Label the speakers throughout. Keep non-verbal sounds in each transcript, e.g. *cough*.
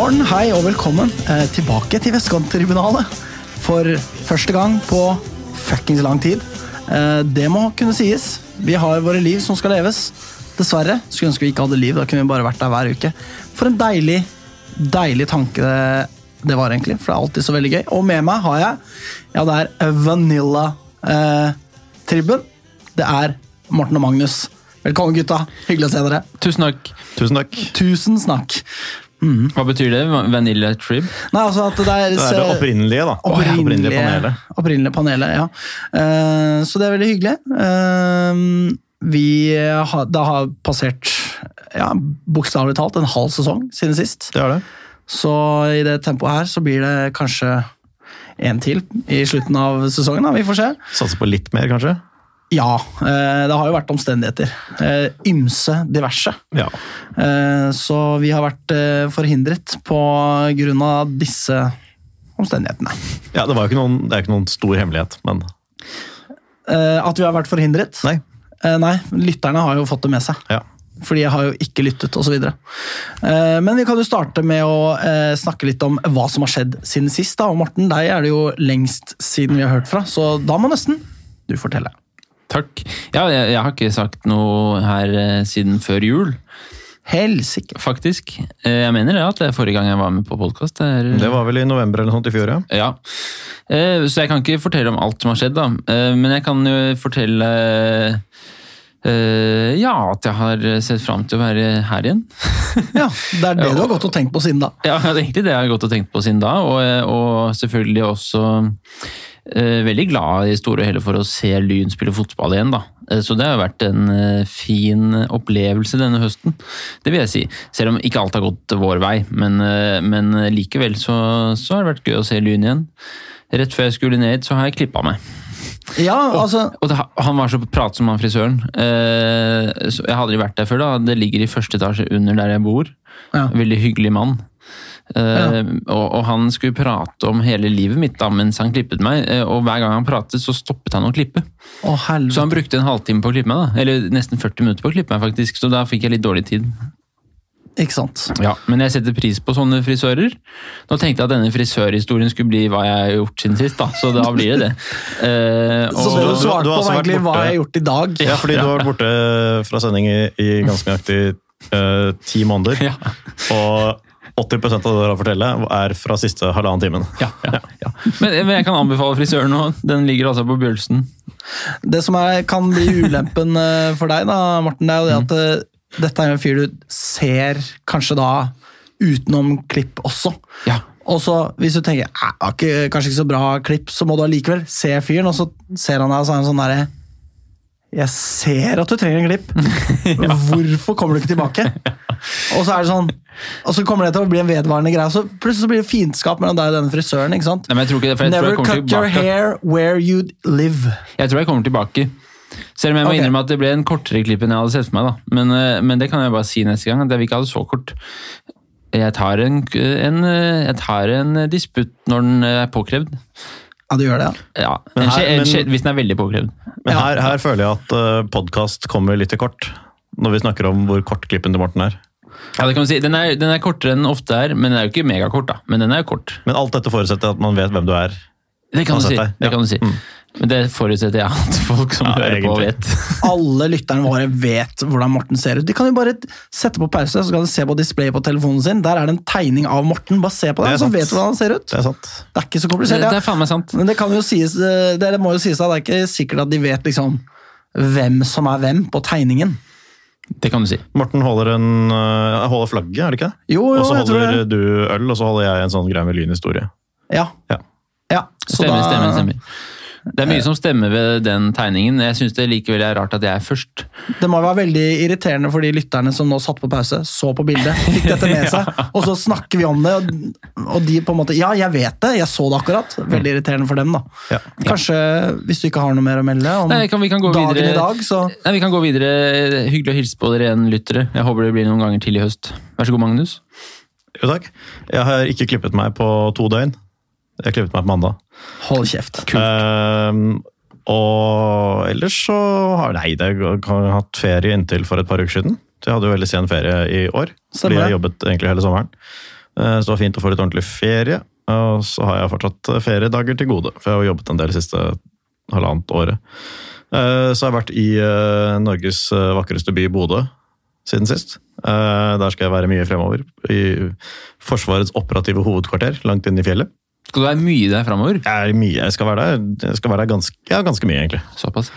Speaker 1: Morgen, hei og velkommen eh, tilbake til Vestkanttribunalet. For første gang på fuckings lang tid. Eh, det må kunne sies. Vi har våre liv som skal leves. Dessverre. Skulle ønske vi ikke hadde liv, da kunne vi bare vært der hver uke. For en deilig, deilig tanke det, det var, egentlig. For det er alltid så veldig gøy. Og med meg har jeg Ja, det er Vanilla eh, Det er Morten og Magnus. Velkommen, gutta. Hyggelig å se dere.
Speaker 2: Tusen takk.
Speaker 3: Tusen takk.
Speaker 1: Tusen snakk.
Speaker 2: Hva betyr det? Vanilla Trib?
Speaker 1: Nei, altså at det er
Speaker 3: Det er det opprinnelige, da.
Speaker 1: Opprinnelige,
Speaker 3: Opprinnelige panelet.
Speaker 1: opprinnelige panelet, ja. Uh, så det er veldig hyggelig. Uh, vi har, det har passert ja, bokstavelig talt en halv sesong siden sist.
Speaker 3: Det er det.
Speaker 1: Så i det tempoet her så blir det kanskje en til i slutten av sesongen. Da. Vi får se.
Speaker 3: Satse på litt mer, kanskje?
Speaker 1: Ja, eh, det har jo vært omstendigheter. Eh, ymse diverse.
Speaker 3: Ja.
Speaker 1: Eh, så vi har vært forhindret på grunn av disse omstendighetene.
Speaker 3: ja det, var jo noen, det er ikke noen stor hemmelighet, men
Speaker 1: at vi har vært forhindret?
Speaker 3: Nei.
Speaker 1: Nei, lytterne har jo fått det med seg.
Speaker 3: Ja.
Speaker 1: Fordi jeg har jo ikke lyttet, osv. Men vi kan jo starte med å snakke litt om hva som har skjedd siden sist. da, og Morten, deg er det jo lengst siden vi har hørt fra, så da må nesten du fortelle.
Speaker 2: Takk. Ja, jeg, jeg har ikke sagt noe her eh, siden før jul,
Speaker 1: Helsike.
Speaker 2: faktisk. Eh, jeg mener det at det er forrige gang jeg var med på podkast.
Speaker 3: Det var vel i november eller noe sånt i fjor, ja.
Speaker 2: Ja. Eh, så jeg kan ikke fortelle om alt som har skjedd, da. Eh, men jeg kan jo fortelle eh, ja, at jeg har sett fram til å være her igjen. *laughs*
Speaker 1: Ja, Det er det du har gått og tenkt på siden da.
Speaker 2: Ja, *laughs* det er egentlig det jeg har gått og tenkt på siden da, og, og selvfølgelig også eh, veldig glad i store og hele for å se Lyn spille fotball igjen, da. Eh, Så det har vært en eh, fin opplevelse denne høsten, det vil jeg si. Selv om ikke alt har gått vår vei, men, eh, men likevel så, så har det vært gøy å se Lyn igjen. Rett før jeg skulle ned, så har jeg klippa meg.
Speaker 1: Ja, altså,
Speaker 2: Og det, han var så pratsom, han frisøren. Eh, så jeg hadde aldri vært der før. da. Det ligger i første etasje under der jeg bor.
Speaker 1: Ja.
Speaker 2: Veldig hyggelig mann. Eh,
Speaker 1: Ja.
Speaker 2: og, og han skulle prate om hele livet mitt da, mens han klippet meg. eh, og hver gang han pratet, så stoppet han å klippe.
Speaker 1: å.
Speaker 2: Så han brukte en halvtime på å klippe meg. da. Eller nesten 40 minutter på å klippe meg, faktisk. Så da fikk jeg litt dårlig tid.
Speaker 1: Ikke sant?
Speaker 2: Ja, Men jeg setter pris på sånne frisører. Nå tenkte jeg at denne frisørhistorien skulle bli hva jeg har gjort siden sist, da. Så da blir det det. Uh, *laughs*
Speaker 1: Så
Speaker 2: og-
Speaker 1: så du svarte på egentlig hva jeg har gjort i dag.
Speaker 3: Ja, fordi du har vært borte fra sending i, i ganske nøyaktig eh, ti måneder. *laughs*
Speaker 2: Ja.
Speaker 3: Og 80 av det du har å fortelle, er fra siste halvannen timen.
Speaker 2: Ja, ja, ja. Men, men jeg kan anbefale frisøren nå. Den ligger altså på Bjølsen.
Speaker 1: Det som er, kan bli ulempen eh, for deg, da, Morten, det er jo det at mm. dette er en fyr du ser kanskje da utenom klipp også.
Speaker 2: Ja.
Speaker 1: Og så hvis du tenker "Æ, ikke, kanskje ikke så bra klipp, så må du allikevel se fyren, og så ser han deg og så er han sånn derre Jeg ser at du trenger en klipp. *laughs* Hvorfor kommer du ikke tilbake? *laughs* Og så er det sånn Og så kommer det til å bli en vedvarende greie, så plutselig så blir det fiendskap mellom deg og denne frisøren. ikke sant?
Speaker 2: Nei, men jeg tror ikke det, for jeg tror
Speaker 1: Never cut your hair where you live.
Speaker 2: Jeg tror jeg kommer tilbake. Selv om jeg må
Speaker 1: okay.
Speaker 2: innrømme at det ble en kortere klipp enn jeg hadde sett for meg. da. Men, eh, men det kan jeg bare si neste gang, at jeg vil ikke ha det så kort. Jeg tar en, en, eh, jeg tar en disputt når den er påkrevd.
Speaker 1: Ja, du gjør det, ja.
Speaker 2: Ja,
Speaker 3: Men her-
Speaker 2: en
Speaker 3: men-
Speaker 2: Hvis den er veldig påkrevd.
Speaker 3: Men her, her føler jeg at uh, podkast kommer litt til kort. Når vi snakker om hvor kort klippen til Morten er.
Speaker 2: Ja, det kan du si. Den er, den er kortere enn den ofte er, men den er jo ikke megakort. da. Men den er jo kort.
Speaker 3: Men alt dette forutsetter at man vet hvem du er.
Speaker 2: Det kan du si. Det
Speaker 3: Ja.
Speaker 2: kan du si.
Speaker 3: Mm.
Speaker 2: Men det forutsetter jeg at folk som
Speaker 3: Ja,
Speaker 2: hører på, vet. *laughs*
Speaker 1: Alle lytterne våre vet hvordan Morten ser ut. De kan jo bare sette på pause, så kan de se på displayet på telefonen sin. Der er det en tegning av Morten. Bare se på den, så
Speaker 3: sant.
Speaker 1: vet du hvordan han ser ut.
Speaker 3: Det er sant.
Speaker 1: Det er ikke så
Speaker 2: komplisert.
Speaker 1: komplisert.
Speaker 2: det
Speaker 1: Ja.
Speaker 2: er faen meg sant.
Speaker 1: Men det kan jo sies, det dere må jo sies at det er ikke sikkert at de vet liksom hvem som er hvem på tegningen.
Speaker 2: Det kan du si.
Speaker 3: Morten holder, en, uh, holder flagget, er det ikke det?
Speaker 1: Jo, jo,
Speaker 3: Og så
Speaker 1: jeg tror
Speaker 3: holder du øl, og så holder jeg en sånn greie med lynhistorie.
Speaker 1: Ja.
Speaker 3: Ja.
Speaker 1: ja. så
Speaker 2: Stemmer,
Speaker 1: da-
Speaker 2: stemmer, stemmer. Det er mye som stemmer ved den tegningen. Jeg syns det likevel er rart at jeg er først.
Speaker 1: Det må være veldig irriterende for de lytterne som nå satt på pause, så på bildet, fikk dette med *laughs* seg, og så snakker vi om det, og, og de på en måte Ja, jeg vet det, jeg så det akkurat. Veldig irriterende for dem, da.
Speaker 3: Ja.
Speaker 1: Kanskje, hvis du ikke har noe mer å melde om
Speaker 2: Nei, kan, vi kan gå
Speaker 1: dagen
Speaker 2: videre.
Speaker 1: i dag, så
Speaker 2: Nei, vi kan gå videre. Hyggelig å hilse på dere igjen, lyttere. Jeg håper det blir noen ganger til i høst. Vær så god, Magnus.
Speaker 3: Jo, takk. Jeg har ikke klippet meg på to døgn. Jeg klippet meg på mandag.
Speaker 1: hold kjeft.
Speaker 3: Ehm, og ellers så har Nei, jeg har jeg hatt ferie inntil for et par uker siden. Så jeg hadde jo veldig sen ferie i år.
Speaker 1: Stemmer
Speaker 3: fordi jeg jobbet egentlig hele sommeren. Uh, Så det var fint å få litt ordentlig ferie. Og så har jeg fortsatt feriedager til gode, for jeg har jobbet en del det siste halvannet året. Uh, Så jeg har vært i eh, Norges vakreste by, Bodø, siden sist. Der skal jeg være mye fremover. I Forsvarets operative hovedkvarter, langt inne i fjellet.
Speaker 2: Skal du være mye der framover?
Speaker 3: Jeg er mye, jeg skal være der, jeg skal være der ganske, ja, ganske mye, egentlig.
Speaker 2: Såpass.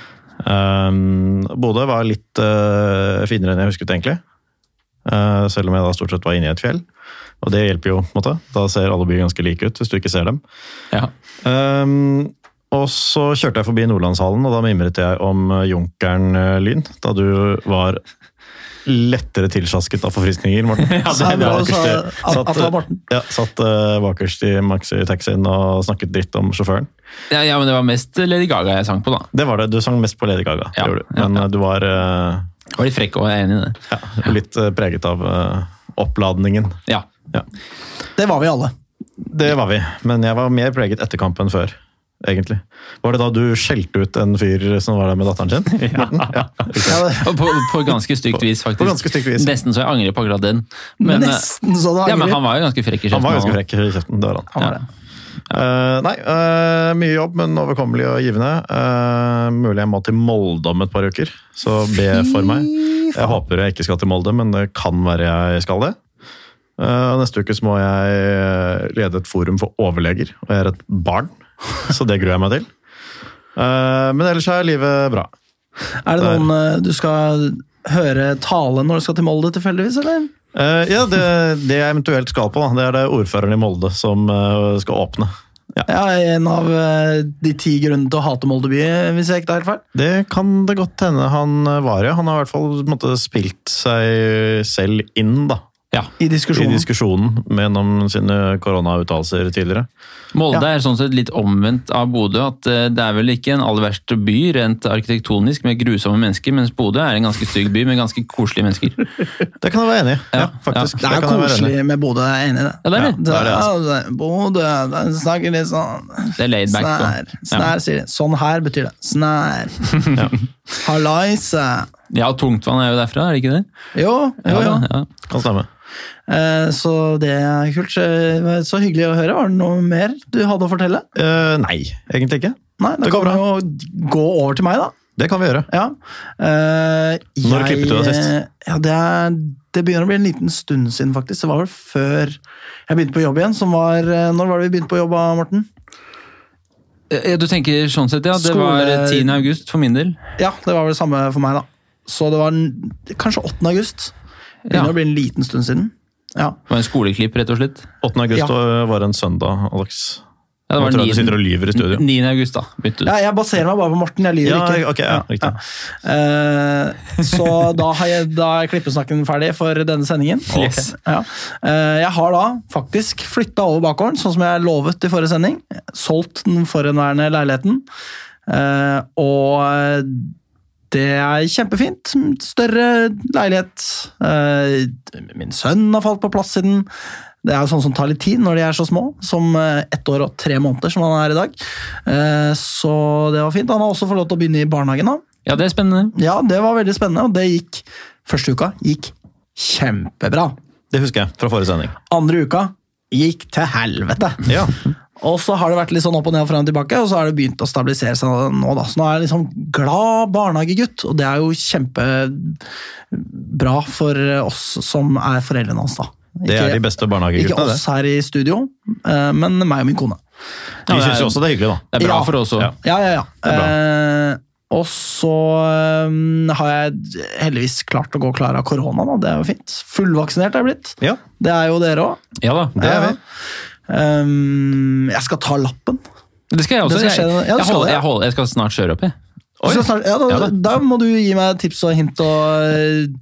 Speaker 3: Um, Bodø var litt uh, finere enn jeg husket, egentlig. Uh, selv om jeg da stort sett var inne i et fjell. Og det hjelper jo, på en måte. Da ser alle byer ganske like ut, hvis du ikke ser dem.
Speaker 2: Ja.
Speaker 3: Um, og så kjørte jeg forbi Nordlandshallen, og da mimret jeg om eh, Junkeren Lyn. Da du var lettere tilsjasket av forfriskninger, Morten. *laughs*
Speaker 2: Ja, det
Speaker 1: Så
Speaker 2: er
Speaker 1: er
Speaker 2: bra.
Speaker 1: også at, at det var Morten.
Speaker 3: Ja, satt uh, bakerst i maxi-taxien og snakket dritt om sjåføren.
Speaker 2: Ja, ja, men det var mest Lady Gaga jeg sang på, da.
Speaker 3: Det var det. Du sang mest på Lady Gaga.
Speaker 2: Ja,
Speaker 3: gjorde du. Men
Speaker 2: ja.
Speaker 3: eh, du var
Speaker 2: uh, var litt frekk og jeg er enig i det.
Speaker 3: ja, litt uh, preget av oppladningen.
Speaker 2: Ja.
Speaker 1: Det var vi alle.
Speaker 3: Det var vi, men jeg var mer preget etter kampen før. Egentlig. Var det da du skjelte ut en fyr som var der med datteren sin? *laughs* ja.
Speaker 1: Ja.
Speaker 2: Ja, på, på ganske stygt vis, faktisk.
Speaker 3: På ganske stygt vis.
Speaker 2: Nesten så jeg angrer på akkurat den. Men, eh,
Speaker 1: Nesten så det
Speaker 2: ja, men han var jo ganske frekk i
Speaker 3: Han var ganske
Speaker 2: kjeften.
Speaker 3: frekk i kjeften. Det var han.
Speaker 1: Han var det.
Speaker 3: Uh, nei, uh, mye jobb, men overkommelig og givende. Uh, mulig jeg må til Molde om et par uker, så be for meg. Jeg håper jeg ikke skal til Molde, men det kan være jeg skal det. Eh, neste uke så må jeg lede et forum for overleger, og jeg er et barn, *laughs* så det gruer jeg meg til. Eh, men ellers er livet bra.
Speaker 1: Er det noen eh, du skal høre tale når du skal til Molde, tilfeldigvis, eller?
Speaker 3: Eh, ja, det, det jeg eventuelt skal på, det er det ordføreren i Molde som skal åpne. Ja.
Speaker 1: Ja, En av de ti grunnene til å hate Molde by, hvis jeg ikke tar helt feil.
Speaker 3: Det kan det godt hende han var, ja. Han har i hvert fall måte, spilt seg selv inn da,
Speaker 2: Ja.
Speaker 1: I
Speaker 3: i
Speaker 1: diskusjonen.
Speaker 3: diskusjonen gjennom sine koronauttalelser tidligere.
Speaker 2: Molde
Speaker 1: Ja.
Speaker 2: er sånn sett litt omvendt av Bodø. at eh, Det er vel ikke en aller verste by rent arkitektonisk med grusomme mennesker, mens Bodø er en ganske stygg by med ganske koselige mennesker. *laughs*
Speaker 3: Det kan jeg være enig i. Ja,
Speaker 2: Ja,
Speaker 3: faktisk.
Speaker 1: Det er
Speaker 3: i.
Speaker 1: koselig med Bodø, jeg er enig i det.
Speaker 2: Ja, det er det.
Speaker 3: Ja. det er det, altså.
Speaker 1: Det- Bodø, den snakker litt sånn
Speaker 2: Det er laid back.
Speaker 1: Snær.
Speaker 2: og-
Speaker 1: Snær, sier de. Sånn her betyr det. Snær. *laughs*
Speaker 3: Ja.
Speaker 1: Hallaise.
Speaker 2: Ja, Tungtvann er jo derfra, er det ikke det?
Speaker 1: Jo, jo, jo.
Speaker 2: Ja, ja.
Speaker 3: Kan stemme.
Speaker 1: Eh, Så det er kult. Eh, Så hyggelig å høre. Var det noe mer du hadde å fortelle?
Speaker 3: Uh, nei, egentlig ikke.
Speaker 1: Nei, da
Speaker 3: Det går
Speaker 1: kan vi jo gå over til meg, da.
Speaker 3: Det kan vi gjøre.
Speaker 1: Ja. Eh,
Speaker 3: Når klippet du deg sist?
Speaker 1: Ja, det, er, det begynner å bli en liten stund siden, faktisk. Det var vel før jeg begynte på jobb igjen. Som var, når var det vi begynte på jobb, Morten?
Speaker 2: Du tenker sånn sett, ja. Det
Speaker 1: Skole-
Speaker 2: var 10. august for min del.
Speaker 1: Ja, det var vel det samme for meg, da. Så det var kanskje 8. august. Det
Speaker 2: Ja.
Speaker 1: begynner å bli en liten stund siden. Ja.
Speaker 2: Det var en skoleklipp, rett og slett.
Speaker 3: 8. august
Speaker 1: Ja.
Speaker 3: var en søndag, Alex.
Speaker 2: Ja, det var
Speaker 3: jeg sitter og lyver i studio.
Speaker 2: 9. august, da.
Speaker 1: ja, jeg baserer meg bare på Morten, jeg lyver
Speaker 3: Ja,
Speaker 1: ikke.
Speaker 3: Okay, ja, riktig.
Speaker 1: Eh, så da, har jeg, da er klippesnakken ferdig for denne sendingen. *laughs*
Speaker 2: Yes.
Speaker 1: Ja. Eh, jeg har da faktisk flytta over bakgården, sånn som jeg lovet i forrige sending. Solgt den forhenværende leiligheten. Eh, og det er kjempefint. Større leilighet. Eh, min sønn har falt på plass i den. Det er jo sånn som tar litt tid når de er så små, som eh, ett år og tre måneder som han er i dag. Eh, så det var fint. Han har også fått lov til å begynne i barnehagen. da.
Speaker 2: Ja, det er spennende.
Speaker 1: Ja, det var veldig spennende, og det gikk første uka gikk kjempebra.
Speaker 3: Det husker jeg fra forrige sending.
Speaker 1: Andre uka gikk til helvete.
Speaker 3: Ja,
Speaker 1: Og så har det vært litt sånn opp og ned og frem og tilbake, og så har det begynt å stabilisere seg nå. da. Så nå er jeg liksom glad barnehagegutt, og det er jo kjempebra for oss som er foreldrene hans. da.
Speaker 3: Det er de beste barnehageguttene, det.
Speaker 1: oss her i studio, eh, men meg og min kone.
Speaker 3: De
Speaker 2: Ja, det
Speaker 3: syns jo også det er hyggelig, da.
Speaker 2: Det er bra
Speaker 1: Ja.
Speaker 2: for oss òg.
Speaker 3: Ja.
Speaker 1: Ja, ja, ja.
Speaker 3: er bra.
Speaker 1: Eh, og så um, har jeg heldigvis klart å gå klar av korona. Da. Det er jo fint. Fullvaksinert er jeg blitt.
Speaker 3: Ja,
Speaker 1: Det er jo dere òg.
Speaker 2: Ja da.
Speaker 3: det er vi.
Speaker 1: Jeg skal ta lappen.
Speaker 2: Det skal jeg også.
Speaker 1: Skal
Speaker 2: jeg,
Speaker 1: ja, skal
Speaker 2: jeg, holder, jeg skal snart kjøre opp, jeg.
Speaker 1: Snart, ja, da,
Speaker 2: Ja da.
Speaker 1: da må du gi meg tips og hint og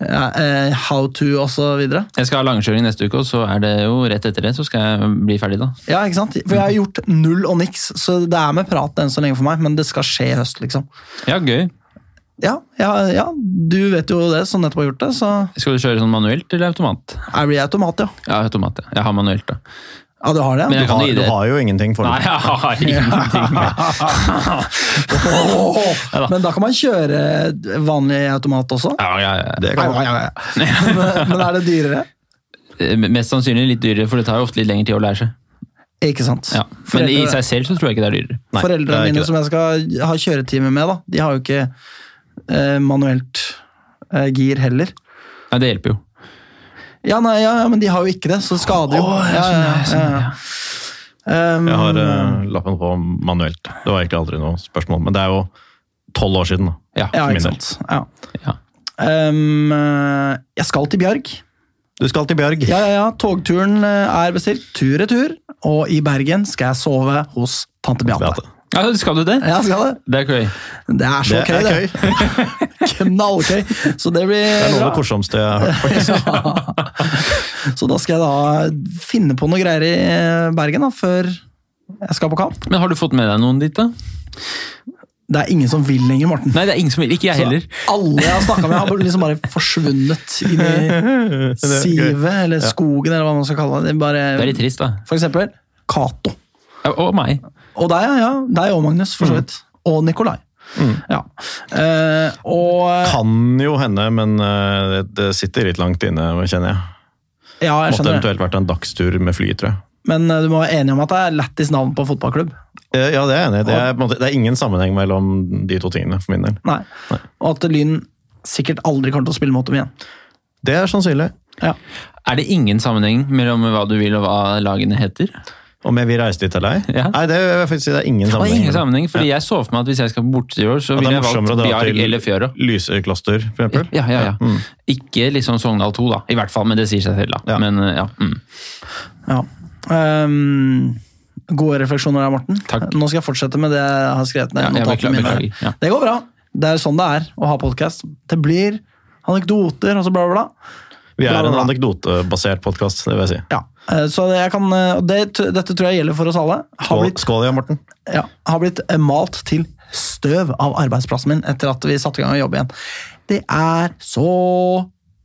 Speaker 1: eh, how to videre.
Speaker 2: Jeg skal ha langkjøring neste uke, og så er det jo rett etter det, så skal jeg bli ferdig da.
Speaker 1: Ja, ikke sant? For jeg har gjort null og niks, så det er med prat enn så lenge for meg, men det skal skje i høst, liksom.
Speaker 2: Ja, gøy.
Speaker 1: Ja, ja, ja, du vet jo det, som nettopp har gjort det, så
Speaker 2: Skal du kjøre sånn manuelt eller automat?
Speaker 1: jeg blir automat, ja.
Speaker 2: Ja, automat, ja. Jeg har manuelt, da.
Speaker 1: Ja, du har det?
Speaker 2: Men
Speaker 3: Du har, du har jo ingenting for
Speaker 2: Nei, *laughs* jeg har ingenting *laughs* med.
Speaker 1: Men da kan man kjøre vanlig automat også?
Speaker 2: Ja, ja, ja.
Speaker 3: Det kan
Speaker 1: Ja, ja, ja. Men, men er det dyrere?
Speaker 2: Eh, Mest sannsynlig litt dyrere, for det tar jo ofte litt lengre tid å lære seg.
Speaker 1: Ikke sant?
Speaker 2: Ja. Men i seg selv så tror jeg ikke det er dyrere.
Speaker 3: Nei,
Speaker 1: Foreldrene mine som jeg skal ha kjøretime med, da, de har jo ikke eh, manuelt eh, gir heller.
Speaker 2: Nei, det hjelper jo.
Speaker 1: Ja, nei, ja, ja, men de har jo ikke det, så det skader jo.
Speaker 2: Oh, ja,
Speaker 1: ja, ja. Um,
Speaker 3: Jeg har uh, lappen på manuelt. Det var egentlig aldri noe spørsmål, men det er jo tolv år siden. da.
Speaker 2: Ja.
Speaker 1: ja, ikke sant. Ja.
Speaker 2: Ja.
Speaker 1: Um, eh, jeg skal til Bjørg.
Speaker 3: Du skal til Bjørg.
Speaker 1: Ja, ja, ja. Togturen eh, er bestilt tur-retur, og i Bergen skal jeg sove hos tante Beate.
Speaker 2: Ja, skal du det?
Speaker 1: Ja, skal det.
Speaker 2: Det er køy.
Speaker 1: Det er så
Speaker 3: Det
Speaker 1: køy,
Speaker 3: er
Speaker 1: det.
Speaker 3: køy. *laughs*
Speaker 1: Knallkøy. Så det blir
Speaker 3: Det er noe av det korsomste jeg har hørt. faktisk. *laughs*
Speaker 1: Så da skal jeg da finne på noe greier i Bergen da, før jeg skal på kamp.
Speaker 2: Men har du fått med deg noen dit, da?
Speaker 1: Det er ingen som vil lenger, Morten.
Speaker 2: Nei, det er ingen som vil. Ikke jeg heller.
Speaker 1: Alle jeg har snakka med, har liksom bare forsvunnet inn i *laughs* sivet, eller skogen, eller hva man skal kalle det. det er bare,
Speaker 2: Det er litt trist, da.
Speaker 1: For eksempel Cato.
Speaker 2: Og meg.
Speaker 1: Og deg, ja. ja. Deg og Magnus, for så vidt. Og Nikolai. Ja. Eh, og
Speaker 3: Kan jo hende, men eh, det- det sitter litt langt inne, kjenner jeg.
Speaker 1: Ja, jeg
Speaker 3: Måtte eventuelt vært en dagstur med fly, tror jeg.
Speaker 1: Men eh, du må være enig om at det er lættis navn på fotballklubb.
Speaker 3: Eh, Ja, det er jeg enig i. Det, det er ingen sammenheng mellom de to tingene, for min del.
Speaker 1: Nei. Og at Lyn sikkert aldri kommer til å spille mot dem igjen.
Speaker 3: Det er sannsynlig.
Speaker 1: Ja.
Speaker 2: Er det ingen sammenheng mellom hva du vil og hva lagene heter?
Speaker 3: Om jeg vil reise dit eller ei?
Speaker 2: Ja.
Speaker 3: Nei, det vil jeg faktisk si det er ingen
Speaker 2: Det var
Speaker 3: sammenheng.
Speaker 2: ingen sammenheng, fordi jeg så for meg at hvis jeg skal bort i år, så ville
Speaker 3: er
Speaker 2: jeg valgt Bjarg eller Fjøra.
Speaker 3: Lysekloster, for eksempel.
Speaker 2: Ja, ja, ja.
Speaker 3: Mm.
Speaker 2: Ikke liksom Sogndal 2, da. I hvert fall, men det sier seg selv, da.
Speaker 3: Ja.
Speaker 2: Men ja. Mm.
Speaker 1: ja. Ehm, gode refleksjoner der, Morten.
Speaker 2: Takk.
Speaker 1: Nå skal jeg fortsette med det jeg har skrevet ned.
Speaker 2: Ja,
Speaker 1: notatene
Speaker 2: beklager,
Speaker 1: mine.
Speaker 2: beklager, ja.
Speaker 1: Det går bra. Det er sånn det er å ha podkast. Det blir anekdoter og så bla, bla, bla.
Speaker 3: Vi er en anekdotebasert podkast, det vil jeg si.
Speaker 1: Ja. Eh, Så jeg kan, eh, det, dette tror jeg gjelder for oss alle. Har blitt,
Speaker 3: skål ja, Morten.
Speaker 1: ja, har blitt eh, malt til støv av arbeidsplassen min etter at vi satte i gang å jobbe igjen. Det er så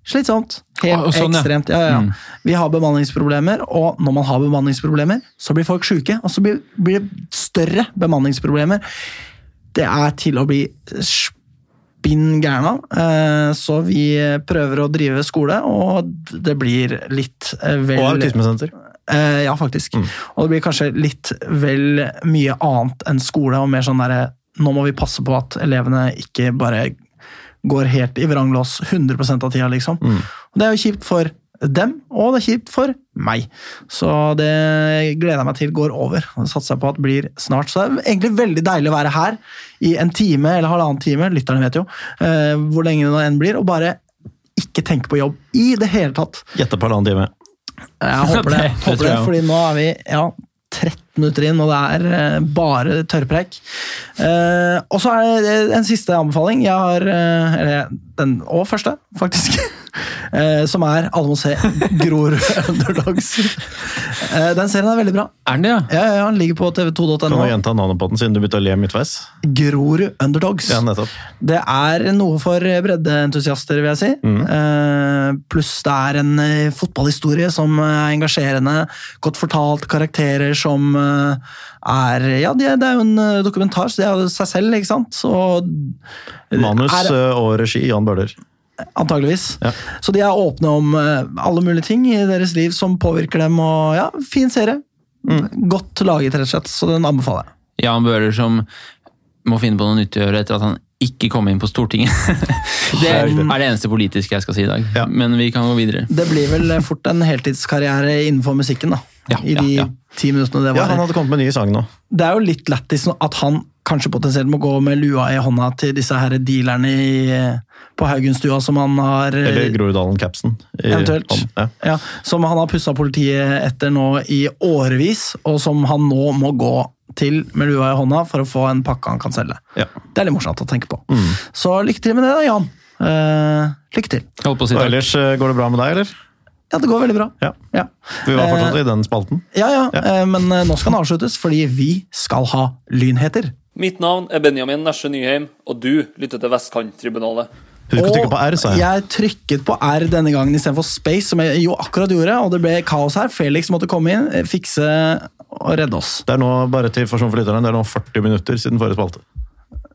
Speaker 1: slitsomt. Helt
Speaker 2: sånn, ja.
Speaker 1: ekstremt. Ja, ja, ja.
Speaker 2: Mm.
Speaker 1: Vi har bemanningsproblemer, og når man har bemanningsproblemer, så blir folk syke. Og så blir, blir det større bemanningsproblemer. Det er til å bli spinn gærna. Eh, Så vi prøver å drive skole, og det blir litt eh, vel
Speaker 3: Og autismesenter.
Speaker 1: Eh, ja, faktisk. Og det blir kanskje litt vel mye annet enn skole, og mer sånn derre Nå må vi passe på at elevene ikke bare går helt i vranglås 100% av tida, liksom. Og det er jo kjipt for dem, og det er kjipt for meg. Så det gleder jeg meg til går over. Og det satser jeg på at blir snart. Så det er egentlig veldig deilig å være her i en time eller halvannen time, lytterne vet jo, eh, hvor lenge det enn blir, og bare ikke tenke på jobb i det hele tatt.
Speaker 3: Gjette på halvannen time.
Speaker 1: Jeg håper det, *laughs*
Speaker 2: Det- det
Speaker 1: håper det fordi nå er vi ja, 13 minutter inn, og det er eh, bare tørrpreik. Eh, og så er det en siste anbefaling. Jeg har eh, Eller den og første, faktisk. *laughs* Eh, som er Alle må se Grorud Underdogs. Eh, den serien er veldig bra.
Speaker 2: Er den det, ja?
Speaker 1: Ja, ja, den ligger på tv2.no.
Speaker 3: Kan du
Speaker 1: tv2.no.
Speaker 3: gjenta navnet på den, siden du begynte å le midtveis?
Speaker 1: Grorud Underdogs.
Speaker 3: Ja, nettopp.
Speaker 1: Det er noe for breddeentusiaster, vil jeg si. Mm. pluss det er en fotballhistorie som er engasjerende. Godt fortalt, karakterer som er Ja, det er, det er jo en eh, dokumentar, så det er jo seg selv, ikke sant? Så
Speaker 3: Manus
Speaker 1: er,
Speaker 3: eh, og regi Jan Bøhler.
Speaker 1: Antageligvis.
Speaker 3: Ja.
Speaker 1: Så de er åpne om eh, alle mulige ting i deres liv som påvirker dem. og ja, Fin serie. Godt laget, rett og slett, så den anbefaler jeg.
Speaker 2: Jan Bøhler som må finne på noe nytt å gjøre etter at han ikke kom inn på Stortinget. *laughs* det er det eneste politiske jeg skal si i dag.
Speaker 3: Ja.
Speaker 2: Men vi kan gå videre.
Speaker 1: Det blir vel fort en heltidskarriere innenfor musikken, da.
Speaker 2: Ja,
Speaker 1: I
Speaker 2: ja,
Speaker 1: de
Speaker 2: ja.
Speaker 1: ti minuttene det
Speaker 3: Ja, han hadde kommet med ny sang nå.
Speaker 1: det er jo litt lættis at han kanskje potensielt må gå med lua i hånda til disse her dealerne i, på Haugenstua som han har
Speaker 3: Eller Groruddalen-capsen.
Speaker 1: Eventuelt.
Speaker 3: hånden. Ja.
Speaker 1: ja, Som han har pussa politiet etter nå i årevis, og som han nå må gå til med lua i hånda for å få en pakke han kan selge.
Speaker 3: Ja.
Speaker 1: Det er litt morsomt å tenke på. Så lykke til med det, da, Jan. Uh, lykke til.
Speaker 2: Jeg på å si
Speaker 3: ellers eh, går det bra med deg, eller?
Speaker 1: Ja, det går veldig bra.
Speaker 3: Ja.
Speaker 1: Ja,
Speaker 3: Vi var fortsatt
Speaker 1: Eh,
Speaker 3: i den spalten.
Speaker 1: ja, ja, ja. men eh, nå skal den avsluttes, fordi vi skal ha lynheter.
Speaker 4: Mitt navn er Benjamin Nesje Nyheim, og du lytter til Vestkanttribunalet.
Speaker 3: Husk å trykke på R, sa jeg.
Speaker 1: jeg trykket på R denne gangen istedenfor Space, som jeg jo akkurat gjorde, og det ble kaos her. Felix måtte komme inn, eh, fikse og redde oss.
Speaker 3: Det er nå bare til for lytterne, det er nå 40 minutter siden forrige spalte.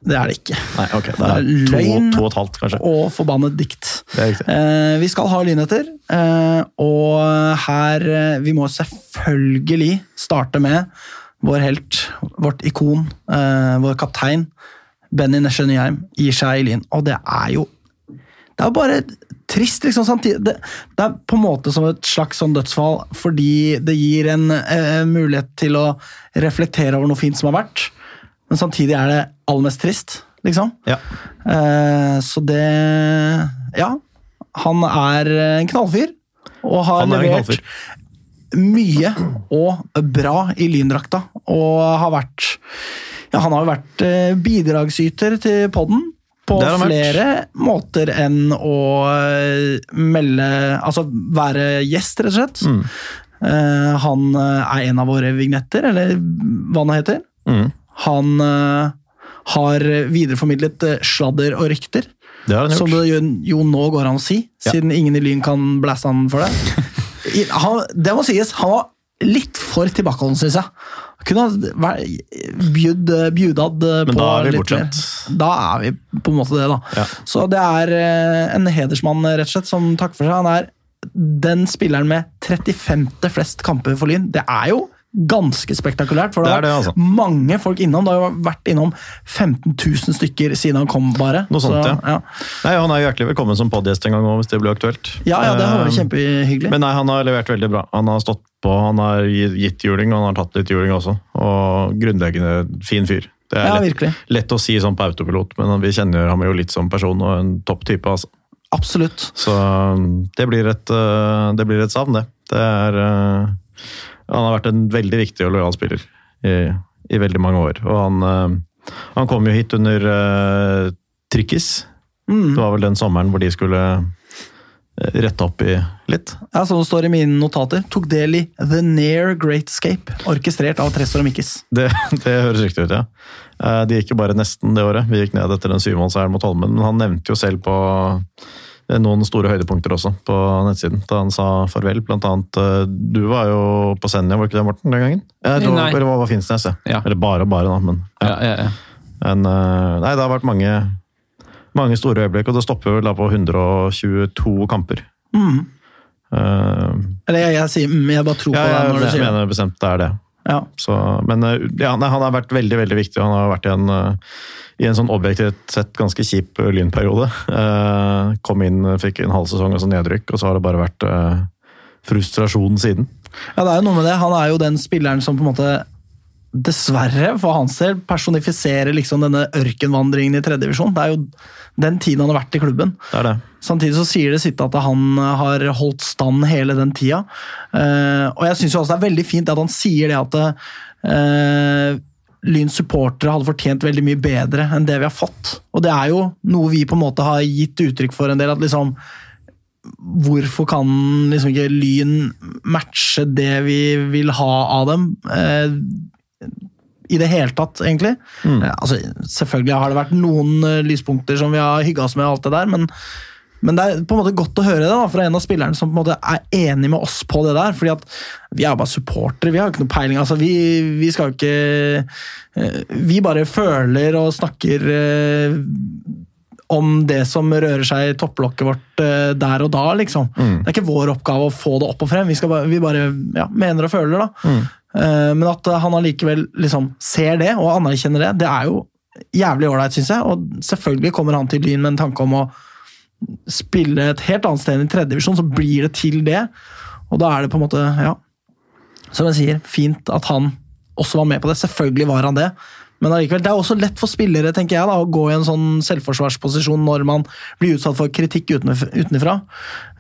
Speaker 1: Det er det ikke.
Speaker 3: Nei, okay. Det
Speaker 1: Det er
Speaker 3: løgn to, to og et halvt, kanskje.
Speaker 1: Og forbannet dikt.
Speaker 3: Det er.
Speaker 1: Eh, vi skal ha lynheter, eh, og her eh, Vi må selvfølgelig starte med vår helt, vårt ikon, eh, vår kaptein, Benny Nesje Nyheim, gir seg i Lyn. Og det er jo Det er jo bare trist, liksom. samtidig. Det, det er på en måte som et slags sånn dødsfall, fordi det gir en eh, mulighet til å reflektere over noe fint som har vært, men samtidig er det aller mest trist, liksom.
Speaker 3: Ja.
Speaker 1: Eh, så det Ja. Han er en knallfyr, og har
Speaker 3: Han er
Speaker 1: levert mye og bra i lyndrakta. Og har vært Ja, han har jo vært eh, bidragsyter til podden. På
Speaker 3: flere vært.
Speaker 1: måter enn å eh, melde Altså være gjest, rett og slett.
Speaker 3: Mm.
Speaker 1: Uh, han er en av våre vignetter, eller hva det heter.
Speaker 3: Mm.
Speaker 1: Han eh, har videreformidlet eh, sladder og rykter.
Speaker 3: Det har han
Speaker 1: Som
Speaker 3: gjort.
Speaker 1: det jo, jo nå går an å si,
Speaker 3: Ja.
Speaker 1: siden ingen i Lyn kan blæse han for det. *laughs* Han, det må sies, han var litt for tilbakeholden, syns jeg. Kunne ha bjud, bjudad eh,
Speaker 3: Men
Speaker 1: på litt
Speaker 3: bortskjemt.
Speaker 1: mer. Da er vi på en måte det, da.
Speaker 3: Ja.
Speaker 1: Så det er en hedersmann, rett og slett, som takker for seg. Han er den spilleren med 35. flest kamper for Lyn. Det er jo ganske spektakulært. For det,
Speaker 3: Det
Speaker 1: har
Speaker 3: det,
Speaker 1: vært
Speaker 3: altså.
Speaker 1: mange folk innom. Det har jo vært innom 15 000 stykker siden han kom, bare.
Speaker 3: Noe sånt,
Speaker 1: Så,
Speaker 3: ja. Nei, Han er hjertelig velkommen som podgjest en gang òg, hvis det blir aktuelt.
Speaker 1: Ja, ja, det har vært
Speaker 3: Eh,
Speaker 1: kjempehyggelig.
Speaker 3: Men nei, han har levert veldig bra. Han har stått på, han har gitt juling, og han har tatt litt juling også. Og grunnleggende fin fyr. Det er
Speaker 1: Ja,
Speaker 3: lett, lett å si sånn på autopilot, men vi kjenner ham jo litt som person og en topp type. altså.
Speaker 1: Absolutt.
Speaker 3: Så um, det blir et, uh, det blir et savn, det. det er, uh, han har vært en veldig viktig og lojal spiller i, i veldig mange år. Og han, uh, han kom jo hit under uh, Trykkis.
Speaker 1: Mm.
Speaker 3: Det var vel den sommeren hvor de skulle uh, rette opp i litt.
Speaker 1: Ja, Som det står i mine notater. Tok del i The Near Great Escape, orkestrert av Tressor og Mikkis.
Speaker 3: Det, det høres riktig ut, ja. De gikk jo bare nesten det året. Vi gikk ned etter den syvmålseieren mot Holmen, men han nevnte jo selv på eh, noen store høydepunkter også på nettsiden, da han sa farvel. Blant annet, eh, du var jo på Senja, var ikke det, Morten, den gangen?
Speaker 2: Ja,
Speaker 3: det var på Finnsnes, ja.
Speaker 2: Ja.
Speaker 3: Eller bare og bare, da, men ja.
Speaker 2: Ja, ja, ja.
Speaker 3: Men, eh, Nei, det har vært mange, mange store øyeblikk, og det stopper vel da på 122 kamper.
Speaker 1: Mm.
Speaker 3: Uh,
Speaker 1: Eller jeg, jeg sier mm, jeg bare tror
Speaker 3: ja,
Speaker 1: på det når du sier det.
Speaker 3: Jeg mener bestemt det er det.
Speaker 1: Ja.
Speaker 3: Så, men eh, ja, nei, han har vært veldig veldig viktig. Han har vært i en, eh, i en sånn objektivt sett ganske kjip eh, lynperiode. Eh, Kom inn, fikk en halv sesong og så nedrykk, og så har det bare vært eh, frustrasjon siden.
Speaker 1: ja, det er jo noe med det. Han er jo den spilleren som på en måte dessverre, for hans del, personifiserer liksom denne ørkenvandringen i tredje divisjon. Det er jo den tiden han har vært i klubben.
Speaker 3: Det er det.
Speaker 1: Samtidig så sier det sitt at han har holdt stand hele den tida. Eh, og jeg syns det er veldig fint at han sier det at uh, Lyns supportere hadde fortjent veldig mye bedre enn det vi har fått. Og det er jo noe vi på en måte har gitt uttrykk for en del. at liksom Hvorfor kan liksom ikke Lyn matche det vi vil ha av dem? Eh, i det hele tatt, egentlig.
Speaker 3: Mm.
Speaker 1: Eh, Altså, selvfølgelig har det vært noen eh, lyspunkter som vi har hygga oss med, alt det der, men, men det er på en måte godt å høre det da, fra en av spillerne som på en måte er enig med oss på det der. fordi at vi er bare supportere, vi har ikke noe peiling. altså Vi, vi skal ikke eh, Vi bare føler og snakker om det som rører seg i topplokket vårt eh, der og da, liksom.
Speaker 3: Mm.
Speaker 1: Det er ikke vår oppgave å få det opp og frem. Vi, skal bare, vi bare ja, mener og føler, da.
Speaker 3: Mm.
Speaker 1: Eh, Men at han allikevel liksom ser det og anerkjenner det, det er jo jævlig ålreit, syns jeg. Og selvfølgelig kommer han til Lyn med en tanke om å spille et helt annet sted enn i tredje divisjon, så blir det til det. Og da er det på en måte, ja Som jeg sier, fint at han også var med på det. Selvfølgelig var han det. Men allikevel, det er også lett for spillere tenker jeg, da, å gå i en sånn selvforsvarsposisjon når man blir utsatt for kritikk utenf- utenfra.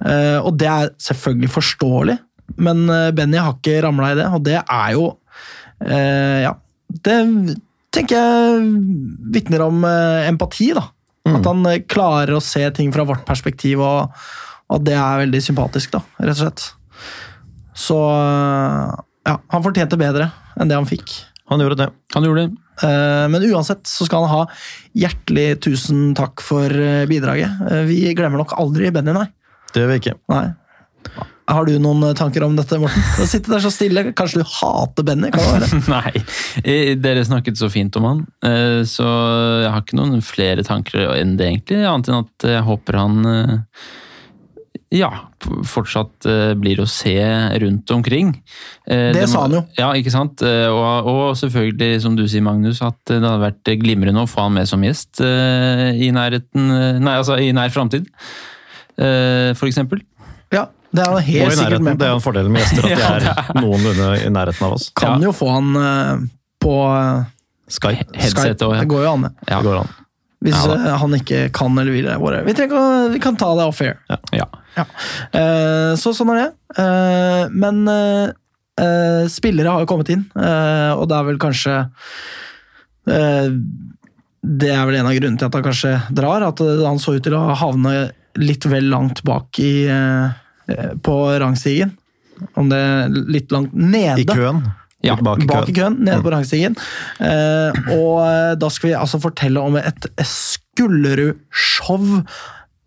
Speaker 1: Eh, og det er selvfølgelig forståelig, men eh, Benny har ikke ramla i det, og det er jo eh, Ja. Det tenker jeg vitner om empati, da. At han klarer å se ting fra vårt perspektiv, og, at det er veldig sympatisk, da, rett og slett. Så ja, han fortjente bedre enn det han fikk.
Speaker 3: Han gjorde det.
Speaker 2: Han gjorde det.
Speaker 1: Eh, Men uansett så skal han ha hjertelig tusen takk for eh, bidraget. Eh, Vi glemmer nok aldri Benny, nei.
Speaker 3: Det gjør vi ikke.
Speaker 1: nei. Har du noen tanker om dette, Morten? Du sitter der så stille. Kanskje du hater Benny? Kan det være? *laughs*
Speaker 2: Nei, dere snakket så fint om han, eh, så jeg har ikke noen flere tanker enn det, egentlig. Annet enn at jeg håper han ja, fortsatt eh, blir å se rundt omkring. Det,
Speaker 1: Det
Speaker 2: må-
Speaker 1: sa han jo.
Speaker 2: Ja, ikke sant. Eh, Og, og selvfølgelig, som du sier, Magnus, at det hadde vært glimrende å få han med som gjest eh, i nærheten eh, Nei, altså i nær framtid, eh, for eksempel.
Speaker 1: Ja, det er han helt sikkert
Speaker 3: nærheten.
Speaker 1: på.
Speaker 3: Det er en fordel med gjester at de *laughs*
Speaker 2: Ja,
Speaker 3: er noenlunde i nærheten av oss.
Speaker 1: Kan
Speaker 2: Ja.
Speaker 1: jo få han eh, på eh,
Speaker 3: Skype.
Speaker 1: Skype.
Speaker 2: Også, ja.
Speaker 1: Det går jo an, det.
Speaker 2: Ja.
Speaker 3: Det går an.
Speaker 1: Hvis
Speaker 2: Ja,
Speaker 1: eh, han ikke kan eller vil. Vi, trenger, vi kan ta det off air.
Speaker 2: ja.
Speaker 1: Ja. Eh, så sånn er det. Eh, men spillere har jo kommet inn, og det er vel kanskje Det er vel en av grunnene til at han kanskje drar. At han så ut til å havne litt vel langt bak i, på rangstigen. Om det er litt langt nede.
Speaker 3: I køen.
Speaker 2: Ja,
Speaker 3: bak i køen.
Speaker 1: køen, nede på rangstigen. Uh, og da skal vi altså fortelle om et Skullerud-show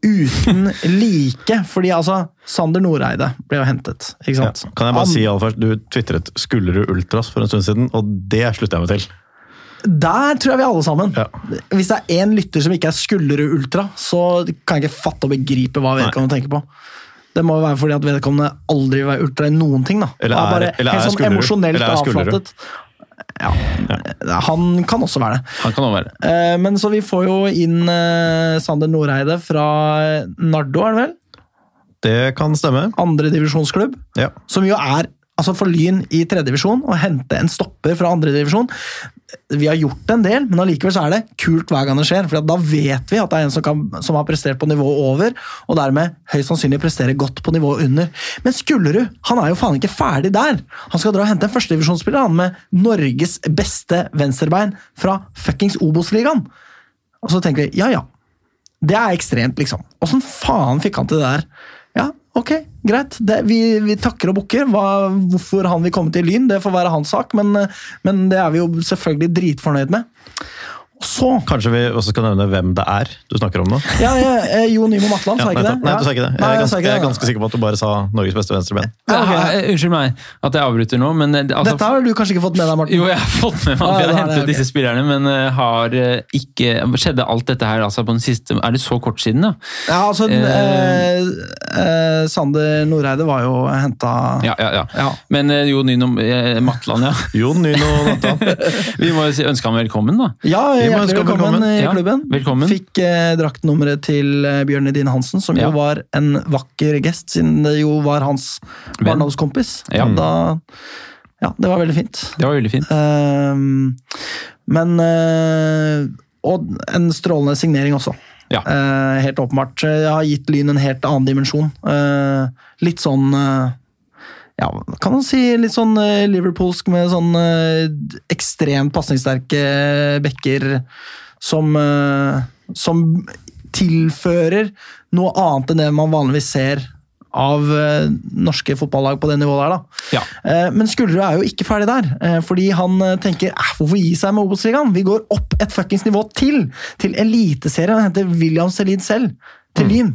Speaker 1: uten *laughs* like. Fordi altså, Sander Noreide ble jo hentet, ikke
Speaker 3: Ja. Kan jeg bare
Speaker 1: Han-
Speaker 3: si aller først, Du tvitret 'Skullerud Ultras' for en stund siden, og det slutter jeg meg til.
Speaker 1: Der tror jeg vi alle sammen.
Speaker 3: Ja.
Speaker 1: Hvis det er én lytter som ikke er Skullerud Ultra, så kan jeg ikke fatte og begripe hva vedkommende tenker på. Det må jo være fordi at vedkommende aldri vil være ultra i noen ting. da.
Speaker 3: Eller er-
Speaker 1: bare
Speaker 3: eller
Speaker 1: helt sånn emosjonelt
Speaker 3: Skullerud.
Speaker 1: avflattet. Ja, han kan også være det.
Speaker 2: Han kan også være det.
Speaker 1: Eh, Men så vi får jo inn eh, Sander Noreide fra Nardo, er det vel?
Speaker 3: Det kan stemme.
Speaker 1: Andredivisjonsklubb.
Speaker 3: Ja.
Speaker 1: Som jo er altså for Lyn i tredjedivisjon å hente en stopper fra andredivisjon. Vi har gjort en del, men allikevel så er det kult hver gang det skjer. For da vet vi at det er en som, kan, som har prestert på nivået over, og dermed høyst sannsynlig presterer godt på nivået under. Men Skullerud han er jo faen ikke ferdig der! Han skal dra og hente en førstedivisjonsspiller med Norges beste venstrebein fra fuckings Obos-ligaen. Og så tenker vi ja ja, det er ekstremt, liksom. Åssen faen fikk han til det der? Ja, ok, greit. Det, vi, vi takker og bukker. Hvorfor han vil komme til Lyn, det får være hans sak, men, men det er vi jo selvfølgelig dritfornøyd med. Så
Speaker 3: Kanskje vi også skal nevne hvem det er du snakker om nå?
Speaker 1: Ja, ja eh, Jo Nymo Matland, sa jeg ikke det?
Speaker 3: Nei, du sa ikke det. Jeg er, ganske, jeg er ganske sikker på at du bare sa Norges beste venstreben.
Speaker 1: Ja, okay.
Speaker 2: Eh, Unnskyld meg at jeg avbryter nå, men eh, altså,
Speaker 1: Dette har du kanskje ikke fått med deg, Morten?
Speaker 2: Jo, jeg har fått med meg at vi har hentet
Speaker 1: okay.
Speaker 2: disse spillerne, men har ikke Skjedde alt dette her altså på den siste Er det så kort siden, da?
Speaker 1: Ja, altså eh, eh, Sander Noreide var jo henta
Speaker 2: Ja, ja, ja.
Speaker 1: Ja.
Speaker 2: Men eh, Jo Nyno eh, Matland, ja.
Speaker 3: Jon Nyno Matland. *laughs*
Speaker 2: Vi må jo si- ønske ham velkommen, da.
Speaker 1: Ja,
Speaker 3: må
Speaker 1: hjertelig velkommen,
Speaker 3: velkommen.
Speaker 1: i
Speaker 2: Ja,
Speaker 1: klubben.
Speaker 2: velkommen.
Speaker 1: Fikk eh, draktnummeret til eh, Bjørn Edin Hansen, som
Speaker 2: Ja.
Speaker 1: jo var en vakker gest, siden det jo var hans barndomskompis.
Speaker 2: Ja.
Speaker 1: Da, ja, det var veldig fint.
Speaker 2: Det var veldig fint.
Speaker 1: Ehm, men eh, Og en strålende signering også.
Speaker 2: Ja.
Speaker 1: Eh, helt åpenbart. Jeg har gitt Lyn en helt annen dimensjon. Eh, litt sånn eh, ja, kan man si litt sånn eh, Liverpoolsk med sånn eh, ekstremt pasningssterke bekker som, eh, som tilfører noe annet enn det man vanligvis ser av eh, norske fotballag på det nivået der. da.
Speaker 2: Ja.
Speaker 1: Eh, Men Skullerud er jo ikke ferdig der, eh, fordi han eh, tenker eh, hvorfor gi seg med Obos-ligaen? Vi går opp et fuckings nivå til, til Eliteserien. Han henter William Selid selv til Lyn.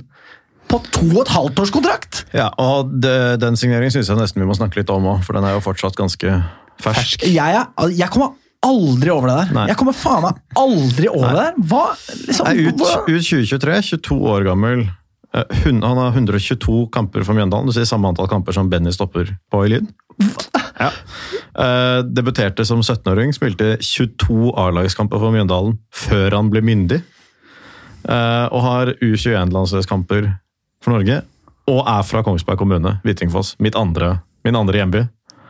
Speaker 1: På to og et halvt års kontrakt!
Speaker 3: Ja, og det, den signeringen syns jeg nesten vi må snakke litt om òg, for den er jo fortsatt ganske fersk.
Speaker 1: Jeg, er, jeg kommer aldri over det der.
Speaker 3: Nei.
Speaker 1: Jeg kommer faen meg aldri over det der. Hva, liksom,
Speaker 3: Nei, ut, ut 2023, 22 år gammel. Eh, hun, han har 122 kamper for Mjøndalen, du sier samme antall kamper som Benny stopper på i Lyn. Ja. Uh, debuterte som 17-åring, spilte 22 A-lagskamper for Mjøndalen før han ble myndig. Uh, og har U21-landslagskamper for Norge. Og er fra Kongsberg kommune, andre, min andre hjemby.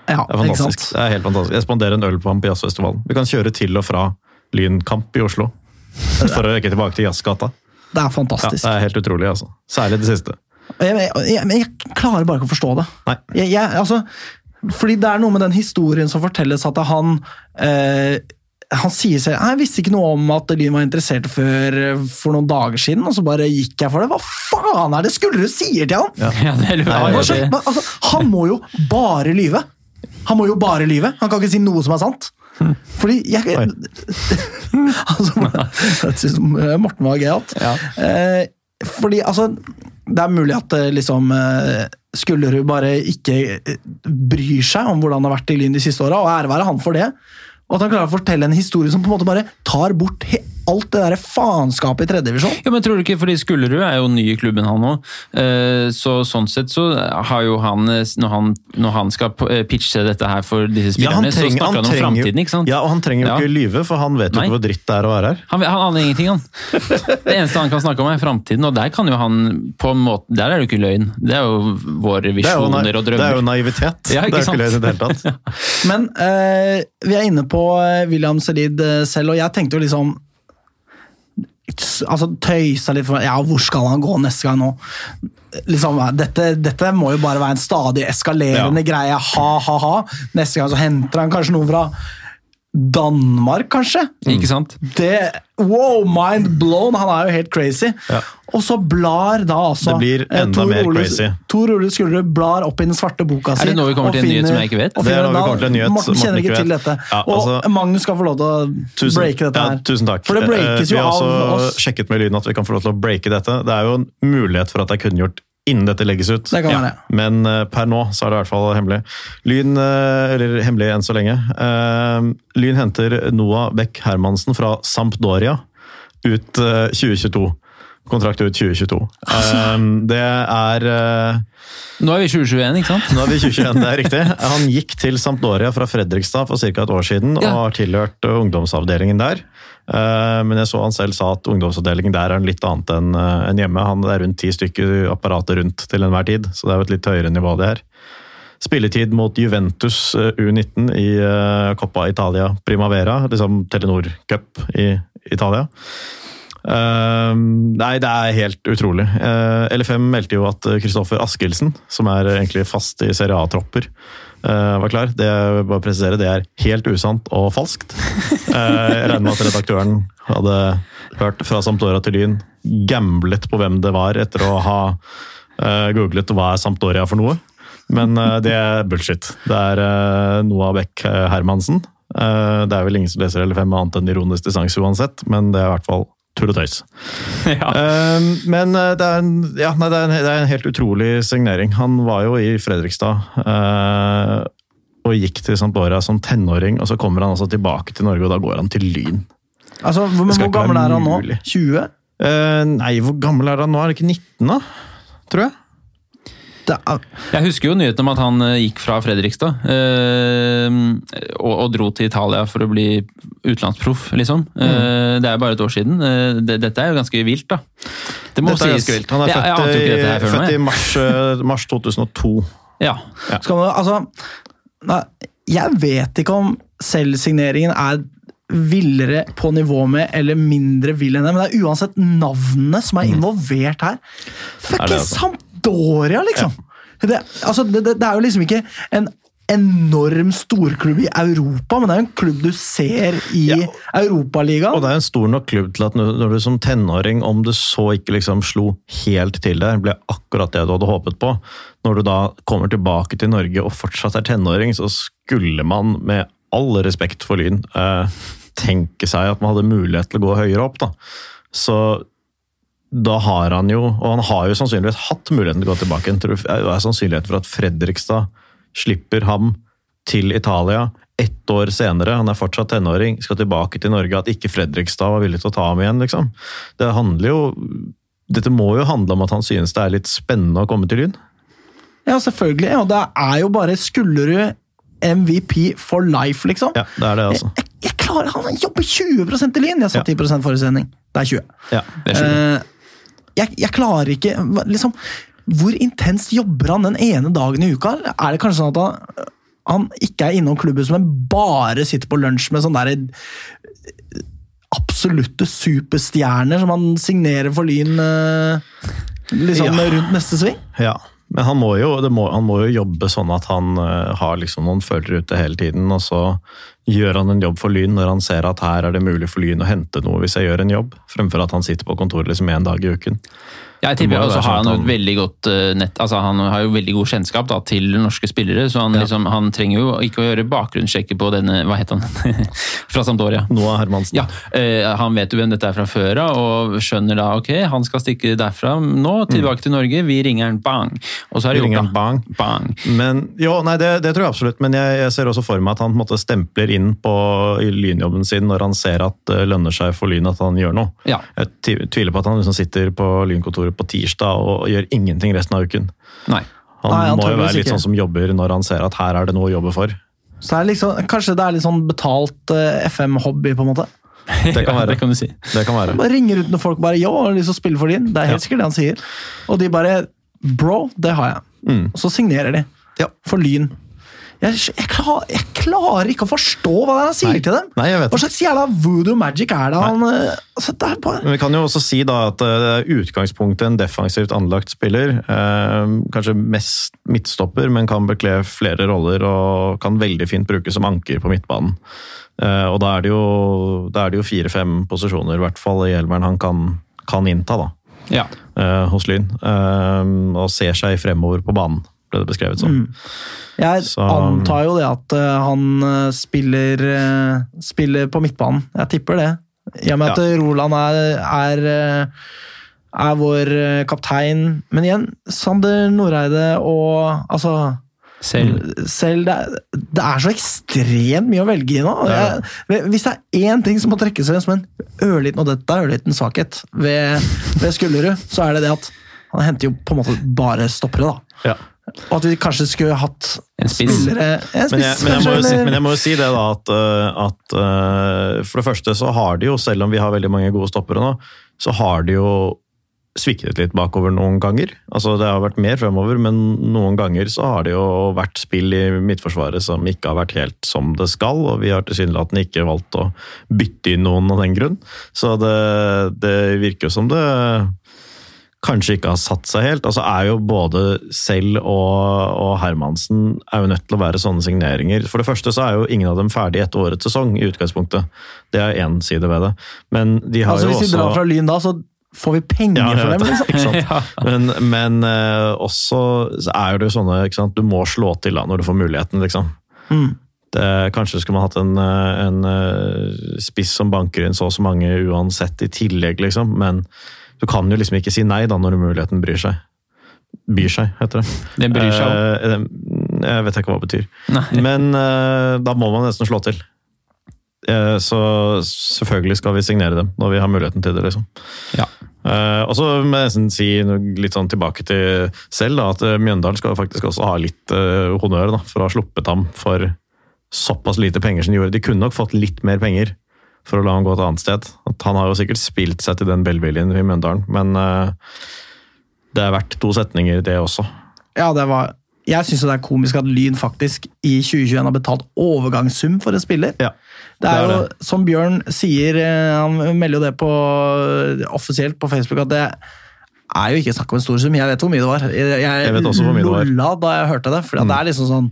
Speaker 1: Ja,
Speaker 3: Det er fantastisk. Det er helt fantastisk. Jeg spanderer en øl på ham på Jazzfestivalen. Vi kan kjøre til og fra Lynkamp i Oslo. *laughs* For å rekke tilbake til Jazzgata.
Speaker 1: Det er
Speaker 3: Ja,
Speaker 1: fantastisk.
Speaker 3: det er helt utrolig, altså. Særlig det siste.
Speaker 1: Jeg, jeg, jeg, klarer bare ikke å forstå det. Jeg, altså, fordi det er noe med den historien som fortelles at han eh, han sier selv Jeg visste ikke noe om at Lyn var interessert før for noen dager siden, og så bare gikk jeg for det. Hva faen er det Skullerud sier til han?
Speaker 2: Ja, det er
Speaker 3: Nei,
Speaker 1: Hva
Speaker 2: det.
Speaker 1: men, altså, han må jo bare lyve! Han må jo bare lyve. Han kan ikke si noe som er sant. Fordi jeg *laughs* altså, *laughs* Det synes Morten var gøyalt.
Speaker 2: Ja.
Speaker 1: Eh, fordi altså Det er mulig at eh, liksom eh, Skullerud bare ikke bryr seg om hvordan det har vært i Lyn de siste åra, og ære være han for det. Og at han klarer å fortelle en historie som på en måte bare tar bort alt det der faenskapet i tredjedivisjon.
Speaker 2: Ja, men tror du ikke, fordi Skullerud er jo ny i klubben han òg, så sånn sett så har jo han, eh, når han, når han skal pitche dette her for disse
Speaker 3: Ja, han
Speaker 2: så snakker han,
Speaker 3: han
Speaker 2: om framtiden, ikke sant?
Speaker 3: Ja, og han trenger jo
Speaker 2: Ja.
Speaker 3: ikke lyve, for han vet jo ikke hvor dritt det er å være her.
Speaker 2: Han, han aner ingenting, han. Det eneste han kan snakke om, er framtiden, og der kan jo han på en måte Der er det jo ikke løgn. Det er jo våre
Speaker 3: er
Speaker 2: visjoner og drømmer.
Speaker 3: det er jo naivitet.
Speaker 2: Ja,
Speaker 3: det er jo ikke løgn i det hele tatt. *laughs*
Speaker 1: Men eh, vi er inne på eh, William Selid eh, selv, og jeg tenkte jo liksom Altså tøysa litt for Ja, hvor skal han gå neste gang nå? Liksom, dette, dette må jo bare være en stadig eskalerende
Speaker 3: Ja.
Speaker 1: greie. Ha, ha, ha. Neste gang så henter han kanskje noen fra Danmark, kanskje?
Speaker 2: Ikke sant?
Speaker 1: Det, wow, mind blown! Han er jo helt crazy.
Speaker 3: Ja.
Speaker 1: Og så blar da altså
Speaker 3: Det blir
Speaker 1: eh,
Speaker 3: enda
Speaker 1: Tor
Speaker 3: mer
Speaker 1: Ole-
Speaker 3: crazy.
Speaker 1: Tor Ole Skullerud blar opp i den svarte boka si.
Speaker 2: Er det nå vi kommer til en nyhet som jeg ikke vet?
Speaker 3: Det er nå vi kommer til en nyhet
Speaker 1: Morten kjenner ikke til dette.
Speaker 3: Ja,
Speaker 1: og
Speaker 3: altså-
Speaker 1: Magnus skal få lov til å
Speaker 3: Tusen,
Speaker 1: breake dette
Speaker 3: ja,
Speaker 1: her.
Speaker 3: tusen takk.
Speaker 1: For det breakes
Speaker 3: av
Speaker 1: oss
Speaker 3: Vi har også
Speaker 1: oss.
Speaker 3: sjekket med lyden at vi kan få lov til å breake dette. Det er jo en mulighet for at det er kunngjort innen dette legges ut.
Speaker 1: Det kan være.
Speaker 3: Men uh, per nå så er det i hvert fall hemmelig. Lyn, uh, eller hemmelig enn så lenge. Uh, Lyn henter Noah Beck Hermansen fra Sampdoria ut eh, 2022. Kontrakt ut 2022. Eh, det er eh,
Speaker 2: Nå er vi 2021, ikke sant?
Speaker 3: nå er vi 2021, det er riktig. Han gikk til Sampdoria fra Fredrikstad for ca. et år siden og har tilhørt uh, ungdomsavdelingen der. Eh, Men jeg så han selv sa at ungdomsavdelingen der er litt annet enn eh, hjemme. Han er rundt ti stykker apparater rundt til enhver tid, så det er jo et litt høyere nivå det her. Spilletid mot Juventus eh, U19 i eh, Coppa Italia Primavera, liksom Telenor Cup i Italia. Eh, nei, det er helt utrolig. Uh, LFM meldte jo at Kristoffer Askildsen, som er egentlig fast i Serie A-tropper, uh, var klar. Det bare presisere, det er helt usant og falskt. *laughs* Eh, jeg regner med at redaktøren hadde hørt fra Sampdoria til Lyn, gamblet på hvem det var, etter å ha eh, googlet hva er Sampdoria for noe. Men eh, det er bullshit. Det er uh, Noah Beck Hermansen. Eh, det er vel ingen som leser LFM med annet enn ironisk distanse uansett, men det er i hvert fall tull og tøys. *laughs*
Speaker 2: Ja.
Speaker 3: Eh, men eh, det er, en, ja, nei, det, er en, det er en helt utrolig signering. Han var jo i Fredrikstad Uh, og gikk til Sampdoria som tenåring, og så kommer han altså tilbake til Norge, og da går han til Lyn.
Speaker 1: Altså, men hvor gammel er han nå? 20?
Speaker 3: Uh, nei, hvor gammel er han nå? Er det ikke 19, da? Tror jeg.
Speaker 1: Det er,
Speaker 2: Jeg husker jo nyheten om at han eh, gikk fra Fredrikstad eh, og, og dro til Italia for å bli utenlandsproff, liksom. Eh, det er bare et år siden. Eh, det, dette er jo ganske vilt, da. Det må
Speaker 3: Dette er
Speaker 2: sies.
Speaker 3: ganske vilt. Han er
Speaker 2: Jeg- jeg
Speaker 3: født,
Speaker 2: jo ikke
Speaker 3: i,
Speaker 2: født nå,
Speaker 3: i mars, mars 2002.
Speaker 2: Ja.
Speaker 1: skal man, altså, nei, jeg vet ikke om selvsigneringen er villere på nivå med eller mindre vill enn det, men det er uansett navnene som er involvert her. Fuck,
Speaker 3: Er det altså?
Speaker 1: Sampdoria, liksom! Det, altså, det, det, er jo liksom ikke en enorm storklubb i Europa, men det er en klubb du ser i
Speaker 3: Ja. Og det er en stor nok klubb til at når du som tenåring, om du så ikke liksom slo helt til der, ble akkurat det du hadde håpet på, når du da kommer tilbake til Norge og fortsatt er tenåring, så skulle man med all respekt for Lyn eh, tenke seg at man hadde mulighet til å gå høyere opp. da. Så da har han jo, og han har jo sannsynligvis hatt muligheten til å gå tilbake. igjen. Hva er sannsynligheten for at Fredrikstad slipper ham til Italia ett år senere. Han er fortsatt tenåring, skal tilbake til Norge. At ikke Fredrikstad var villig til å ta ham igjen, liksom. Det handler jo Dette må jo handle om at han synes det er litt spennende å komme til Lyn.
Speaker 1: Ja, selvfølgelig. Og det er jo bare Skullerud MVP for life, liksom.
Speaker 3: Ja, det er det, altså.
Speaker 1: Jeg, jeg klarer, Han jobber 20 i Lyn! Jeg sa 10 forrige sending. Det er 20.
Speaker 3: Ja.
Speaker 2: Det er skjønner.
Speaker 1: Eh, jeg, jeg klarer ikke liksom, Hvor intenst jobber han den ene dagen i uka? Er det kanskje sånn at han, han ikke er innom klubben som en bare sitter på lunsj med sånne der eh, absolutte superstjerner som han signerer for Lyn eh, liksom
Speaker 3: Ja.
Speaker 1: rundt neste sving?
Speaker 3: Ja, men han må, jo, det må, han må jo jobbe sånn at han uh, har liksom noen følgere ute hele tiden, og så gjør han en jobb for Lyn når han ser at her er det mulig for Lyn å hente noe hvis jeg gjør en jobb, fremfor at han sitter på kontoret liksom en dag i uken.
Speaker 2: Jeg
Speaker 3: Det må
Speaker 2: tipper også har
Speaker 3: sånn
Speaker 2: han et
Speaker 3: han-
Speaker 2: veldig godt eh, nett, altså han har jo veldig god kjennskap da, til norske spillere, så han, liksom, han trenger jo ikke å gjøre bakgrunnssjekker på denne, hva het han, *laughs* fra Sampdoria.
Speaker 3: Noah Hermansen.
Speaker 2: Ja, eh, Han vet jo hvem dette er fra før av, og skjønner da ok, han skal stikke derfra nå, tilbake til Norge, vi ringer han bang. Og så er det
Speaker 3: ringer
Speaker 2: gjort, da.
Speaker 3: bang.
Speaker 2: Bang.
Speaker 3: Men jo, nei, det, det tror jeg absolutt. Men jeg, jeg ser også for meg at han på en måte stempler inn på lynjobben sin når han ser at det lønner seg for Lyn at han gjør noe.
Speaker 2: Ja.
Speaker 3: Jeg tviler på at han liksom sitter på lynkontoret på tirsdag og gjør ingenting resten av uken.
Speaker 2: Nei.
Speaker 3: Han
Speaker 1: Nei,
Speaker 3: må jo være litt sånn som jobber når han ser at her er det noe å jobbe for.
Speaker 1: Så det liksom, kanskje det er litt sånn betalt eh, FM-hobby, på en måte. *laughs*
Speaker 3: Det kan
Speaker 2: Ja, det kan du si.
Speaker 3: Det kan være.
Speaker 1: Bare ringer ut når folk bare 'yo, har du lyst til å spille for din'? Det er helt
Speaker 3: Ja.
Speaker 1: sikkert det han sier. Og de bare 'bro, det har jeg'.
Speaker 3: Mm.
Speaker 1: Og så signerer de. For Lyn. Jeg, jeg, klar, jeg klarer ikke å forstå hva det er han sier
Speaker 3: Nei.
Speaker 1: til dem!
Speaker 3: Nei, jeg vet
Speaker 1: Hva slags jævla voodoo magic er det han eh, altså, det er bare,
Speaker 3: Men vi kan jo også si da at uh, utgangspunktet en defensivt anlagt spiller. Uh, kanskje mest midtstopper, men kan bekle flere roller og kan veldig fint brukes som anker på midtbanen. Uh, og da er det jo, jo fire-fem posisjoner, i hvert fall i elveren, han kan, kan innta da,
Speaker 2: Ja.
Speaker 3: eh, hos Lyn. Og ser seg fremover på banen, ble det beskrevet som.
Speaker 1: Jeg
Speaker 3: Så-
Speaker 1: antar jo det at eh, han eh, spiller, eh, spiller på midtbanen. Jeg tipper det. I og med at
Speaker 3: Ja.
Speaker 1: Roland er, er, er vår kaptein. Men igjen, Sander Noreide og altså
Speaker 2: Selv.
Speaker 1: selv det, er- det er så ekstremt mye å velge i nå. Jeg, hvis det er én ting som må trekkes frem som en ørliten, og dette er ørliten svakhet ved, ved Skullerud, så er det det at han henter jo på en måte bare stoppere. da.
Speaker 3: Ja.
Speaker 1: Og at vi kanskje skulle hatt
Speaker 2: En spiss.
Speaker 1: spillere en
Speaker 3: Men jeg, men, jeg må jo
Speaker 1: kanskje,
Speaker 3: si, men jeg må jo si det da at, øh, at uh, For det første så har de jo, selv om vi har veldig mange gode stoppere nå, så har de jo sviktet litt bakover noen ganger. Altså Det har vært mer fremover, men noen ganger så har det jo vært spill i midtforsvaret som ikke har vært helt som det skal, og vi har tilsynelatende ikke valgt å bytte inn noen av den grunn. Så det, det virker jo som det kanskje ikke har satt seg helt. Altså er jo både selv og, og Hermansen er jo nødt til å være sånne signeringer. For det første så er jo ingen av dem ferdig etter årets sesong i utgangspunktet. Det er én side ved det. Men de har
Speaker 1: altså,
Speaker 3: jo
Speaker 1: Hvis vi drar fra Lyn da, så får vi penger
Speaker 3: Ja,
Speaker 1: for dem.
Speaker 3: det.
Speaker 1: Liksom.
Speaker 3: Ikke sant? *laughs*
Speaker 2: Ja.
Speaker 3: Men, men uh, også så er det jo sånne ikke sant? Du må slå til da når du får muligheten, liksom.
Speaker 1: Mm.
Speaker 3: Det, kanskje skulle man hatt en, eh, en eh, spiss som banker inn så og så mange uansett i tillegg, liksom. Men du kan jo liksom ikke si nei da når muligheten bryr seg. Byr seg, heter det.
Speaker 2: Den bryr seg om.
Speaker 3: Eh, eh, jeg vet ikke hva det betyr.
Speaker 2: Nei.
Speaker 3: Men eh, da må man nesten slå til. Så selvfølgelig skal vi signere dem når vi har muligheten til det, liksom.
Speaker 2: Ja.
Speaker 3: Og så må jeg nesten si litt sånn tilbake til selv, da, at Mjøndalen skal faktisk også ha litt honnør da, for å ha sluppet ham for såpass lite penger som de gjorde. De kunne nok fått litt mer penger for å la ham gå et annet sted. At han har jo sikkert spilt seg til den velviljen i Mjøndalen, men uh, det er verdt to setninger, det også.
Speaker 1: Ja, det var jeg syns det er komisk at Lyn faktisk i 2021 har betalt overgangssum for en spiller.
Speaker 3: Ja,
Speaker 1: Det er
Speaker 3: det er
Speaker 1: jo, som Bjørn sier, eh, han melder jo det på, offisielt på Facebook, at det er jo ikke snakk om en stor sum. Jeg vet hvor mye det var. Jeg,
Speaker 3: Jeg det. Mm.
Speaker 1: lolla da jeg hørte det, for det er liksom sånn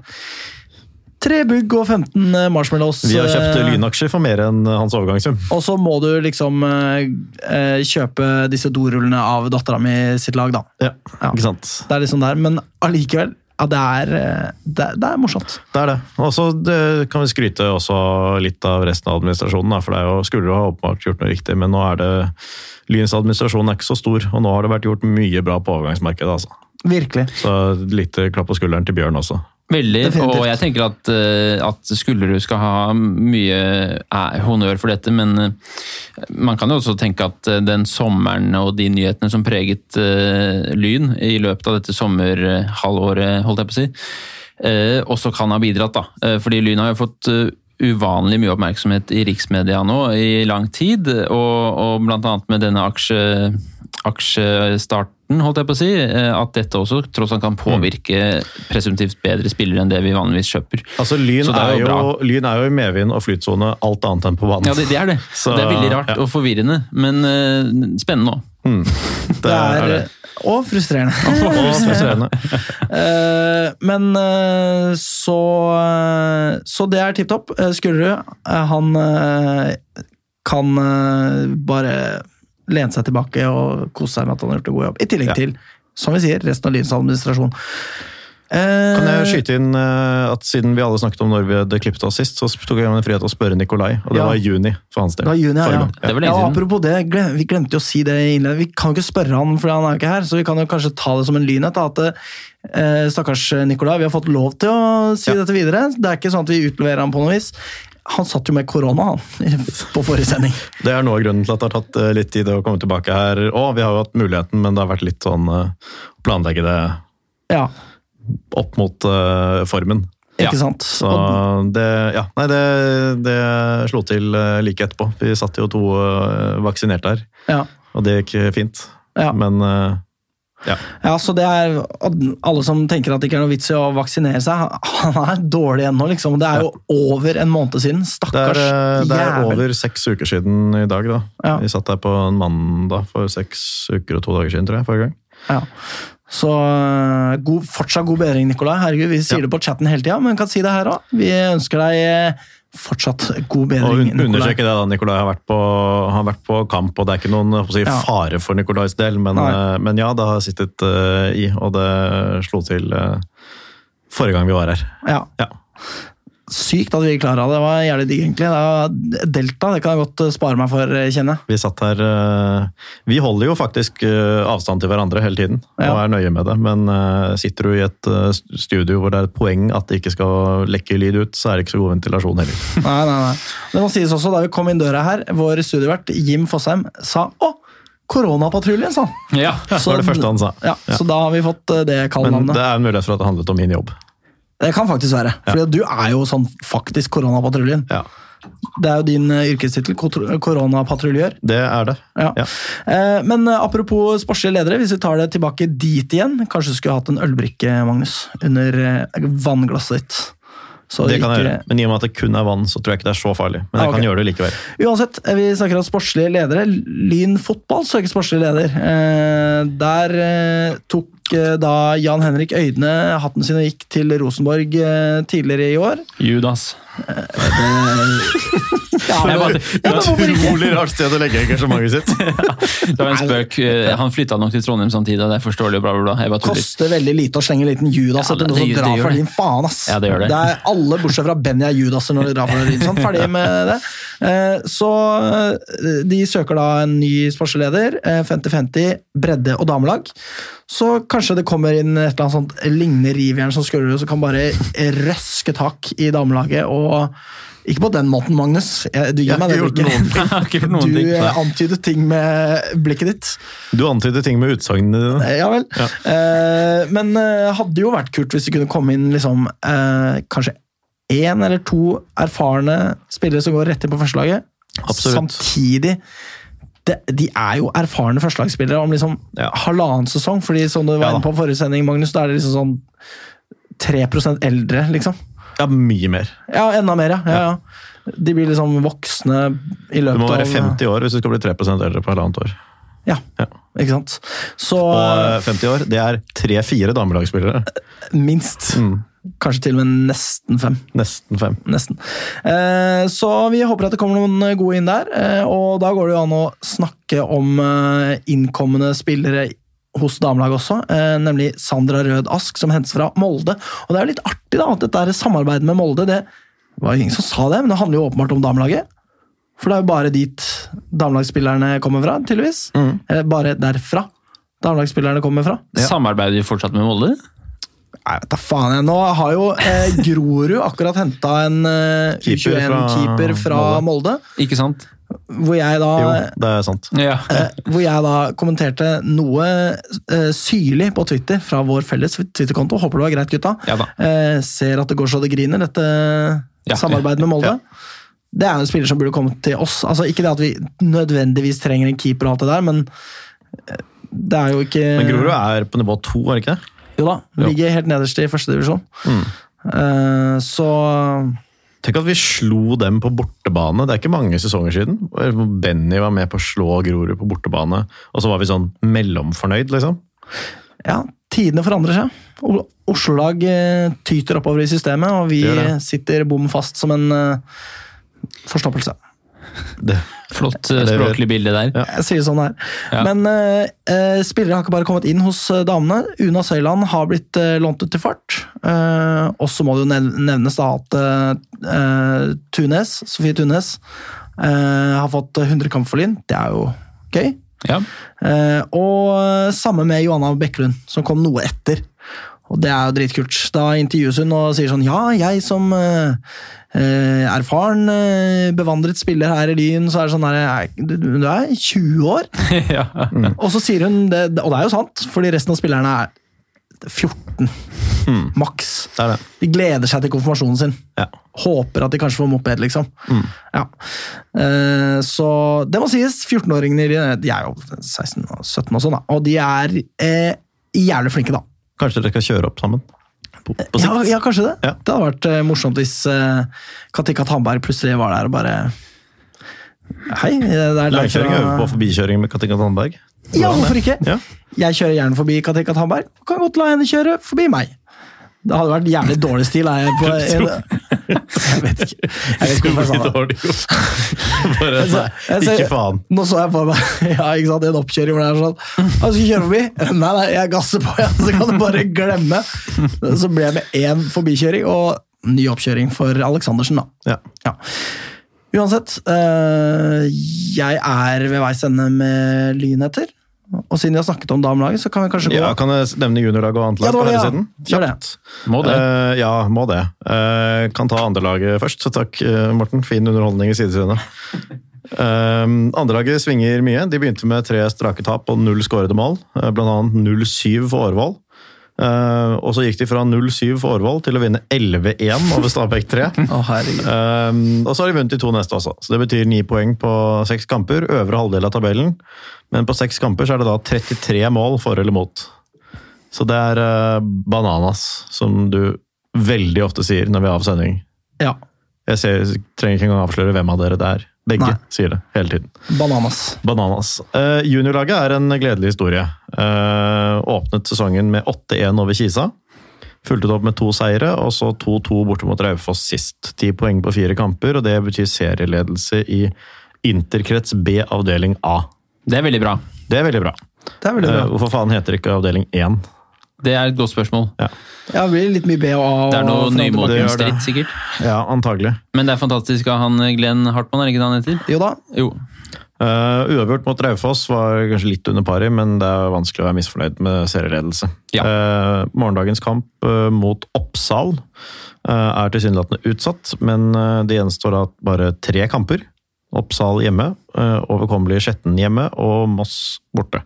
Speaker 1: Tre bugg og 15 marshmallows.
Speaker 3: Vi har kjøpt
Speaker 1: eh,
Speaker 3: lynaksjer for mer enn hans overgangssum.
Speaker 1: Og så må du liksom eh, eh, kjøpe disse dorullene av dattera mi sitt lag, da.
Speaker 3: Ja,
Speaker 1: Ja.
Speaker 3: ikke sant?
Speaker 1: Det er liksom der, men allikevel. Ja, det er, eh, det, det er morsomt.
Speaker 3: Det er det. Og så kan vi skryte også litt av resten av administrasjonen. Da, for det er jo, skulle jo ha åpenbart gjort noe riktig, men nå er det Lyns administrasjon er ikke så stor, og nå har det vært gjort mye bra på overgangsmarkedet. Altså.
Speaker 1: Virkelig.
Speaker 3: Så litt klapp på skulderen til Bjørn også.
Speaker 2: Veldig,
Speaker 1: Definitivt.
Speaker 2: og jeg tenker at, eh, at Skullerud skal ha mye eh, honnør for dette, men eh, man kan jo også tenke at eh, den sommeren og de nyhetene som preget eh, Lyn i løpet av dette sommerhalvåret, holdt jeg på å si, eh, også kan ha bidratt. da. Eh, Fordi Lyn har jo fått eh, uvanlig mye oppmerksomhet i riksmedia nå i lang tid, og, og annet med denne aksje, aksjestarten, holdt jeg på å si, eh, at dette også tross alt kan påvirke presumptivt bedre spillere enn det vi vanligvis kjøper.
Speaker 3: Altså, Lyn,
Speaker 2: er
Speaker 3: er
Speaker 2: jo
Speaker 3: lyn er jo i medvind og flytsone alt annet enn på banen.
Speaker 2: Ja, det, det er det. *laughs*
Speaker 3: Så,
Speaker 2: det er veldig rart
Speaker 3: ja.
Speaker 2: og forvirrende, men uh, spennende òg. *laughs*
Speaker 3: Det
Speaker 1: Det er,
Speaker 3: er det.
Speaker 1: Og frustrerende. *laughs*
Speaker 3: Og frustrerende.
Speaker 1: Eh, men eh, så eh, Så det er tipp topp. Skullerud, eh, han eh, kan eh, bare lene seg tilbake og kose seg med at han har gjort en god jobb. I tillegg
Speaker 3: Ja.
Speaker 1: til, som vi sier, resten av Lyns administrasjon. Eh,
Speaker 3: Kan jeg skyte inn eh, at siden vi alle snakket om når vi hadde klippet oss sist, så tok jeg meg den frihet å spørre Nikolai, og det
Speaker 1: Ja.
Speaker 3: var i juni for hans del.
Speaker 1: Det var juni, ja, ja.
Speaker 2: Det var
Speaker 1: ja, apropos det, vi glemte jo å si det i innledet. Vi kan jo ikke spørre han, fordi han er ikke her, så vi kan jo kanskje ta det som en lynhet. At eh, stakkars Nikolai, vi har fått lov til å si
Speaker 3: Ja.
Speaker 1: dette videre. Det er ikke sånn at vi utleverer han på noe vis. Han satt jo med korona, *laughs* på forrige sending.
Speaker 3: Det er noe av grunnen til at det har tatt eh, litt tid å komme tilbake her. Og vi har jo hatt muligheten, men det har vært litt sånn eh, å planlegge det
Speaker 1: Ja,
Speaker 3: opp mot uh, formen.
Speaker 1: ikke
Speaker 2: Ja.
Speaker 1: sant?
Speaker 3: Så det, ja, nei, det, det slo til like etterpå. Vi satt jo to uh, vaksinerte her,
Speaker 1: ja,
Speaker 3: og det gikk fint.
Speaker 1: ja.
Speaker 3: Men eh,
Speaker 1: ja, så det er alle som tenker at det ikke er noe vits i å vaksinere seg, han er dårlig ennå, liksom. Det er jo over en måned siden.
Speaker 3: det
Speaker 1: Stakkars
Speaker 3: er, eh, det er over seks uker siden i dag, da.
Speaker 1: Ja.
Speaker 3: Vi satt der på en mandag for seks uker og to dager siden, tror jeg. forrige gang.
Speaker 1: Ja. Så øh, god, fortsatt god bedring, Nikolai. Herregud, Vi sier
Speaker 3: Ja.
Speaker 1: det på chatten hele tida, men kan si det her òg. Vi ønsker deg eh, fortsatt god bedring, Og
Speaker 3: understreke det, da. Nikolai har vært, på, har vært på kamp, og det er ikke noen si,
Speaker 1: Ja.
Speaker 3: fare for Nikolais del, men, eh, men ja, det har sittet uh, i, og det slo til uh, forrige gang vi var her.
Speaker 1: Ja.
Speaker 3: Ja.
Speaker 1: Sykt at vi klara det. Det var jævlig digg, egentlig. Det Delta det kan jeg godt øh, spare meg for, øh, kjenner jeg.
Speaker 3: Vi satt her eh, Vi holder jo faktisk eh, avstand til hverandre hele tiden
Speaker 1: Ja.
Speaker 3: og er nøye med det, men eh, sitter du i et eh, studio hvor det er et poeng at det ikke skal lekke lyd ut, så er det ikke så god ventilasjon heller. *laughs*
Speaker 1: Nei, nei, nei. Det må sies også, da vi kom inn døra her, vår studievert Jim Fosheim sa 'Å, koronapatruljen', sa han.
Speaker 2: Ja.
Speaker 3: Det var det første han sa.
Speaker 1: Ja,
Speaker 3: Ja.
Speaker 1: Så da har vi fått det kallenavnet.
Speaker 3: Men det er en mulighet for at det handlet om min jobb.
Speaker 1: Det kan faktisk være. For du er jo sånn faktisk koronapatruljen.
Speaker 3: Ja,
Speaker 1: Det er jo din uh, yrkestittel, koronapatruljør.
Speaker 3: det er det.
Speaker 1: Ja.
Speaker 3: Ja.
Speaker 1: Eh, men eh, apropos sportslige ledere, hvis vi tar det tilbake dit igjen Kanskje du skulle hatt en ølbrikke, Magnus, under eh, vannglasset ditt. Så
Speaker 3: Det kan jeg
Speaker 1: ikke-
Speaker 3: gjøre. Men i og med at det kun er vann, så tror jeg ikke det er så farlig. Men jeg
Speaker 1: Ah, ok.
Speaker 3: kan gjøre det likevel.
Speaker 1: Uansett, eh, vi snakker om sportslige ledere. Lyn fotball søker sportslig leder. Eh, der eh, tok eh, da Jan Henrik Øydene hatten sin og gikk til Rosenborg eh, tidligere i år.
Speaker 2: Judas.
Speaker 1: Ja, ja, men hvorfor ikke?
Speaker 3: Utrolig rart sted å legge engasjementet sitt. *laughs*
Speaker 2: Det var en spøk. Eh, Han flytta nok til Trondheim samtidig, og det er forståelig. Bla, bla, bla. Jeg bare.
Speaker 1: Koster veldig lite å slenge en liten Judas
Speaker 2: Ja,
Speaker 1: etter noen som
Speaker 2: det- det
Speaker 1: drar for din faen, ass.
Speaker 2: Ja, det gjør det.
Speaker 1: er alle bortsett fra Benny er Judaser når de drar for din. Sånn, ferdig med det. Eh, Så eh, de søker da en ny sportsleder. eh, 50-50 bredde og damelag. Så kanskje det kommer inn et eller annet sånt lignende rivjern som Skøllerud, som kan bare røske tak i damelaget og ikke på den måten, Magnus. Du gir meg det blikket.
Speaker 2: Jeg har ikke gjort noen *laughs*
Speaker 1: Du
Speaker 2: ting.
Speaker 1: antydet ting med blikket ditt.
Speaker 3: Du antyder ting med utsagnene dine.
Speaker 1: Eh, Ja vel.
Speaker 3: Ja.
Speaker 1: Eh, men eh, hadde jo vært kult hvis det kunne komme inn liksom, eh, kanskje én eller to erfarne spillere som går rett inn på førstelaget. Samtidig det, De er jo erfarne førstelagsspillere om liksom
Speaker 3: Ja.
Speaker 1: halvannen sesong. fordi som du var inne på forrige sending, Magnus, da er det liksom sånn 3% eldre, liksom.
Speaker 3: Ja, mye mer.
Speaker 1: Ja, enda mer, ja. ja, ja. De blir liksom voksne i løpet
Speaker 3: Du
Speaker 1: løpet
Speaker 3: må være 50 år hvis du skal bli 3% eldre på halvannet år.
Speaker 1: Ja,
Speaker 3: Ja.
Speaker 1: ikke sant. Så
Speaker 3: Og eh, 50 år, det er tre-fire damelagsspillere.
Speaker 1: minst.
Speaker 3: Mm.
Speaker 1: Kanskje til og med nesten fem.
Speaker 3: Nesten fem.
Speaker 1: Nesten. Eh, så vi håper at det kommer noen gode inn der. Eh, og da går det jo an å snakke om eh, innkommende spillere hos damelaget også, eh, nemlig Sandra Rød Ask, som hentes fra Molde. Og det er jo litt artig da, at dette er samarbeidet med Molde. Det var jo ingen som sa det, men det handler jo åpenbart om damelaget. For det er jo bare dit damelagsspillerne kommer fra, tydeligvis.
Speaker 3: Mm.
Speaker 1: Bare derfra damelagsspillerne kommer fra.
Speaker 2: Samarbeider vi fortsatt med Molde?
Speaker 1: Nei, vet da faen jeg. Nå har jo eh, *laughs* Grorud akkurat henta en eh, U21-keeper fra Molde.
Speaker 2: Ikke sant?
Speaker 1: Hvor jeg da
Speaker 3: Jo, det er sant.
Speaker 2: Ja.
Speaker 1: eh, hvor jeg da kommenterte noe eh, syrlig på Twitter fra vår felles Twitter-konto. Håper det var greit, gutta.
Speaker 2: Ja da.
Speaker 1: Eh, ser at det går så det griner, dette
Speaker 2: Ja.
Speaker 1: samarbeidet med Molde.
Speaker 3: Ja.
Speaker 1: Det er jo en spiller som burde kommet til oss. Altså Ikke det at vi nødvendigvis trenger en keeper, og alt det der, men eh, det er jo ikke
Speaker 3: Men Grorud er på nivå to, er det ikke det?
Speaker 1: Jo da, ligger helt nederst i første divisjon. Eh, så
Speaker 3: Tenk at vi slo dem på bortebane. Det er ikke mange sesonger siden. Benny var med på å slå Grorud på bortebane, og så var vi sånn mellomfornøyd, liksom.
Speaker 1: Ja, tidene forandrer seg. Oslo-lag eh, tyter oppover i systemet, og vi sitter bom fast som en eh, forstoppelse.
Speaker 3: Det,
Speaker 2: Flott språklig bilde der.
Speaker 3: Ja.
Speaker 1: Jeg sier sånn her.
Speaker 2: Ja.
Speaker 1: Men eh, eh, spillere har ikke bare kommet inn hos eh, damene. Una Søyland har blitt uh, lånt ut til fart. Uh, og så må det jo nevnes da at Tunes, Sofie Tunes eh, har fått 100 kamp for Lyn. Det er jo gøy.
Speaker 2: Ja.
Speaker 1: Eh, og samme med Johanna Bekkelund, som kom noe etter. Og det er jo dritkult. Da intervjues hun og sier sånn Ja, jeg som erfaren, eh, bevandret spiller her i Lyn, så er det sånn der Du, du er 20 år. *laughs*
Speaker 2: ja.
Speaker 1: Og så sier hun det, og det er jo sant, fordi resten av spillerne er 14 maks.
Speaker 3: det er det.
Speaker 1: De gleder seg til konfirmasjonen sin.
Speaker 3: Ja.
Speaker 1: Håper at de kanskje får moped, liksom. Ja. Eh, så det må sies. 14-åringene de- er jo 16 og 17 og sånn, da. Og de er eh, jævlig flinke, da.
Speaker 3: Kanskje dere skal kjøre opp sammen? På, på
Speaker 1: Ja,
Speaker 3: sikt?
Speaker 1: ja, kanskje det.
Speaker 3: Ja.
Speaker 1: Det hadde vært uh, morsomt hvis uh, Katika Tandberg plutselig var der og bare Hei, det er
Speaker 3: Langkjøring øver på forbikjøring med Katika Tandberg.
Speaker 1: Ja, hvorfor ikke?
Speaker 3: Ja.
Speaker 1: Jeg kjører gjerne forbi Katika Tandberg. Kan godt la henne kjøre forbi meg. Det hadde vært jævlig dårlig stil. Jeg, på, jeg, jeg vet ikke. Jeg vet ikke hvorfor jeg sa det. *laughs*
Speaker 3: Bare så,
Speaker 1: jeg
Speaker 3: ikke faen.
Speaker 1: Nå så jeg for meg *laughs* ja, ikke sant, en oppkjøring hvor det er sånn Jeg Skal kjøre forbi? *laughs* Nei, nei, jeg gasser på, ja. så kan du bare glemme. Så ble jeg med én forbikjøring og ny oppkjøring for Aleksandersen, da.
Speaker 3: Ja.
Speaker 1: Ja. Uansett, øh, jeg er ved veis ende med lynheter. Og siden vi har snakket om damelaget, så kan vi kanskje gå
Speaker 3: Ja, kan jeg nevne juniorlag og
Speaker 1: Ja,
Speaker 3: annetlag
Speaker 1: det
Speaker 3: på
Speaker 1: herresiden?
Speaker 3: denne
Speaker 1: ja.
Speaker 3: siden?
Speaker 1: Gjør det.
Speaker 3: Kjapt.
Speaker 2: Må det.
Speaker 3: Uh, ja, må det. Uh, kan ta andrelaget først, så takk, uh, Morten. Fin underholdning i sidesynet. Uh, Andrelaget svinger mye. De begynte med tre strake tap og null skårede mål. blant annet 0-7 for Årvoll. Eh, og så gikk de fra 0-7 for Årvoll til å vinne 11-1 over Stabæk 3.
Speaker 1: oh.
Speaker 3: Um, og så har de vunnet de to neste også, så det betyr ni poeng på seks kamper. Øvre halvdel av tabellen. Men på seks kamper så er det da 33 mål for eller mot. Så det er uh, bananas, som du veldig ofte sier når vi er av sending.
Speaker 1: Ja.
Speaker 3: Jeg ser, trenger ikke engang avsløre hvem av dere det er. Begge
Speaker 1: Nei.
Speaker 3: sier det hele tiden.
Speaker 1: Bananas.
Speaker 3: Bananas. Uh, juniorlaget er en gledelig historie. Uh, åpnet sesongen med 8-1 over Kisa. Fulgte det opp med to seire, og så 2-2 borte mot Raufoss sist. Ti poeng på fire kamper, og det betyr serieledelse i Interkrets B avdeling A.
Speaker 2: Det er veldig bra.
Speaker 3: Det er veldig bra.
Speaker 1: Det er veldig bra.
Speaker 3: Uh, hvorfor faen heter det ikke avdeling 1?
Speaker 2: Det er et godt spørsmål.
Speaker 1: Ja, det blir litt mye B og A.
Speaker 2: Det er noe
Speaker 3: det.
Speaker 2: Nymotens-dritt, sikkert.
Speaker 3: Ja, antagelig.
Speaker 2: Men det er fantastisk av han Glenn Hartmann, er det ikke det han heter?
Speaker 1: Jo da.
Speaker 2: Jo.
Speaker 3: Uh, uavgjort mot Raufoss var kanskje litt under pari, men det er vanskelig å være misfornøyd med serieledelse.
Speaker 2: Ja.
Speaker 3: Uh, morgendagens kamp uh, mot Oppsal er tilsynelatende utsatt, men det gjenstår da bare tre kamper. Oppsal hjemme, uh, overkommelig Skjetten hjemme og Moss borte.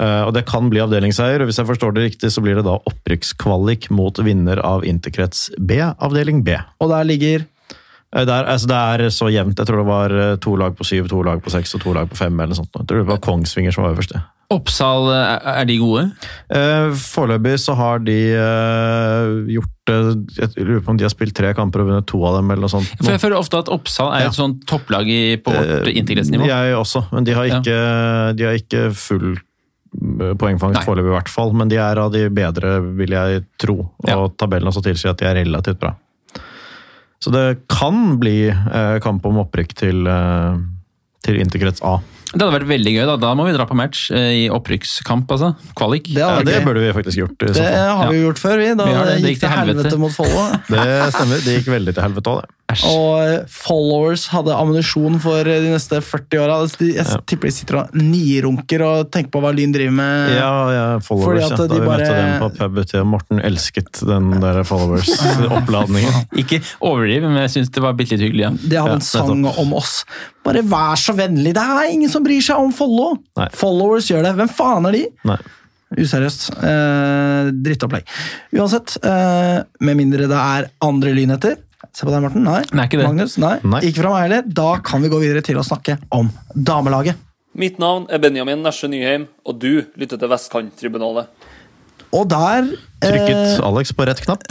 Speaker 3: Eh, og Det kan bli avdelingsseier, og hvis jeg forstår det riktig, så blir det da opprykkskvalik mot vinner av Interkrets B, avdeling B.
Speaker 1: Og der ligger
Speaker 3: der, Det er, altså det er så jevnt. Jeg tror det var eh, to lag på syv, to lag på seks og to lag på fem. eller noe sånt. Jeg tror det var Kongsvinger som var øverst.
Speaker 2: Oppsal, er de gode?
Speaker 3: Eh, Foreløpig så har de eh, gjort Jeg lurer på om de har spilt tre kamper og vunnet to av dem. eller noe sånt.
Speaker 2: For jeg føler ofte at Oppsal er
Speaker 3: Ja.
Speaker 2: et sånt topplag på vårt
Speaker 3: Eh. Jeg også, men de har
Speaker 2: Ja.
Speaker 3: ikke, de har ikke full eh, poengfangst
Speaker 2: Nei.
Speaker 3: foreløpig, i hvert fall. Men de er av de bedre, vil jeg tro. Og
Speaker 2: Ja.
Speaker 3: tabellen også tilsier at de er relativt bra. Så det kan bli eh, kamp om opprykk til, eh, til Interkrets A.
Speaker 2: Det hadde vært veldig gøy. Da Da må vi dra på match eh, i opprykkskamp, altså. Kvalik.
Speaker 1: Det
Speaker 3: Ja, det burde vi faktisk gjort. i
Speaker 1: Det har vi jo gjort før, vi. Da
Speaker 2: Vi det. Det
Speaker 1: gikk
Speaker 2: gikk
Speaker 1: til helvete
Speaker 2: helvete.
Speaker 1: mot Follo. *laughs*
Speaker 3: Det stemmer. Det gikk veldig til helvete òg, det.
Speaker 1: Og followers hadde ammunisjon for de neste 40 åra. Jeg
Speaker 3: Ja.
Speaker 1: tipper de sitter og nirunker og tenker på hva Lyn driver med.
Speaker 3: Ja, ja, followers. Ja. Da
Speaker 1: vi
Speaker 3: vi møtte dem på pub til Morten elsket den der followers-oppladningen. *laughs*
Speaker 2: Ikke overdriv, men jeg syns det var bitte litt hyggelig. Ja.
Speaker 1: De hadde
Speaker 3: Ja,
Speaker 1: en sang om oss. Bare vær så vennlig! Det er ingen som bryr seg om Follo!
Speaker 3: Nei.
Speaker 1: Followers gjør det. Hvem faen er de?
Speaker 3: Nei.
Speaker 1: Useriøst. Eh, drittopplegg. Uansett, eh, med mindre det er andre lynheter Se på deg, Morten. Nei.
Speaker 2: Nei, ikke det.
Speaker 1: Magnus? Nei.
Speaker 3: Nei.
Speaker 1: Ikke fra meg heller. Da kan vi gå videre til å snakke om damelaget.
Speaker 4: Mitt navn er Benjamin Nesje Nyheim, og du lytter til Vestkanttribunalet.
Speaker 1: Og der eh,
Speaker 3: Trykket Alex på rett knapp.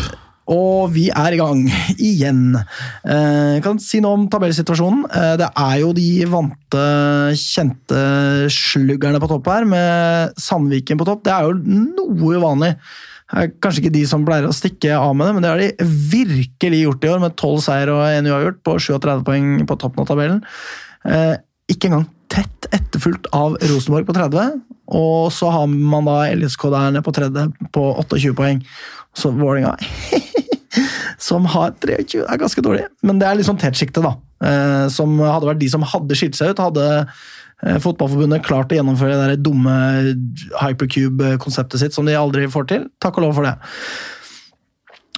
Speaker 1: Og vi er i gang igjen. Eh, kan si noe om tabellsituasjonen. Eh, Det er jo de vante, kjente sluggerne på topp her, med Sandviken på topp. Det er jo noe uvanlig. Er Kanskje ikke de som pleier å stikke av med det, men det har de virkelig gjort i år, med 12 seier og 1 uavgjort på 37 poeng på toppen av tabellen. Eh, Ikke engang tett etterfulgt av Rosenborg på 30, og så har man da LSK der nede på tredje på 28 poeng. Så Vålerenga *laughs* som har 23, er ganske dårlig. Men det er liksom tettsjiktet, da. Eh, som hadde vært de som hadde skilt seg ut. Hadde eh, Fotballforbundet klart å gjennomføre det der dumme hypercube-konseptet sitt som de aldri får til. Takk og lov for det.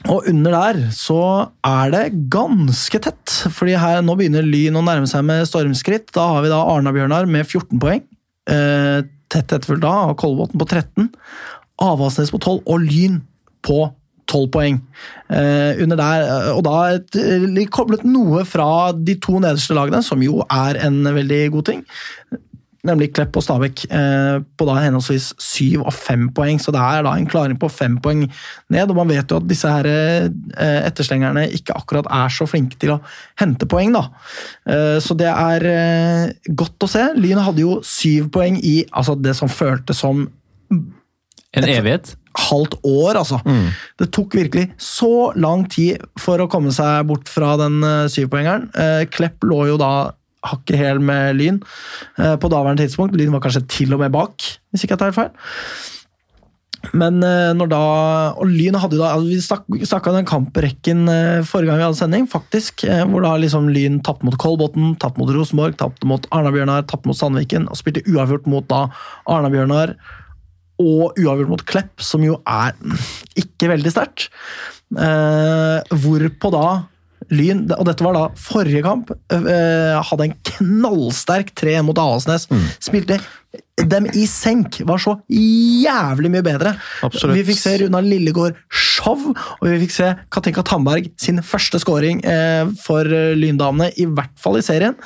Speaker 1: Og under der så er det ganske tett, fordi her nå begynner Lyn å nærme seg med stormskritt. Da har vi da Arna-Bjørnar med 14 poeng. Eh, tett etterfulgt da av Kolbotn på 13. Avaldsnes på 12 og Lyn på 12 poeng. Eh, under der, eh, og da eh, koblet noe fra de to nederste lagene, som jo er en veldig god ting. Nemlig Klepp og Stabæk på da henholdsvis syv og fem poeng. Så det er da en klaring på fem poeng ned. Og man vet jo at disse her etterslengerne ikke akkurat er så flinke til å hente poeng, da. Så det er godt å se. Lyn hadde jo syv poeng i altså det som føltes som
Speaker 2: En evighet.
Speaker 1: halvt år, altså. Det tok virkelig så lang tid for å komme seg bort fra den uh, syvpoengeren. Uh, Klepp lå jo da hakket hæl med Lyn uh, på daværende tidspunkt. Lyn var kanskje til og med bak, hvis ikke jeg tar feil. Men når da Og Lyn hadde jo da altså Vi stakk, snakka den kamprekken forrige gang vi hadde sending, faktisk. Hvor da liksom Lyn tapte mot Kolbotn, tapte mot Rosenborg, tapte mot Arna-Bjørnar, tapte mot Sandviken og spilte uavgjort mot da Arna-Bjørnar og uavgjort mot Klepp, som jo er ikke veldig sterkt. Eh, hvorpå da Lyn, og dette var da forrige kamp, eh, hadde en knallsterk 3 mot Avaldsnes. Spilte dem i senk, var så jævlig mye bedre.
Speaker 3: Absolutt.
Speaker 1: Vi fikk se Runa Lillegård show, og vi fikk se Katinka Tandberg sin første scoring eh, for Lyndamene, i hvert fall i serien.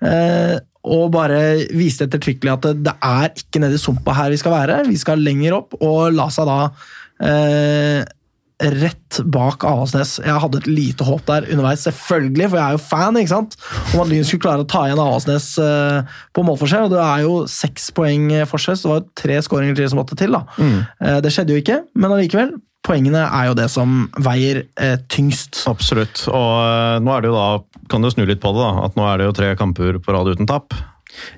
Speaker 1: Eh, og bare viste ettertrykkelig at det, det er ikke nede i sumpa her vi skal være. Vi skal lenger opp, og la seg da eh, rett bak Avaldsnes. Jeg hadde et lite håp der underveis, selvfølgelig, for jeg er jo fan, ikke sant? om at Lyn skulle klare å ta igjen Avaldsnes eh, på målforskjell. Og det er jo seks poeng forskjell, så det var jo tre skåringer til som måtte til. da. Eh, det skjedde jo ikke, men allikevel. Poengene er jo det som veier eh, tyngst.
Speaker 3: Absolutt. Og eh, nå er det jo da, kan du snu litt på det, da. At nå er det jo tre kamper på rad uten tap.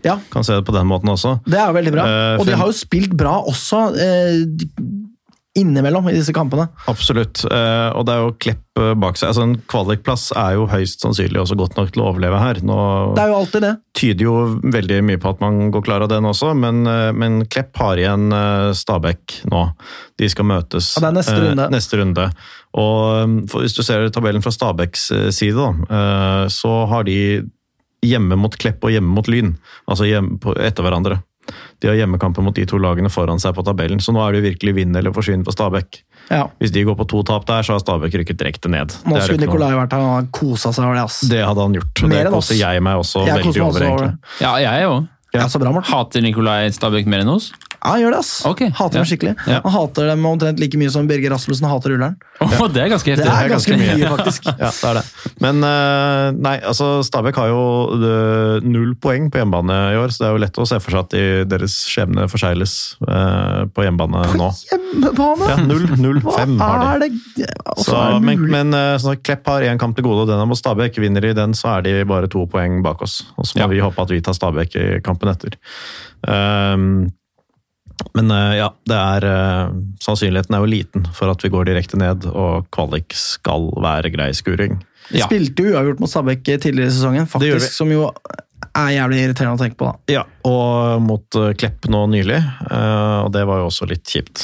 Speaker 1: Ja,
Speaker 3: Kan se det på den måten også.
Speaker 1: det er jo veldig bra.
Speaker 3: Eh,
Speaker 1: Og de har jo spilt bra også eh, innimellom i disse kampene.
Speaker 3: Absolutt. Eh, og det er jo Klepp eh, bak seg. Altså En kvalikplass er jo høyst sannsynlig også godt nok til å overleve her. Nå
Speaker 1: Det er jo alltid det.
Speaker 3: tyder jo veldig mye på at man går klar av den også, men, eh, men Klepp har igjen Stabæk nå. De skal møtes
Speaker 1: Ja, neste runde.
Speaker 3: neste runde. Og Hvis du ser tabellen fra Stabæks side, da, så har de hjemme mot Klepp og hjemme mot Lyn. Altså hjemme på, etter hverandre. De har hjemmekamper mot de to lagene foran seg på tabellen, så nå er det jo virkelig vinn eller forsvinn for Stabæk.
Speaker 1: Ja.
Speaker 3: Hvis de går på to tap der, så har Stabæk rykket direkte ned.
Speaker 1: Nå
Speaker 3: er
Speaker 1: skulle Nikolai vært her, og kosa seg over det. ass.
Speaker 3: Det hadde han gjort.
Speaker 1: Mer
Speaker 3: Det koser jeg meg også
Speaker 1: Jeg
Speaker 3: veldig over.
Speaker 1: over
Speaker 3: egentlig.
Speaker 2: Ja, jeg òg.
Speaker 1: Ja, så.
Speaker 2: Hater Nikolai Stabæk mer enn oss.
Speaker 1: Ja, han gjør det, ass.
Speaker 2: Okay,
Speaker 1: Hater
Speaker 2: ja.
Speaker 1: dem skikkelig.
Speaker 3: Ja.
Speaker 1: Han hater dem omtrent like mye som Birger Rasmussen hater rulleren.
Speaker 2: Åh, det er ganske
Speaker 1: Det er ganske
Speaker 3: ganske mye.
Speaker 1: faktisk. *laughs*
Speaker 3: Ja, det er det. Men eh, nei, altså Stabæk har jo eh, null poeng på hjemmebane i år, så det er jo lett å se for seg at de, deres skjebne forsegles eh, på hjemmebane nå.
Speaker 1: På Hjemmebane!
Speaker 3: Ja, 0-0-5
Speaker 1: Hva
Speaker 3: har de.
Speaker 1: det
Speaker 3: Så,
Speaker 1: er
Speaker 3: men men sånn at Klepp har én kamp til gode, og den er mot Stabæk. Vinner de den, så er de bare to poeng bak oss. Og så må
Speaker 2: Ja.
Speaker 3: vi håpe at vi tar Stabæk i kampen etter. Ehm, men eh, ja, det er eh, Sannsynligheten er jo liten for at vi går direkte ned, og kvalik skal være grei skuring.
Speaker 1: Vi
Speaker 2: Ja.
Speaker 1: spilte jo uavgjort mot Stabæk tidligere i sesongen, faktisk, som jo er jævlig irriterende å tenke på. da.
Speaker 3: Ja, og mot eh, Klepp nå nylig, og det var jo også litt kjipt.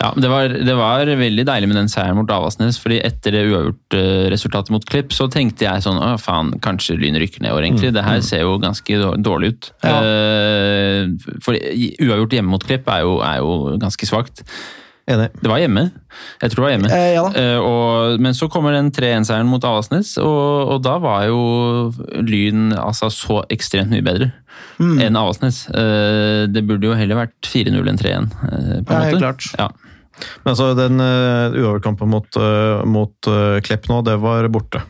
Speaker 2: Ja, det var, det var veldig deilig med den seieren mot Avaldsnes, fordi etter det uavgjort-resultatet mot Klipp, så tenkte jeg sånn Å, faen, kanskje Lyn rykker ned i år, egentlig. Det her ser jo ganske dårlig ut.
Speaker 1: Ja.
Speaker 2: Eh, for uavgjort hjemme mot Klipp er jo, er jo ganske svakt.
Speaker 3: Enig.
Speaker 2: Det var hjemme. Jeg tror det var hjemme.
Speaker 1: Eh, ja.
Speaker 2: Eh, og, men så kommer den 3-1-seieren mot Avaldsnes, og, og da var jo Lyn altså så ekstremt mye bedre
Speaker 1: Mm.
Speaker 2: enn Avaldsnes. Eh, det burde jo heller vært 4-0 enn 3-1. eh, på en
Speaker 1: Ja, helt klart.
Speaker 2: Ja.
Speaker 3: Men altså, den uh, uoverkampen mot, uh, mot uh, Klepp nå, det var borte.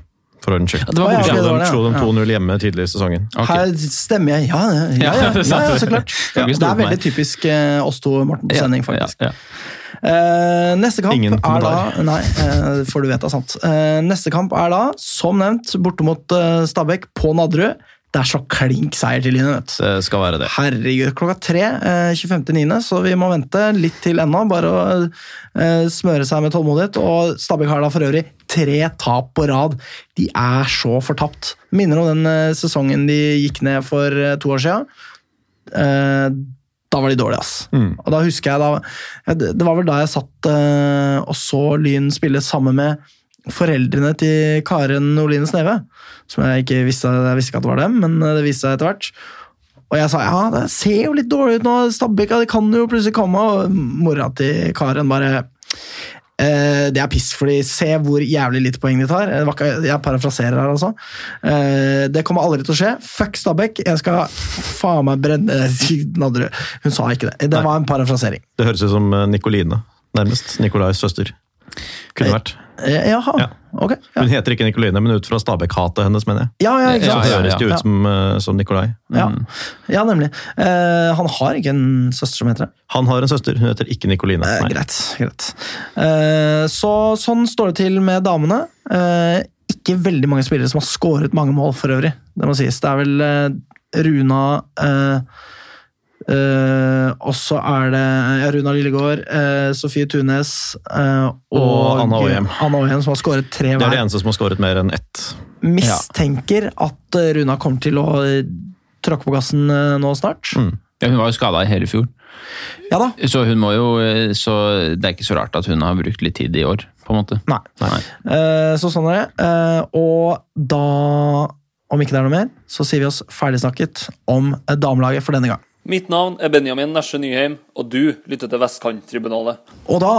Speaker 3: For ordens skyld.
Speaker 2: Det var
Speaker 1: borte. ja, de
Speaker 3: Slo dem,
Speaker 1: det,
Speaker 3: slo dem
Speaker 1: ja.
Speaker 3: 2-0 hjemme tidlig i sesongen.
Speaker 2: Okay.
Speaker 1: Her stemmer jeg. Ja, ja, ja, ja,
Speaker 2: Ja, *laughs*
Speaker 1: ja, så klart. Ja, det er veldig typisk eh, oss to, Morten, på sending, faktisk.
Speaker 2: Ja, ja.
Speaker 1: Eh, neste kamp
Speaker 3: Ingen
Speaker 1: er da. Nei, uh, for du er sant. Uh, neste kamp er da, som nevnt, borte mot eh, Stabæk på Nadderud. Det er så klink seier til Line. vet.
Speaker 3: Det skal være det.
Speaker 1: Herregud, klokka tre eh, 25.9., så vi må vente litt til ennå. Bare å eh, smøre seg med tålmodighet. Og Stabæk har da for øvrig tre tap på rad. De er så fortapt. Minner om den eh, sesongen de gikk ned for eh, to år siden. Da var de dårlige, ass.
Speaker 3: Mm.
Speaker 1: Og da husker jeg da Det var vel da jeg satt og så Lyn spille sammen med foreldrene til Karen Oline Sneve. Som jeg ikke visste, jeg visste ikke at det var dem, men eh, det viste seg etter hvert. Og jeg sa ja, det ser jo litt dårlig ut nå, Stabæk, det kan jo plutselig komme. Og mora til Karen bare eh, Det er piss, fordi se hvor jævlig lite poeng de tar. Jeg parafraserer her, altså. Eh, det kommer aldri til å skje. Fuck Stabæk, jeg skal faen meg brenne *laughs* Nadderud. Hun sa ikke det. Det var en parafrasering.
Speaker 3: Det høres ut som eh, Nikoline, nærmest. Nikolais søster. Kunne vært.
Speaker 1: Eh, Jaha,
Speaker 3: Ja.
Speaker 1: ok. Ja,
Speaker 3: Hun heter ikke Nikoline, men ut fra Stabæk-hatet hennes, mener jeg.
Speaker 1: ja, ja ikke sant?
Speaker 2: ja,
Speaker 3: høres det ut som, eh, som Nikolai.
Speaker 1: Ja, ja nemlig. Uh, han har ikke en søster som heter det.
Speaker 3: Han har en søster, hun heter ikke Nikoline. Uh,
Speaker 1: greit. greit. Uh, så sånn står det til med damene. Ikke veldig mange spillere som har skåret mange mål, for øvrig. Det må sies. Det er vel Runa eh, eh, Og så er det ja, Runa Lillegård, uh, Sofie Tunes uh, og,
Speaker 3: Og Anna Åhjem.
Speaker 1: Anna Åhjem, som har skåret tre
Speaker 3: Det er de eneste som har skåret mer enn ett.
Speaker 1: Mistenker at eh, Runa kommer til å eh, tråkke på gassen eh, nå snart.
Speaker 3: Mm.
Speaker 2: Ja, hun var jo skada i hele fjor,
Speaker 1: Ja da.
Speaker 2: så hun må jo eh, Så det er ikke så rart at hun har brukt litt tid i år, på en måte.
Speaker 1: Nei.
Speaker 2: Nei.
Speaker 1: Eh, så sånn er det. Eh, og da, om ikke det er noe mer, så sier vi oss ferdigsnakket om eh, damelaget for denne gang.
Speaker 4: Mitt navn er Benjamin Nesje Nyheim, og du lytter til Vestkanttribunalet.
Speaker 1: Og da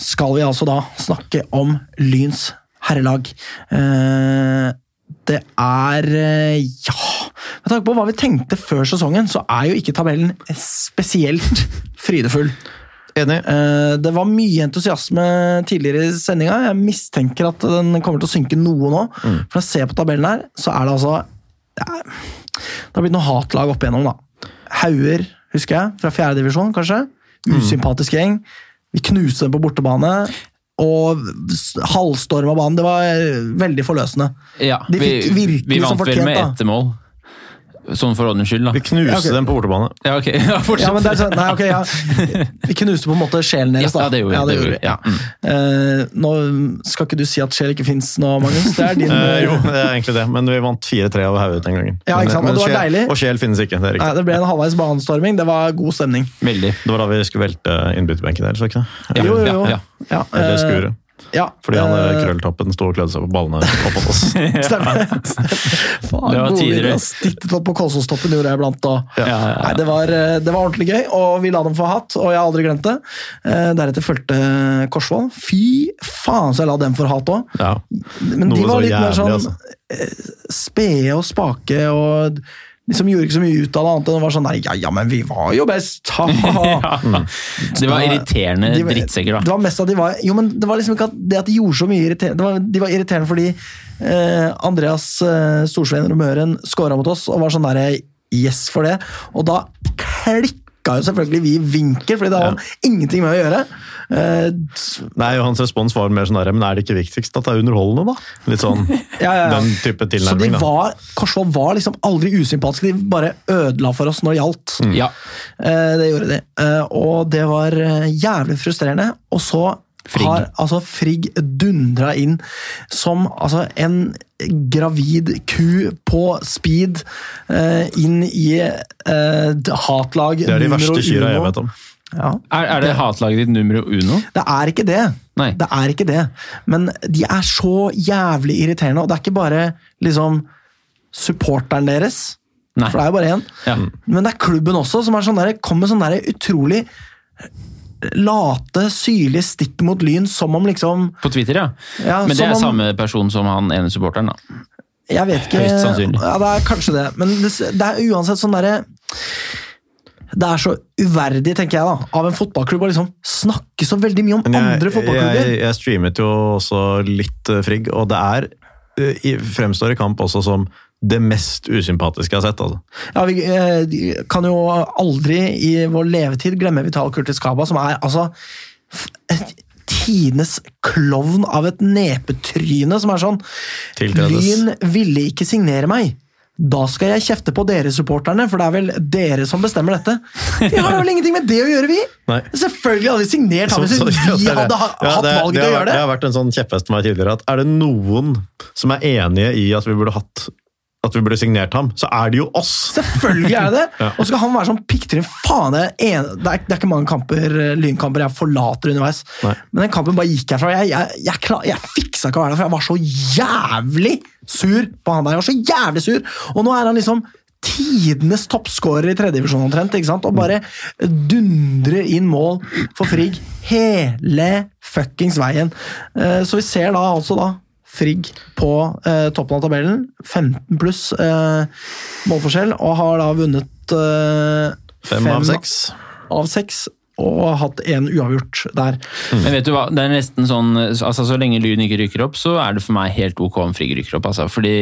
Speaker 1: skal vi altså da snakke om Lyns herrelag. Eh, det er eh, Ja Med tanke på hva vi tenkte før sesongen, så er jo ikke tabellen spesielt *laughs* frydefull.
Speaker 3: Enig.
Speaker 1: Eh, Det var mye entusiasme tidligere i sendinga. Jeg mistenker at den kommer til å synke noe nå. For når jeg ser på tabellen her, så er det altså Det, er, det har blitt noe hatlag opp igjennom, da. Hauger, husker jeg, fra fjerdedivisjon, kanskje. Usympatisk gjeng. Vi knuste dem på bortebane. Og halvstorma banen. Det var eh, veldig forløsende.
Speaker 2: Ja,
Speaker 1: De fikk
Speaker 2: vi,
Speaker 1: virkelig
Speaker 2: vi
Speaker 1: som
Speaker 2: vant vel
Speaker 1: fortjent,
Speaker 2: med
Speaker 1: da.
Speaker 2: ett mål. Sånn for ordens skyld, da.
Speaker 3: Vi knuste
Speaker 1: Ja, okay.
Speaker 3: dem på bortebane.
Speaker 2: Ja, ok. *laughs* Ja, fortsett.
Speaker 1: Ja, men det er sånn, nei, okay, ja. Vi knuste på en måte sjelen deres, da.
Speaker 2: Ja, det gjorde vi.
Speaker 1: Ja, det gjorde
Speaker 2: vi. Ja. Mm.
Speaker 1: Eh, nå skal ikke du si at sjel ikke fins nå, Magnus. Det er din
Speaker 3: uh, *laughs* jo, det er egentlig det, men vi vant 4-3 over hodet den gangen.
Speaker 1: Ja, ikke sant, og
Speaker 3: Men- og
Speaker 1: det var
Speaker 3: sjel-
Speaker 1: deilig.
Speaker 3: Og sjel finnes ikke, det er
Speaker 1: Nei. Det ble en halvveis banestorming. Det var god stemning.
Speaker 2: Veldig.
Speaker 3: Det var da vi skulle velte innbytterbenken der, så ikke det?
Speaker 1: Jo, jo, jo.
Speaker 2: Ja,
Speaker 1: Ja,
Speaker 3: Eller
Speaker 1: eh,
Speaker 3: skure.
Speaker 1: Ja,
Speaker 3: Fordi han
Speaker 1: eh,
Speaker 3: krølltoppen sto og klødde seg på ballene oppå oss. *laughs*
Speaker 1: Stemmer. Faen,
Speaker 2: Det var
Speaker 1: tidligere.
Speaker 2: tider,
Speaker 1: ideer,
Speaker 2: det.
Speaker 1: ass. Tittet opp på Kolsåstoppen gjorde jeg iblant. Og...
Speaker 2: Ja, ja, ja.
Speaker 1: Nei, det var, eh, det var ordentlig gøy, og vi la dem få hatt, og jeg har aldri glemt det. Uh, Deretter fulgte Korsvoll. Fy faen så jeg la dem få hatt òg.
Speaker 3: Ja.
Speaker 1: Men de
Speaker 3: Noe de
Speaker 1: var litt mer sånn
Speaker 3: altså.
Speaker 1: spede og spake og liksom gjorde ikke så mye ut av det, annet enn å være sånn Nei, ja, ja, men vi var jo best! Ha, ha, ha. *laughs*
Speaker 2: Ja. Det var irriterende
Speaker 1: De
Speaker 2: drittsekker, da.
Speaker 1: Det var mest at de var Jo, men det var liksom ikke at det at de gjorde så mye irriterende det var, De var irriterende fordi eh, Andreas eh, Storsveen Møren scora mot oss og var sånn derre yes for det. Og da klikka jo selvfølgelig vi vinker, vinkel, fordi det har ja. ingenting med å gjøre. Uh,
Speaker 3: Nei, og Hans respons var mer sånn der, men er det ikke viktigst at det er underholdende, da? Litt sånn *laughs*
Speaker 1: ja, ja, ja.
Speaker 3: den type
Speaker 1: Så de var, Korsvoll var liksom aldri usympatiske, de bare ødela for oss når det gjaldt.
Speaker 2: Ja.
Speaker 1: Uh, det gjorde de. Uh, og det var jævlig frustrerende. Og så
Speaker 2: Frigg.
Speaker 1: har altså Frigg dundra inn som altså en gravid ku på speed eh, inn i eh, hatlag
Speaker 3: Det er de verste kyra jeg vet om.
Speaker 1: Ja.
Speaker 2: Er, er det hatlaget ditt nummer uno?
Speaker 1: Det er ikke det.
Speaker 2: Nei.
Speaker 1: Det er ikke det. Men de er så jævlig irriterende, og det er ikke bare liksom supporteren deres.
Speaker 2: Nei.
Speaker 1: For det er jo bare én.
Speaker 2: Ja.
Speaker 1: Men det er klubben også, som er sånn der, kommer med sånn der utrolig late, syrlige stikk mot Lyn, som om liksom
Speaker 2: På Twitter, ja.
Speaker 1: Ja,
Speaker 2: Men det er
Speaker 1: om-
Speaker 2: samme person som han ene supporteren, da.
Speaker 1: Jeg vet ikke
Speaker 2: Høyst sannsynlig.
Speaker 1: Ja, det er kanskje det, men det, det er uansett sånn derre Det er så uverdig, tenker jeg, da, av en fotballklubb å liksom snakke så veldig mye om
Speaker 3: jeg,
Speaker 1: andre fotballklubber.
Speaker 3: Jeg, jeg streamet jo også litt eh, Frigg, og det er eh, i- fremstår i kamp også som det mest usympatiske jeg har sett. altså.
Speaker 1: Ja, vi eh, kan jo aldri i vår levetid glemme Vital Kurtis Kaba, som er altså et tidenes klovn av et nepetryne, som er sånn
Speaker 3: Tiltredes.
Speaker 1: Lyn ville ikke signere meg. Da skal jeg kjefte på dere supporterne, for det er vel dere som bestemmer dette. Vi har vel ingenting med det å gjøre, vi!
Speaker 3: Nei.
Speaker 1: Selvfølgelig hadde vi signert ham hvis vi hadde ha-
Speaker 3: Ja,
Speaker 1: hatt
Speaker 3: det-
Speaker 1: valget til å gjøre
Speaker 3: Det
Speaker 1: det.
Speaker 3: har vært en sånn kjepphest for meg tidligere at er det noen som er enige i at vi burde hatt at vi burde signert ham, så er det jo oss!
Speaker 1: Selvfølgelig er det! *laughs*
Speaker 3: Ja.
Speaker 1: Og så skal han være sånn pikktrinn. Faen, det er, en, det, er, det er ikke mange kamper, eh, lynkamper jeg forlater underveis.
Speaker 3: Nei.
Speaker 1: Men den kampen bare gikk herfra. Jeg, jeg, jeg, klar, jeg fiksa ikke å være der, for jeg var så jævlig sur på han der. Jeg var så jævlig sur! Og nå er han liksom tidenes toppskårer i tredjedivisjon omtrent, ikke sant? og bare dundrer inn mål for Frigg hele fuckings veien. Eh, Så vi ser da altså da Frigg på eh, toppen av tabellen. 15 pluss eh, målforskjell, og har da vunnet eh,
Speaker 3: Fem av seks.
Speaker 1: av seks, og hatt en uavgjort der.
Speaker 2: Men vet du hva, det er nesten sånn altså Så lenge Lyn ikke rykker opp, så er det for meg helt ok om Frigg rykker opp. Altså, fordi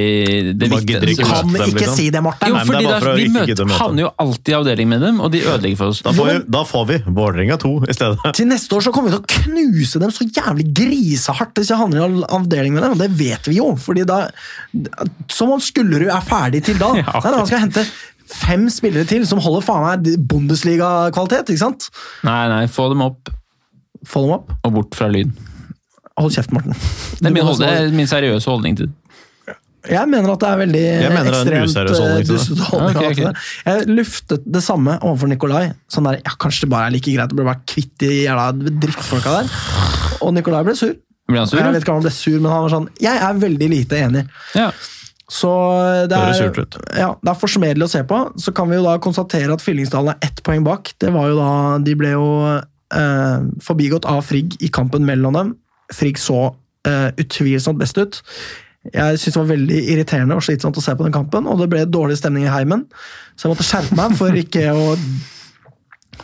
Speaker 2: det viktigste
Speaker 3: møte
Speaker 1: Kan
Speaker 3: dem,
Speaker 1: ikke
Speaker 3: liksom.
Speaker 1: si det, Morten!
Speaker 2: jo,
Speaker 3: Nei, det
Speaker 2: fordi da,
Speaker 3: for
Speaker 2: vi møter, havner jo alltid i avdeling med dem, og de ødelegger for oss.
Speaker 3: Da får, vi, da får vi Vålerenga 2 i stedet.
Speaker 1: Til neste år så kommer vi til å knuse dem så jævlig grisehardt hvis vi havner i avdeling med dem, og det vet vi jo. fordi da, Som om Skullerud er ferdig til da. *laughs*
Speaker 2: Ja, okay.
Speaker 1: Nei, Man skal hente fem spillere til som holder faen meg Bundesliga-kvalitet. ikke sant?
Speaker 2: Nei, nei, få dem opp
Speaker 1: Få dem opp.
Speaker 2: og bort fra lyd.
Speaker 1: Hold kjeft, Morten.
Speaker 2: Det er min, holde, det er min seriøse holdning til det.
Speaker 1: Jeg mener at det er veldig
Speaker 3: Jeg mener det er en
Speaker 1: ekstremt
Speaker 3: useriøs holdning
Speaker 1: eh, dustete holdning
Speaker 2: Ok,
Speaker 1: til
Speaker 2: ok.
Speaker 1: Jeg luftet det samme overfor Nikolai. Sånn der, ja, Kanskje det bare er like greit å bli bare kvitt de jævla drittfolka der. Og Nikolai ble sur.
Speaker 2: Ble han sur?
Speaker 1: Jeg vet ikke om han ble sur, men han var sånn Jeg er veldig lite enig.
Speaker 2: Ja.
Speaker 1: Så det er,
Speaker 3: ut.
Speaker 1: ja, det er forsmedelig å se på. Så kan vi jo da konstatere at Fyllingsdalen er ett poeng bak. Det var jo da, De ble jo eh, forbigått av Frigg i kampen mellom dem. Frigg så eh, utvilsomt best ut. Jeg synes det var veldig irriterende og slitsomt å se på den kampen, og det ble dårlig stemning i heimen. Så jeg måtte skjerpe meg for ikke å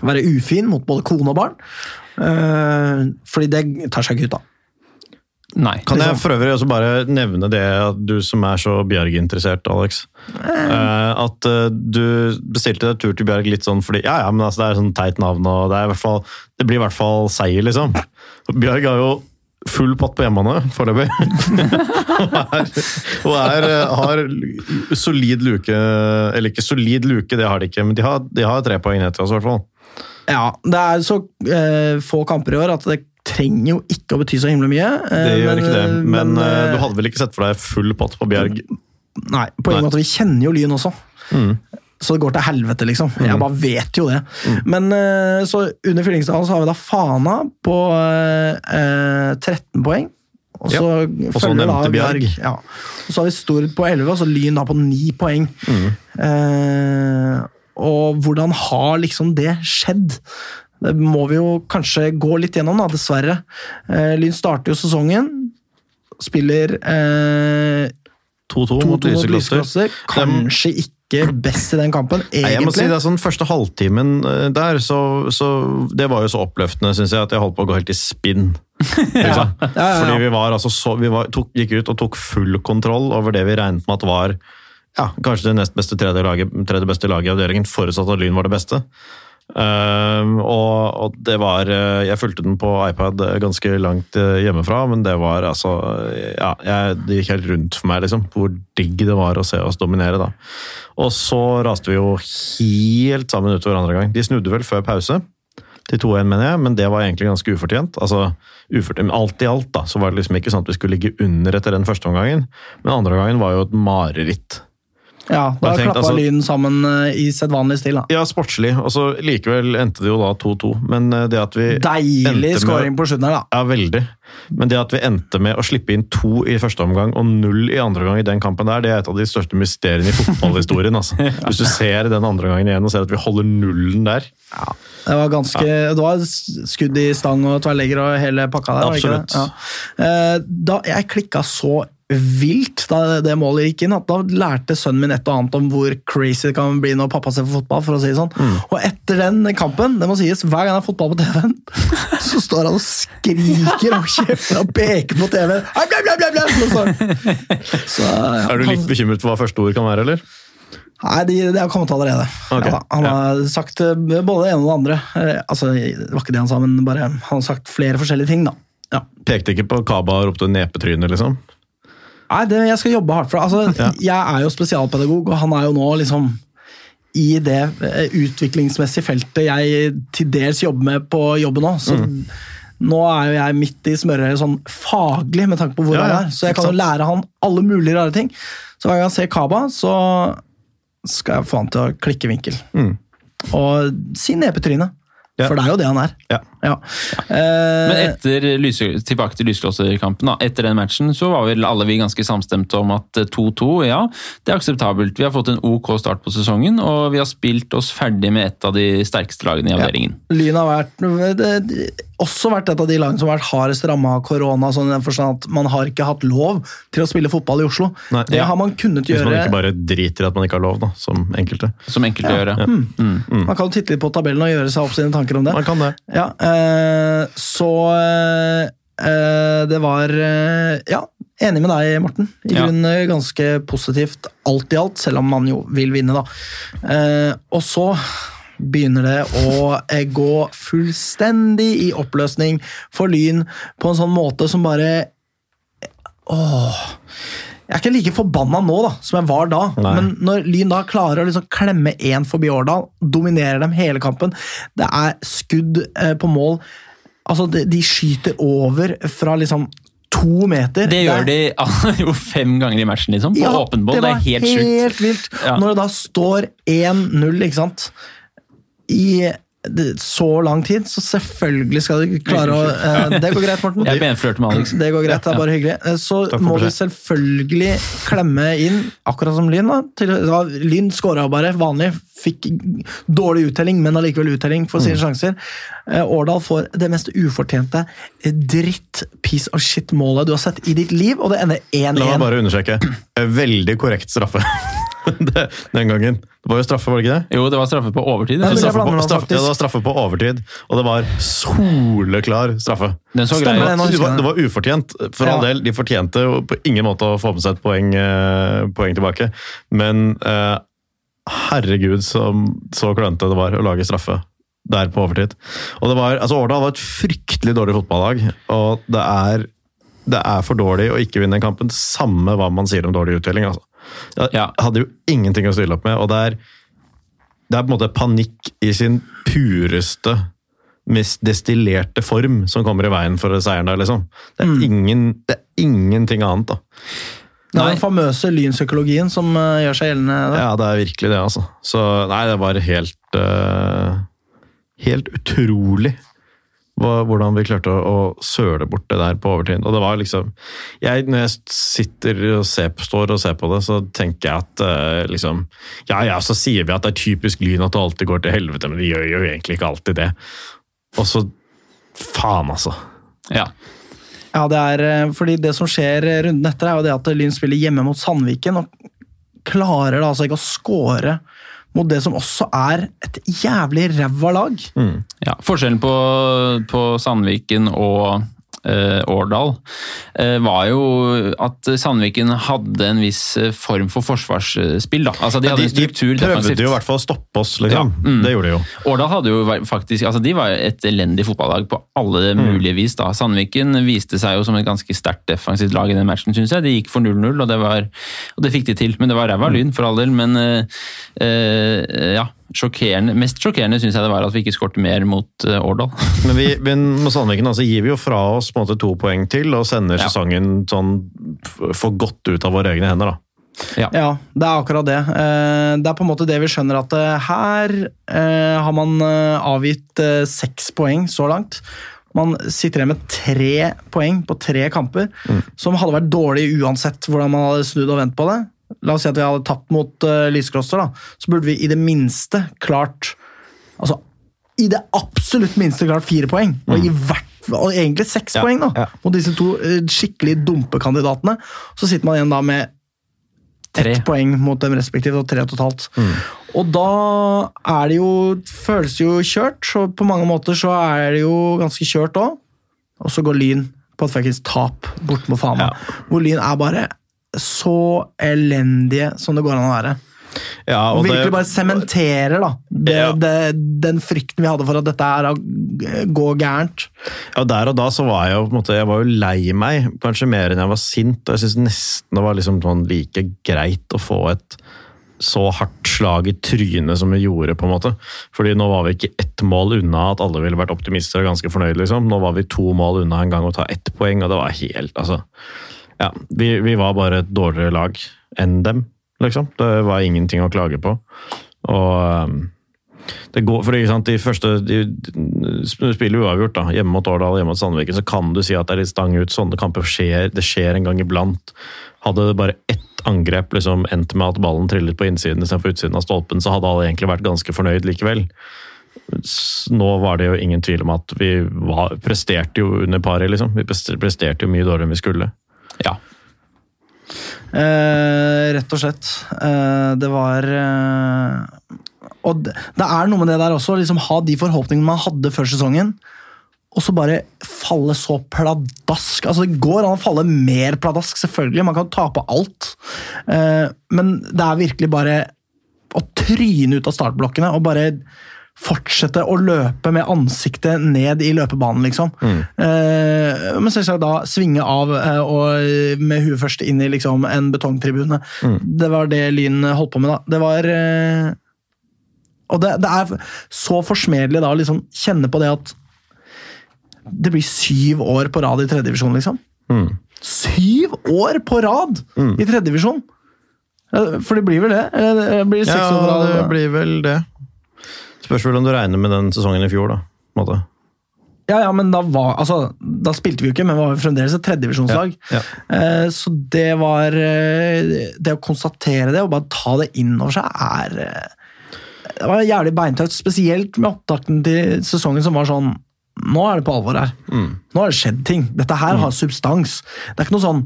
Speaker 1: være ufin mot både kone og barn. Eh, fordi det tar seg ikke ut av.
Speaker 2: Nei.
Speaker 3: Kan jeg
Speaker 1: Liksom.
Speaker 3: for øvrig også bare nevne det at du som er så Bjerg-interessert, Alex. Eh, at eh, du bestilte deg tur til Bjerg litt sånn fordi Ja, ja, men altså, det er sånn teit navn, og det, er i hvert fall, det blir i hvert fall seier, liksom. Bjerg har jo full pott på hjemmebane foreløpig. *laughs* og er, og er, eh, har solid luke Eller ikke solid luke, det har de ikke, men de har, de har tre poeng etter oss, i hvert fall.
Speaker 1: Ja, det er så eh, få kamper i år at det trenger jo ikke å bety så himla mye. eh,
Speaker 3: Det gjør ikke det, men, men,
Speaker 1: eh,
Speaker 3: du hadde vel ikke sett for deg full pott på Bjerg?
Speaker 1: Nei, på en
Speaker 3: Nei.
Speaker 1: måte vi kjenner jo Lyn også.
Speaker 3: Mm.
Speaker 1: Så det går til helvete, liksom. Jeg bare vet jo det. Men eh, så under Fyllingsdalen så har vi da Fana på eh, 13 poeng. Og så
Speaker 3: så
Speaker 1: følger da
Speaker 3: Bjerg.
Speaker 1: Ja. Og så har vi Stord på 11, og så Lyn da på 9 poeng.
Speaker 3: Mm.
Speaker 1: Eh, og hvordan har liksom det skjedd? Det må vi jo kanskje gå litt gjennom, da, dessverre. Eh, Lyn starter jo sesongen. Spiller eh,
Speaker 3: 2-2
Speaker 1: 2-2
Speaker 3: mot Lysekloster.
Speaker 1: Kanskje ikke best i den kampen,
Speaker 3: Nei, jeg må si det er sånn Første halvtimen eh, der, så, så Det var jo så oppløftende, syns jeg, at jeg holdt på å gå helt i spinn. *laughs*
Speaker 1: Ja, ja, ja.
Speaker 3: Fordi vi var altså så Vi var, tok, gikk ut og tok full kontroll over det vi regnet med at var ja, kanskje det nest beste tredje, laget, tredje beste laget i avdelingen, forutsatt at Lyn var det beste. Ehm, og, og det var eh, Jeg fulgte den på iPad ganske langt eh, hjemmefra, men det var altså Ja, jeg, det gikk helt rundt for meg, liksom. Hvor digg det var å se oss dominere, da. Og så raste vi jo helt sammen utover andre gang. De snudde vel før pause. Til 2-1, mener jeg, men det var egentlig ganske ufortjent. Altså, ufortjent. Alt i alt da, så var det liksom ikke sånn at vi skulle ligge under etter den første omgangen. Men andre gangen var jo et mareritt.
Speaker 1: Ja, da klappa
Speaker 3: altså-
Speaker 1: Lyn sammen eh, i sedvanlig stil. da.
Speaker 3: Ja, sportslig. Og så likevel endte det jo da 2-2. Men eh, det at vi
Speaker 1: Deilig scoring på slutten her, da.
Speaker 3: Ja, veldig. Men det at vi endte med å slippe inn to i første omgang og null i andre omgang i den kampen der, det er et av de største mysteriene i fotballhistorien. altså. *laughs* Hvis du ser den andre gangen igjen og ser at vi holder nullen der.
Speaker 1: Det var ganske, det var skudd i stang og tverrlegger og hele pakka der.
Speaker 3: Absolutt.
Speaker 1: Ja. Eh, Da, jeg klikka så vilt da det målet gikk inn. at Da lærte sønnen min et og annet om hvor crazy det kan bli når pappa ser på fotball. for å si det sånn. Og etter den kampen, det må sies, hver gang det er fotball på TV-en, *laughs* så står han og skriker og kjefter og peker på TV-en. Så, så, ja,
Speaker 3: Er du litt bekymret for hva første ord kan være, eller?
Speaker 1: Nei, de, det har kommet allerede.
Speaker 3: Okay.
Speaker 1: Ja, han har sagt eh, både det ene og det andre. Eh, altså, Det var ikke det han sa, men bare, han har sagt flere forskjellige ting. da. Ja.
Speaker 3: Pekte ikke på Kaba og ropte nepetryne, liksom?
Speaker 1: Nei, det, jeg skal jobbe hardt for det. Altså,
Speaker 3: Ja.
Speaker 1: Jeg er jo spesialpedagog, og han er jo nå liksom i det eh, utviklingsmessige feltet jeg til dels jobber med på jobben òg. Så
Speaker 3: Mm.
Speaker 1: nå er jo jeg midt i smørøyet sånn faglig med tanke på hvor
Speaker 3: ja,
Speaker 1: han er. Så jeg kan jo lære han alle mulige rare ting. Så hver gang jeg ser Kaba, så skal jeg få han til å klikke vinkel.
Speaker 3: Mm.
Speaker 1: Og si nepetryne.
Speaker 3: Ja.
Speaker 1: For det er jo det han er.
Speaker 3: Ja.
Speaker 1: Ja. Ja.
Speaker 2: Men etter, tilbake til lysglosserkampen. Etter den matchen så var vel alle vi ganske samstemte om at eh, 2-2, ja, det er akseptabelt. Vi har fått en ok start på sesongen, og vi har spilt oss ferdig med et av de sterkeste lagene i avdelingen.
Speaker 1: Lyn har vært, det, også vært et av de lagene som har vært hardest ramma av korona. Sånn i den forstand at Man har ikke hatt lov til å spille fotball i Oslo.
Speaker 3: Nei.
Speaker 1: det
Speaker 3: Ja.
Speaker 1: har man kunnet gjøre
Speaker 3: Hvis man ikke bare driter i at man ikke har lov, da, som enkelte.
Speaker 2: Som enkelte gjør, ja.
Speaker 1: Man kan jo titte litt på tabellen og gjøre seg opp sine tanker om det.
Speaker 3: Man kan det.
Speaker 1: Ja, eh, så eh, eh, det var eh, Ja, enig med deg, Morten. I grunnen eh, ganske positivt alt i alt, selv om man jo vil vinne, da. Eh, og så begynner det å eh, gå fullstendig i oppløsning for Lyn på en sånn måte som bare Åh Jeg er ikke like forbanna nå da, som jeg var da,
Speaker 3: Nei.
Speaker 1: men når Lyn da klarer å liksom klemme én forbi Årdal, dominerer dem hele kampen, det er skudd eh, på mål Altså, de, de skyter over fra liksom to meter.
Speaker 2: Det gjør de *laughs* jo fem ganger i matchen, liksom. På
Speaker 1: Ja,
Speaker 2: åpen bål. Det er helt sjukt.
Speaker 1: helt vilt.
Speaker 2: Ja.
Speaker 1: Når det da står 1-0, ikke sant, i så lang tid, så selvfølgelig skal du klare å eh, Det går greit, Morten.
Speaker 2: Jeg benflørter med Alex.
Speaker 1: Det går greit, det er bare hyggelig. Eh, Så må
Speaker 3: du
Speaker 1: selvfølgelig klemme inn, akkurat som Lyn. da. Til, da Lyn skåra bare vanlig, fikk dårlig uttelling, men allikevel uttelling for
Speaker 3: Mm.
Speaker 1: sine sjanser. Eh, Årdal får det mest ufortjente dritt piece of shit-målet du har sett i ditt liv, og det ender
Speaker 3: La meg
Speaker 1: 1-1.
Speaker 3: bare understreke. Veldig korrekt straffe *laughs* *laughs* det, den gangen. Det var jo straffe, var det ikke det?
Speaker 2: Jo, det var straffe på overtid.
Speaker 1: Nei,
Speaker 3: Straffe på, straffe, ja, det var straffe på overtid, og det var soleklar straffe.
Speaker 2: Den så
Speaker 1: Stemmer det
Speaker 3: Det var, det var ufortjent, for
Speaker 1: Ja.
Speaker 3: all del. De fortjente jo på ingen måte å få med seg et poeng, eh, poeng tilbake. Men eh, herregud, så, så klønete det var å lage straffe der på overtid. Og det var, altså Årdal var et fryktelig dårlig fotballag, og det er, det er for dårlig å ikke vinne den kampen, samme hva man sier om dårlig uttelling. Altså.
Speaker 2: Ja.
Speaker 3: hadde jo ingenting å stille opp med, og det er, det er på en måte panikk i sin pureste mest destillerte form som kommer i veien for seieren der, liksom. Det er, ingen, det er ingenting annet, da.
Speaker 1: Det er den famøse lynpsykologien som eh, gjør seg gjeldende. Da.
Speaker 3: Ja, det er virkelig det, altså. Så nei, det var helt uh, Helt utrolig hvordan vi klarte å, å søle bort det der på overtid. Og det var liksom jeg, Når jeg sitter og ser, på- står og ser på det, så tenker jeg at eh, liksom Ja ja, så sier vi at det er typisk Lyn at det alltid går til helvete, men de gjør jo egentlig ikke alltid det. Og så Faen, altså.
Speaker 2: Ja.
Speaker 1: Ja, det er eh, fordi det som skjer eh, runden etter, er jo det at Lyn spiller hjemme mot Sandviken, og klarer da altså ikke å score mot det som også er et jævlig ræva lag.
Speaker 2: Ja, Forskjellen på, på Sandviken og Årdal eh, var jo at Sandviken hadde en viss eh, form for forsvarsspill. da. Altså De hadde en struktur de
Speaker 3: prøvde
Speaker 2: defensivt.
Speaker 3: jo i hvert fall å stoppe oss, liksom.
Speaker 2: Ja, mm.
Speaker 3: Det gjorde de jo.
Speaker 2: Årdal hadde jo faktisk, altså de var et elendig fotballag på alle
Speaker 3: Mm.
Speaker 2: mulige vis. da. Sandviken viste seg jo som et ganske sterkt defensivt lag i den matchen, syns jeg. De gikk for 0-0, og, det og det fikk de til. Men det var ræva
Speaker 3: Mm.
Speaker 2: lyn, for all del. Men eh, eh, ja, sjokkerende. Mest sjokkerende syns jeg det var at vi ikke skårte mer mot eh, Årdal. *laughs*
Speaker 3: Men, vi, men med Sandviken altså, gir vi jo fra oss på en måte to poeng til og sender
Speaker 2: Ja.
Speaker 3: sesongen sånn for godt ut av våre egne hender. da.
Speaker 2: Ja.
Speaker 1: Ja, det er akkurat det. Eh, Det er på en måte det vi skjønner at eh, her eh, har man avgitt seks poeng så langt. Man sitter igjen med tre poeng på tre kamper, som hadde vært dårlig uansett hvordan man hadde snudd og vendt på det. La oss si at vi hadde tapt mot uh, Lyskloster, da. Så burde vi i det minste klart Altså, i det absolutt minste klart fire poeng, og i hvert og egentlig seks
Speaker 3: Ja,
Speaker 1: poeng da,
Speaker 3: ja.
Speaker 1: mot disse to eh, skikkelig dumpekandidatene. Så sitter man igjen da med
Speaker 2: Tre.
Speaker 1: ett poeng mot dem respektivt, og tre totalt.
Speaker 3: Mm.
Speaker 1: Og da er det jo Føles det jo kjørt, så på mange måter så er det jo ganske kjørt òg. Og så går Lyn på et fuckings tap bort mot Fana.
Speaker 3: Ja.
Speaker 1: Hvor Lyn er bare så elendige som det går an å være.
Speaker 3: Ja,
Speaker 1: Og,
Speaker 3: og
Speaker 1: virkelig
Speaker 3: det,
Speaker 1: bare sementerer da, det,
Speaker 3: Ja.
Speaker 1: det, den frykten vi hadde for at dette her går gærent.
Speaker 3: ja, der og da så var jeg jo på en måte, jeg var jo lei meg, kanskje mer enn jeg var sint. og Jeg syns nesten det var liksom sånn like greit å få et så hardt slag i trynet som vi gjorde, på en måte. Fordi nå var vi ikke ett mål unna at alle ville vært optimister og ganske fornøyde. liksom. Nå var vi to mål unna en gang å ta ett poeng, og det var helt Altså. Ja, vi, vi var bare et dårligere lag enn dem, liksom. Det var ingenting å klage på. Og um, det går, for sant, de første de spiller uavgjort, da, hjemme mot Årdal hjemme mot Sandviken, så kan du si at det er litt stang ut. Sånne kamper skjer, det skjer en gang iblant. Hadde det bare ett angrep liksom endt med at ballen trillet på innsiden istedenfor utsiden av stolpen, så hadde alle egentlig vært ganske fornøyd likevel. Nå var det jo ingen tvil om at vi var, presterte jo under paret, liksom. Vi presterte jo mye dårligere enn vi skulle.
Speaker 2: Ja.
Speaker 1: Eh, rett og slett. Eh, det var eh, Og det, det er noe med det der også, liksom ha de forhåpningene man hadde før sesongen, og så bare falle så pladask. Altså, det går an å falle mer pladask, selvfølgelig. Man kan tape alt. Eh, men det er virkelig bare å tryne ut av startblokkene og bare fortsette å løpe med ansiktet ned i løpebanen, liksom. Eh, men selvsagt da svinge av eh, og med huet først inn i liksom, en betongtribune. Det var det Lyn holdt på med, da. Det var eh, Og det, det er så forsmedelig da å liksom kjenne på det at det blir syv år på rad i tredjedivisjon, liksom.
Speaker 3: Mm.
Speaker 1: Syv år på rad i tredjedivisjon! Eh, For det blir vel det? Det blir det seks år på
Speaker 3: Ja,
Speaker 1: rad?
Speaker 3: det blir vel det. Spørs vel om du regner med den sesongen i fjor, da. måte.
Speaker 1: Ja, ja, men da, var, altså, da spilte vi jo ikke, men var fremdeles et tredjedivisjonslag.
Speaker 3: Ja,
Speaker 1: Eh, så det var eh, Det å konstatere det og bare ta det inn over seg, er eh, Det var jævlig beintøft, spesielt med opptakten til sesongen som var sånn Nå er det på alvor her.
Speaker 3: Mm.
Speaker 1: Nå har det skjedd ting. Dette her har substans. Det er ikke noe sånn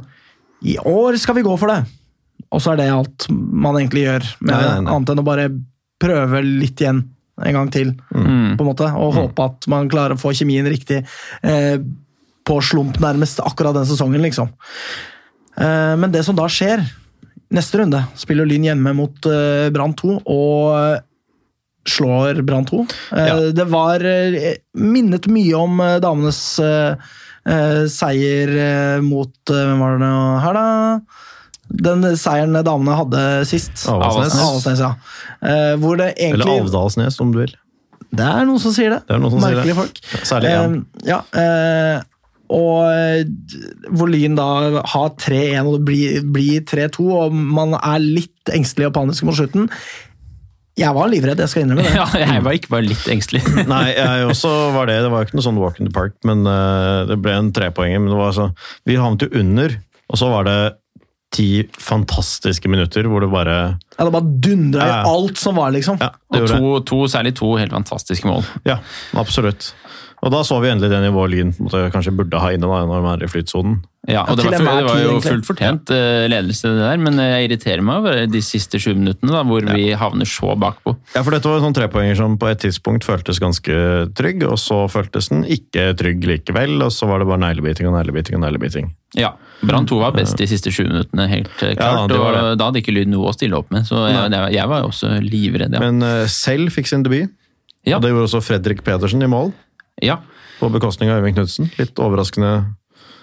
Speaker 1: I år skal vi gå for det! Og så er det alt man egentlig gjør, med
Speaker 3: Nei, nei, nei.
Speaker 1: annet enn å bare prøve litt igjen en gang til.
Speaker 2: Mm.
Speaker 1: på en måte, Og håpe at man klarer å få kjemien riktig eh, på slump nærmest akkurat den sesongen, liksom. Eh, men det som da skjer Neste runde spiller Lyn hjemme mot eh, Brann 2 og slår Brann 2. Eh,
Speaker 3: Ja.
Speaker 1: Det var eh, minnet mye om eh, damenes eh, eh, seier eh, mot eh, Hvem var det nå her, da? Den seieren damene hadde sist.
Speaker 3: Avaldsnes.
Speaker 1: Avaldsnes, ja. Eh, hvor det
Speaker 3: Eller Avdalsnes, om du vil.
Speaker 1: Det er noen som sier det.
Speaker 3: Det er noen som sier det.
Speaker 1: Merkelige folk.
Speaker 3: Særlig én.
Speaker 1: Eh, ja, eh, og eh, hvor Lyn da har 3-1 og det blir, blir 2 og man er litt engstelig og panisk mot slutten. Jeg var livredd, jeg skal innrømme det. *laughs*
Speaker 2: ja, jeg var ikke bare litt engstelig. *laughs*
Speaker 3: Nei, jeg også var det. Det var ikke noe sånn walk in the park, men eh, det ble en trepoenger. Men det var så, vi havnet jo under, og så var det ti fantastiske minutter hvor det bare
Speaker 1: Ja, det bare dundra i alt som var, liksom.
Speaker 3: Ja,
Speaker 2: Og to, to, særlig to helt fantastiske mål.
Speaker 3: Ja, absolutt. Og da så vi endelig det nivået Lyn kanskje burde ha inne da, når de er i flytsonen.
Speaker 2: Ja, og det var, det var jo fullt fortjent eh, ledelse, det der, men eh, jeg irriterer meg over de siste sju minuttene, da, hvor vi havner så bakpå.
Speaker 3: Ja, for dette var sånn trepoenger som på et tidspunkt føltes ganske trygg, og så føltes den ikke trygg likevel, og så var det bare neglebiting og neglebiting og neglebiting.
Speaker 2: Ja, Brann 2 var best de siste sju minuttene, helt klart.
Speaker 3: Ja,
Speaker 2: klart.
Speaker 3: det
Speaker 2: og da hadde ikke Lyd noe å stille opp med, så jeg, var- jeg var jo også livredd. Ja.
Speaker 3: Men eh, selv fikk sin debut,
Speaker 2: Ja.
Speaker 3: og det gjorde også Fredrik Pedersen i mål,
Speaker 2: ja.
Speaker 3: på bekostning av Øyvind Knudsen. Litt overraskende.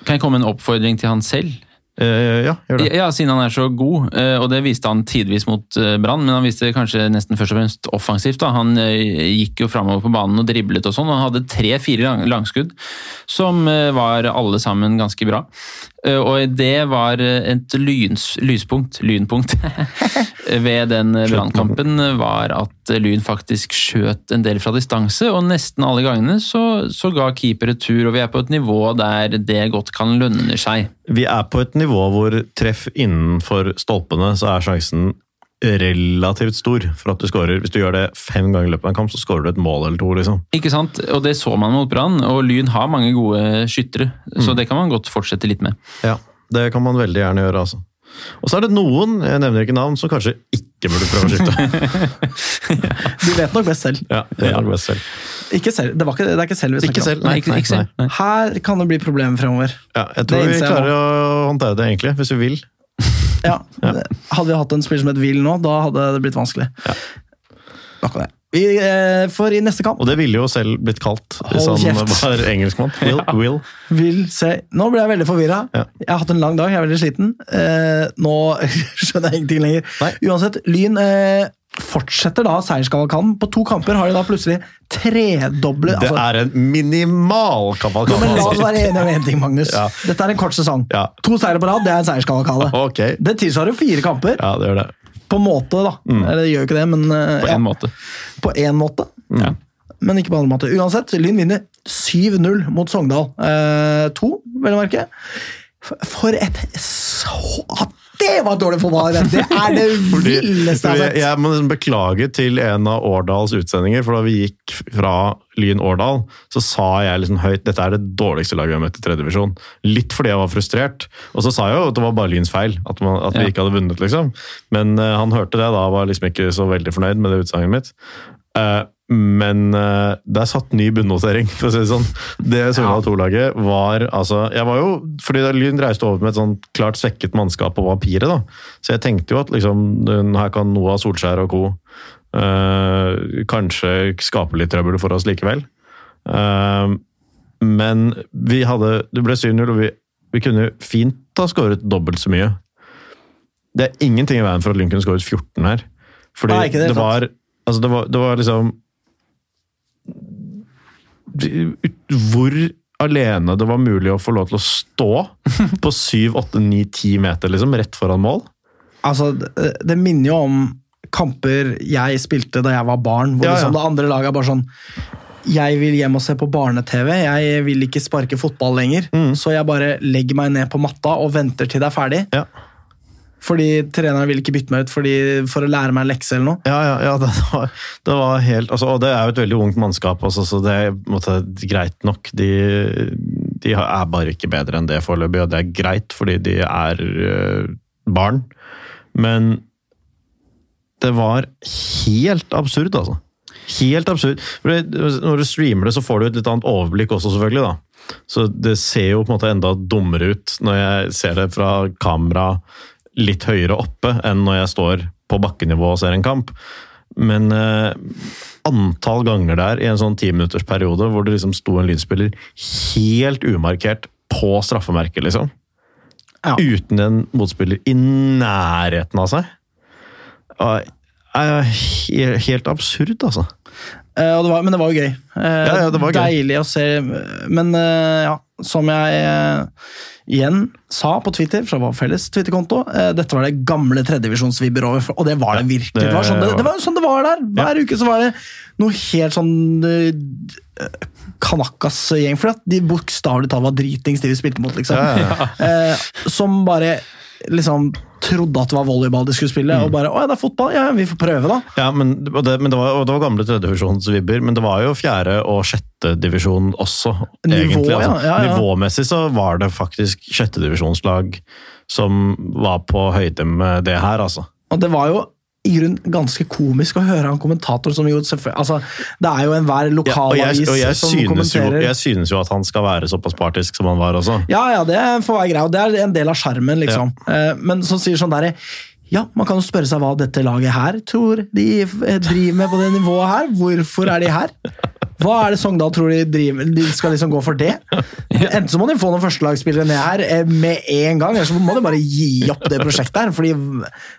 Speaker 2: Kan jeg komme med en oppfordring til han selv?
Speaker 3: Eh, ja, gjør det.
Speaker 2: Ja, siden han er så god, eh, og det viste han tidvis mot eh, Brann, men han viste det kanskje nesten først og fremst offensivt. da. Han gikk jo framover på banen og driblet og sånn, og han hadde tre-fire langskudd som var alle sammen ganske bra. Og det var et lyns, lyspunkt, lynpunkt, *laughs* ved den brannkampen var at Lyn faktisk skjøt en del fra distanse, og nesten alle gangene så, så ga keeper retur, og vi er på et nivå der det godt kan lønne seg.
Speaker 3: Vi er på et nivå hvor treff innenfor stolpene, så er sjansen relativt stor for at du skårer. Hvis du gjør det fem ganger i løpet av en kamp, så skårer du et mål eller to. liksom.
Speaker 2: Ikke sant? Og det så man mot Brann, og Lyn har mange gode skyttere. Så det kan man godt fortsette litt med.
Speaker 3: Ja, Det kan man veldig gjerne gjøre, altså. Og så er det noen, jeg nevner ikke navn, som kanskje ikke burde prøve å skyte. *laughs*
Speaker 1: Du vet nok best selv.
Speaker 3: Ja, det er nok best selv.
Speaker 1: Ikke selv. Det, var ikke, det er ikke selv vi
Speaker 3: Ikke
Speaker 1: snakker
Speaker 3: selv,
Speaker 1: om.
Speaker 2: Nei, ikke, ikke selv. Nei.
Speaker 1: Her kan det bli problemer fremover.
Speaker 3: Ja, jeg tror vi klarer å håndtere det, egentlig, hvis vi vil.
Speaker 1: Ja. Hadde vi hatt en spiller som het Will nå, da hadde det blitt vanskelig. Nok om det. Vi, eh, for i neste kamp
Speaker 3: Og det ville jo selv blitt kalt hvis
Speaker 1: Hold
Speaker 3: han
Speaker 1: kjeft.
Speaker 3: var *laughs* engelskmann. Will. Will.
Speaker 1: vil se Nå ble jeg veldig forvirra.
Speaker 3: Ja.
Speaker 1: Jeg har hatt en lang dag, jeg er veldig sliten. Eh, nå *laughs* skjønner jeg ingenting lenger.
Speaker 3: Nei.
Speaker 1: Uansett, Lyn eh, fortsetter da seierskavalkaden. På to kamper har de da plutselig tredoble
Speaker 3: Det
Speaker 1: altså,
Speaker 3: er en minimal
Speaker 1: ja,
Speaker 3: kavalkade.
Speaker 1: men La oss
Speaker 3: altså.
Speaker 1: være enige om én ting, Magnus.
Speaker 3: Ja.
Speaker 1: Dette er en kort sesong.
Speaker 3: Ja.
Speaker 1: To seire på rad, det er en seierskavalkade. *laughs*
Speaker 3: Ok.
Speaker 1: Det tilsvarer jo fire kamper.
Speaker 3: Ja, det gjør det.
Speaker 1: På en måte, da. Eller det gjør jo ikke det, men eh,
Speaker 2: På
Speaker 1: ja,
Speaker 2: en måte.
Speaker 1: På én måte.
Speaker 2: Ja.
Speaker 1: Men ikke på andre måte. Uansett, Lyn vinner 7-0 mot Sogndal. Eh, to, vel å merke. For- For et så Det var dårlig fotball! Det er det *laughs*
Speaker 3: Fordi-
Speaker 1: villeste jeg har sett.
Speaker 3: jeg må liksom beklage til en av Årdals utsendinger, for da vi gikk fra Lyn Årdal, så sa jeg liksom høyt dette er det dårligste laget vi har møtt i tredje divisjon. Litt fordi jeg var frustrert. Og så sa jeg jo at det var bare Lyns feil, at, man, at vi
Speaker 2: Ja.
Speaker 3: ikke hadde vunnet, liksom. Men uh, han hørte det da, var liksom ikke så veldig fornøyd med det utsagnet mitt. Eh, men uh, det er satt ny bunnotering, *laughs* for å si det sånn. Det Sogndal 2-laget var altså Jeg var jo Fordi Lyn reiste over med et sånt klart svekket mannskap på papiret, da. Så jeg tenkte jo at liksom her kan Noah Solskjær og co. Uh, kanskje skape litt trøbbel for oss likevel. Uh, men vi hadde Det ble 7-0, og vi, vi kunne fint ha skåret dobbelt så mye. Det er ingenting i veien for at Lyn kunne skåret 14 her. Fordi
Speaker 1: Nei, det,
Speaker 3: det, var sant. Altså, det var, det var liksom Hvor alene det var mulig å få lov til å stå *laughs* på 7, 8, 9, 10 meter, liksom, rett foran mål.
Speaker 1: Altså, det, det minner jo om kamper jeg spilte da jeg var barn, hvor
Speaker 3: Ja, ja.
Speaker 1: liksom det andre laget er bare sånn jeg vil hjem og se på barne-TV, jeg vil ikke sparke fotball lenger.
Speaker 3: Mm.
Speaker 1: Så jeg bare legger meg ned på matta og venter til det er ferdig.
Speaker 3: Ja.
Speaker 1: Fordi treneren vil ikke bytte meg ut for å lære meg en lekse eller noe.
Speaker 3: Ja, ja, ja *laughs* det, var, det var helt altså, Og det er jo et veldig ungt mannskap, altså, så det er måtte, greit nok. De, de er bare ikke bedre enn det foreløpig, og det er greit fordi de er øh, barn. Men det var helt absurd, altså. Helt absurd. Når du streamer det, så får du et litt annet overblikk også, selvfølgelig. da. Så det ser jo på en måte enda dummere ut når jeg ser det fra kamera litt høyere oppe enn når jeg står på bakkenivå og ser en kamp. Men eh, antall ganger der i en sånn timinuttersperiode hvor det liksom sto en lydspiller helt umarkert på straffemerket, liksom.
Speaker 1: Ja.
Speaker 3: Uten en motspiller i nærheten av seg. Og, er he- helt absurd, altså.
Speaker 1: Eh, det var, men det var jo gøy. Eh,
Speaker 3: Ja, ja, det var gøy.
Speaker 1: Deilig å se. Men eh, ja, som jeg igjen sa på Twitter, fra vår felles Twitter-konto, dette var det gamle tredjevisjonsvibber over, og det var det virkelig. Det, var sånn det, det var sånn det var der. Hver uke så var det noe helt sånn eh, Kanakas-gjeng, for de bokstavelig talt var dritings, de vi spilte mot, liksom.
Speaker 3: Ja,
Speaker 1: som bare liksom trodde at det var volleyball de skulle spille,
Speaker 3: Mm.
Speaker 1: og bare 'Å ja, det er fotball. Ja, vi får prøve, da'.
Speaker 3: Ja, men, og det, men det, var, og det var gamle tredjedivisjonsvibber, men det var jo fjerde- og sjette divisjon også,
Speaker 1: Nivå,
Speaker 3: egentlig.
Speaker 1: ja.
Speaker 3: Altså,
Speaker 1: Ja, ja.
Speaker 3: Nivåmessig så var det faktisk sjettedivisjonslag som var på høyde med det her, altså.
Speaker 1: Og det var jo i grunn ganske komisk å høre han kommentator som jo altså, Det er jo enhver
Speaker 3: Ja, og
Speaker 1: lokalavis
Speaker 3: jeg, og jeg,
Speaker 1: som
Speaker 3: synes jo, jeg synes jo at han skal være såpass partisk som han var også.
Speaker 1: Ja, ja, det får være greit. Det er en del av sjarmen, liksom. Ja. Men som sier sånn derre ja, Man kan jo spørre seg hva dette laget her tror de eh, driver med på det nivået her. Hvorfor er de her? *laughs* Hva er det Sogndal tror de driver De skal liksom gå for det? *laughs* Enten så må de få noen førstelagsspillere ned her eh, med en gang, eller så må de bare gi opp det prosjektet her. Fordi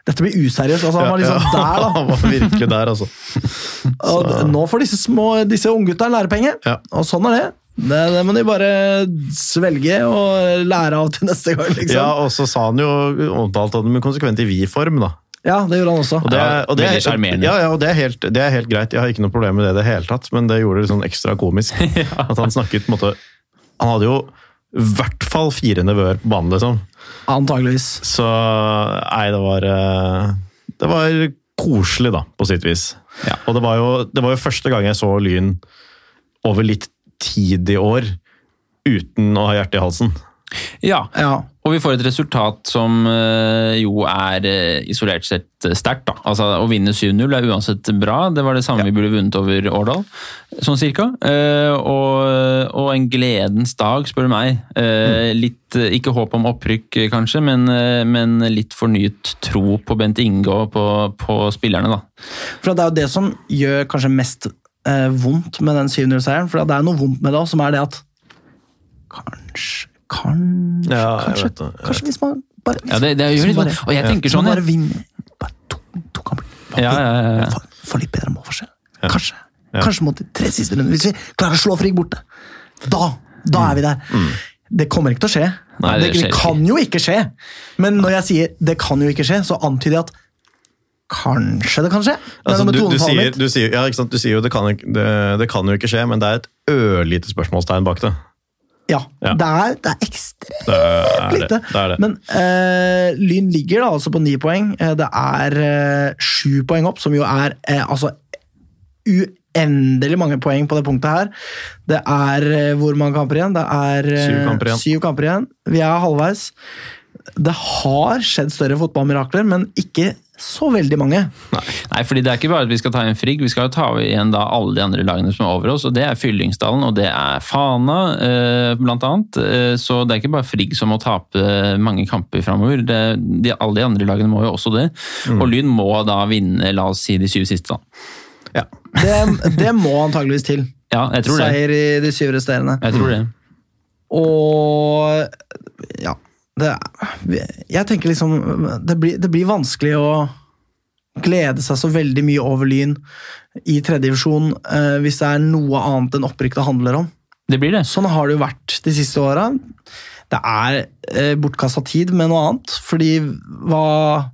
Speaker 1: dette blir useriøst. Altså, han var liksom der, da. *laughs*
Speaker 3: Han var virkelig der, altså. *laughs*
Speaker 1: Og nå får disse, små, disse unggutta en lærepenge,
Speaker 3: Ja.
Speaker 1: og sånn er det. det. Det må de bare svelge og lære av til neste gang, liksom.
Speaker 3: Ja, og så sa han jo omtalt han med konsekvent i vi-form, da.
Speaker 1: Det gjorde han også.
Speaker 3: Og det,
Speaker 2: Ja,
Speaker 3: og det, er, ja, ja, og det, er helt, det er helt greit. Jeg har ikke noe problem med det i det hele tatt, men det gjorde det sånn ekstra komisk. *laughs* At han snakket på en måte Han hadde jo i hvert fall fire nevøer på banen, liksom.
Speaker 1: Antageligvis.
Speaker 3: Så nei, det var eh, det var koselig, da, på sitt vis.
Speaker 2: Ja.
Speaker 3: Og det var, jo, det var jo første gang jeg så Lyn over litt tid i år uten å ha hjertet i halsen.
Speaker 2: Ja,
Speaker 1: Ja.
Speaker 2: Og vi får et resultat som eh, jo er eh, isolert sett eh, sterkt. Altså, Å vinne 7-0 er uansett bra, det var det samme vi burde vunnet over Årdal. Sånn cirka. Og, og en gledens dag, spør du meg. Eh, litt, Ikke håp om opprykk, kanskje, men, men litt fornyet tro på Bent Inge og på, på spillerne, da.
Speaker 1: For det er jo det som gjør kanskje mest vondt med den 7-0-seieren. For det er noe vondt med det òg, som er det at Kanskje Kanskje,
Speaker 3: Ja,
Speaker 1: kanskje,
Speaker 3: det,
Speaker 1: kanskje hvis man bare
Speaker 2: Ja, det, det gjør litt vondt. Og jeg tenker sånn,
Speaker 1: bare vinner bare to, to kamper.
Speaker 2: Ja, ja, ja, ja.
Speaker 1: Få- Få litt bedre målforskjell. Kanskje.
Speaker 3: Ja.
Speaker 1: Kanskje mot de tre siste rundene. Hvis vi klarer å slå Frigg borte, da, da er vi der. Det kommer ikke til å skje.
Speaker 2: Nei, det
Speaker 1: det, kan jo ikke skje. Men når jeg sier 'det kan jo ikke skje', så antyder jeg at kanskje det kan skje.
Speaker 3: Altså, du, du, sier, du, sier, ja, ikke sant? du sier jo det kan, det, det kan jo ikke skje, men det er et ørlite spørsmålstegn bak det.
Speaker 1: Ja,
Speaker 3: Ja.
Speaker 1: Det, er, det er ekstremt
Speaker 3: Det er
Speaker 1: lite.
Speaker 3: det, er.
Speaker 1: Men uh, Lyn ligger da altså på ni poeng. Eh, Det er uh, sju poeng opp, som jo er uh, altså uendelig mange poeng på det punktet her. Det er hvor mange kamper igjen? Det er
Speaker 3: Syv kamper igjen.
Speaker 1: syv kamper igjen. Vi er halvveis. Det har skjedd større fotballmirakler, men ikke så veldig mange.
Speaker 2: Nei, fordi det er ikke bare at vi skal ta igjen Frigg, vi skal jo ta igjen da alle de andre lagene som er over oss, og det er Fyllingsdalen og det er Fana, eh, annet. Eh, så det er ikke bare Frigg som må tape mange kamper framover. De, alle de andre lagene må jo også det.
Speaker 3: Mm.
Speaker 2: Og Lyn må da vinne, la oss si, de syv siste, da.
Speaker 3: Ja.
Speaker 1: Det, det må antageligvis til. *laughs*
Speaker 2: Ja, jeg tror det.
Speaker 1: Seier i de syv resterende.
Speaker 2: Jeg tror det.
Speaker 1: Og ja det, Jeg tenker liksom det blir, det blir vanskelig å glede seg så veldig mye over Lyn i tredjedivisjon eh, hvis det er noe annet enn opprykk det handler om.
Speaker 2: Det blir det.
Speaker 1: Sånn har det jo vært de siste åra. Det er eh, bortkasta tid med noe annet, fordi hva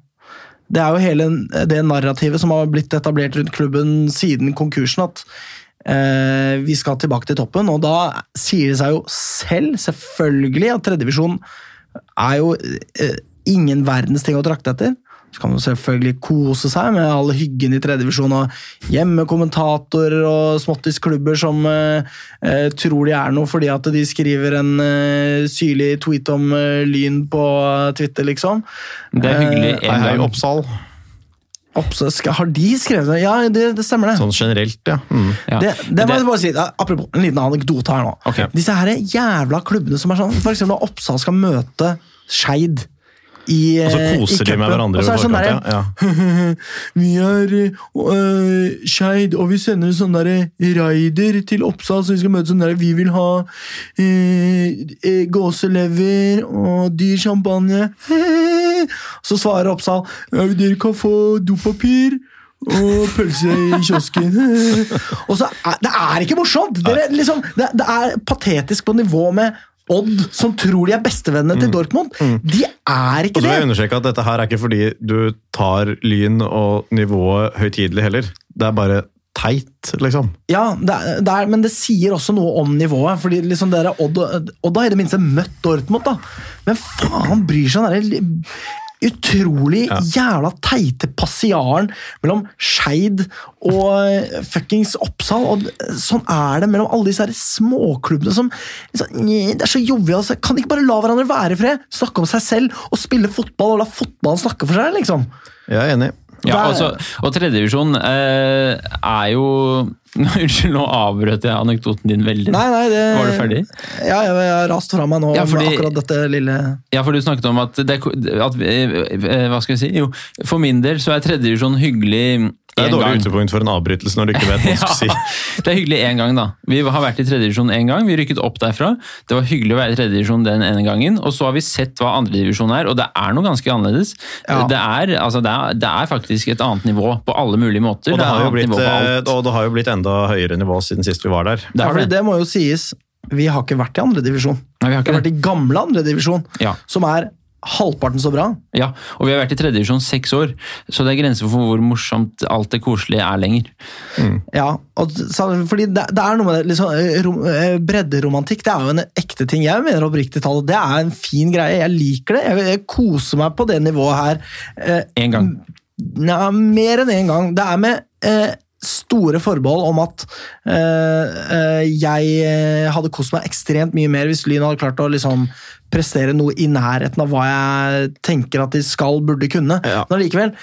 Speaker 1: Det er jo hele det narrativet som har blitt etablert rundt klubben siden konkursen, at eh, vi skal tilbake til toppen, og da sier det seg jo selv, selvfølgelig, at tredjedivisjon er jo eh, ingen verdens ting å trakte etter. Så kan man selvfølgelig kose seg med all hyggen i tredjevisjon og hjemmekommentatorer og småttisklubber som eh, eh, tror de er noe fordi at de skriver en eh, syrlig tweet om eh, Lyn på Twitter, liksom.
Speaker 2: Det er hyggelig en
Speaker 3: hei,
Speaker 2: gang.
Speaker 3: Oppsal.
Speaker 1: Har de skrevet det? Ja, det, det stemmer, det.
Speaker 3: Sånn generelt, ja. Mm.
Speaker 2: Ja.
Speaker 1: Det, det må
Speaker 2: Det-
Speaker 1: jeg bare si, Apropos en liten anekdote her nå.
Speaker 2: Okay.
Speaker 1: Disse her jævla klubbene som er sånn eksempel når Oppsal skal møte Skeid i
Speaker 3: Og så
Speaker 1: eh,
Speaker 3: koser de med hverandre
Speaker 1: og så er det sånn
Speaker 3: der
Speaker 1: derre,
Speaker 3: Ja. *laughs*
Speaker 1: Vi er uh, Skeid, og vi sender en sånn derre raider til Oppsal, så vi skal møte sånn derre Vi vil ha eh, eh, gåselever og dyr champagne. *laughs* Så svarer Oppsal dere kan få dopapir. Og pølse i kiosken. *laughs* og så er, Det er ikke morsomt! Dere, liksom, det, det er patetisk på nivå med Odd, som tror de er bestevennene til Dortmund. De er
Speaker 3: Og
Speaker 1: ikke
Speaker 3: så vil
Speaker 1: det!
Speaker 3: jeg understreke at dette her er ikke fordi du tar lyn og nivået høytidelig heller. Det er bare teit, liksom.
Speaker 1: Ja, det er, det er, men det sier også noe om nivået. fordi liksom dere, Odd, Odd har i det minste møtt Dortmund, da. Men faen bryr seg om utrolig
Speaker 3: Ja.
Speaker 1: jævla teite passiaren mellom Skeid og eh, fuckings Oppsal. og Sånn er det mellom alle disse her småklubbene som liksom, Det er så jovialt. Altså. Kan de ikke bare la hverandre være i fred? Snakke om seg selv og spille fotball og la fotballen snakke for seg, liksom.
Speaker 3: Jeg er enig.
Speaker 2: Ja,
Speaker 1: er-
Speaker 2: altså, og tredjedivisjon eh, er jo *laughs* Unnskyld, nå avbrøt jeg anekdoten din veldig.
Speaker 1: Nei, nei, det,
Speaker 2: Var du ferdig?
Speaker 1: Ja, jeg, har rast fra meg nå
Speaker 2: Ja, fordi-
Speaker 1: akkurat dette lille
Speaker 2: Ja, for du snakket om at, det, at eh, Hva skal jeg si? Jo, for min del så er tredjedivisjon hyggelig
Speaker 3: Det er dårlig
Speaker 2: gang.
Speaker 3: utgangspunkt for en avbrytelse når du ikke vet hva du skal *laughs* si.
Speaker 2: Ja, det er hyggelig én gang, da. Vi har vært i tredjedivisjon én gang. Vi rykket opp derfra. Det var hyggelig å være i tredjedivisjon den ene gangen. Og så har vi sett hva andredivisjon er, og det er noe ganske annerledes.
Speaker 1: Ja.
Speaker 2: Det, er, altså, det, er, det er faktisk et annet nivå på alle mulige måter.
Speaker 3: Og det, har jo blitt, eh, og det har jo blitt enda høyere nivå siden sist vi var der.
Speaker 2: Det
Speaker 1: Ja,
Speaker 2: det.
Speaker 1: det må jo sies. Vi har ikke vært i andredivisjon.
Speaker 2: Vi har
Speaker 1: Vi har vært i gamle andredivisjon,
Speaker 2: Ja.
Speaker 1: som er halvparten så bra.
Speaker 2: Ja, og vi har vært i tredjedivisjon seks år, så det er grenser for hvor morsomt alt det koselige er lenger.
Speaker 1: Ja, og, fordi det, det er noe med det, liksom, eh, rom, eh, Bredderomantikk det er jo en ekte ting. Jeg mener oppriktig talt det er en fin greie. Jeg liker det. Jeg, jeg koser meg på det nivået her. Eh,
Speaker 2: En gang.
Speaker 1: Nei, mer enn én gang. Det er med eh, store forbehold om at øh, jeg eh, hadde kost meg ekstremt mye mer hvis Lyn hadde klart å liksom prestere noe i nærheten av hva jeg tenker at de skal, burde kunne.
Speaker 3: Ja.
Speaker 1: Men allikevel,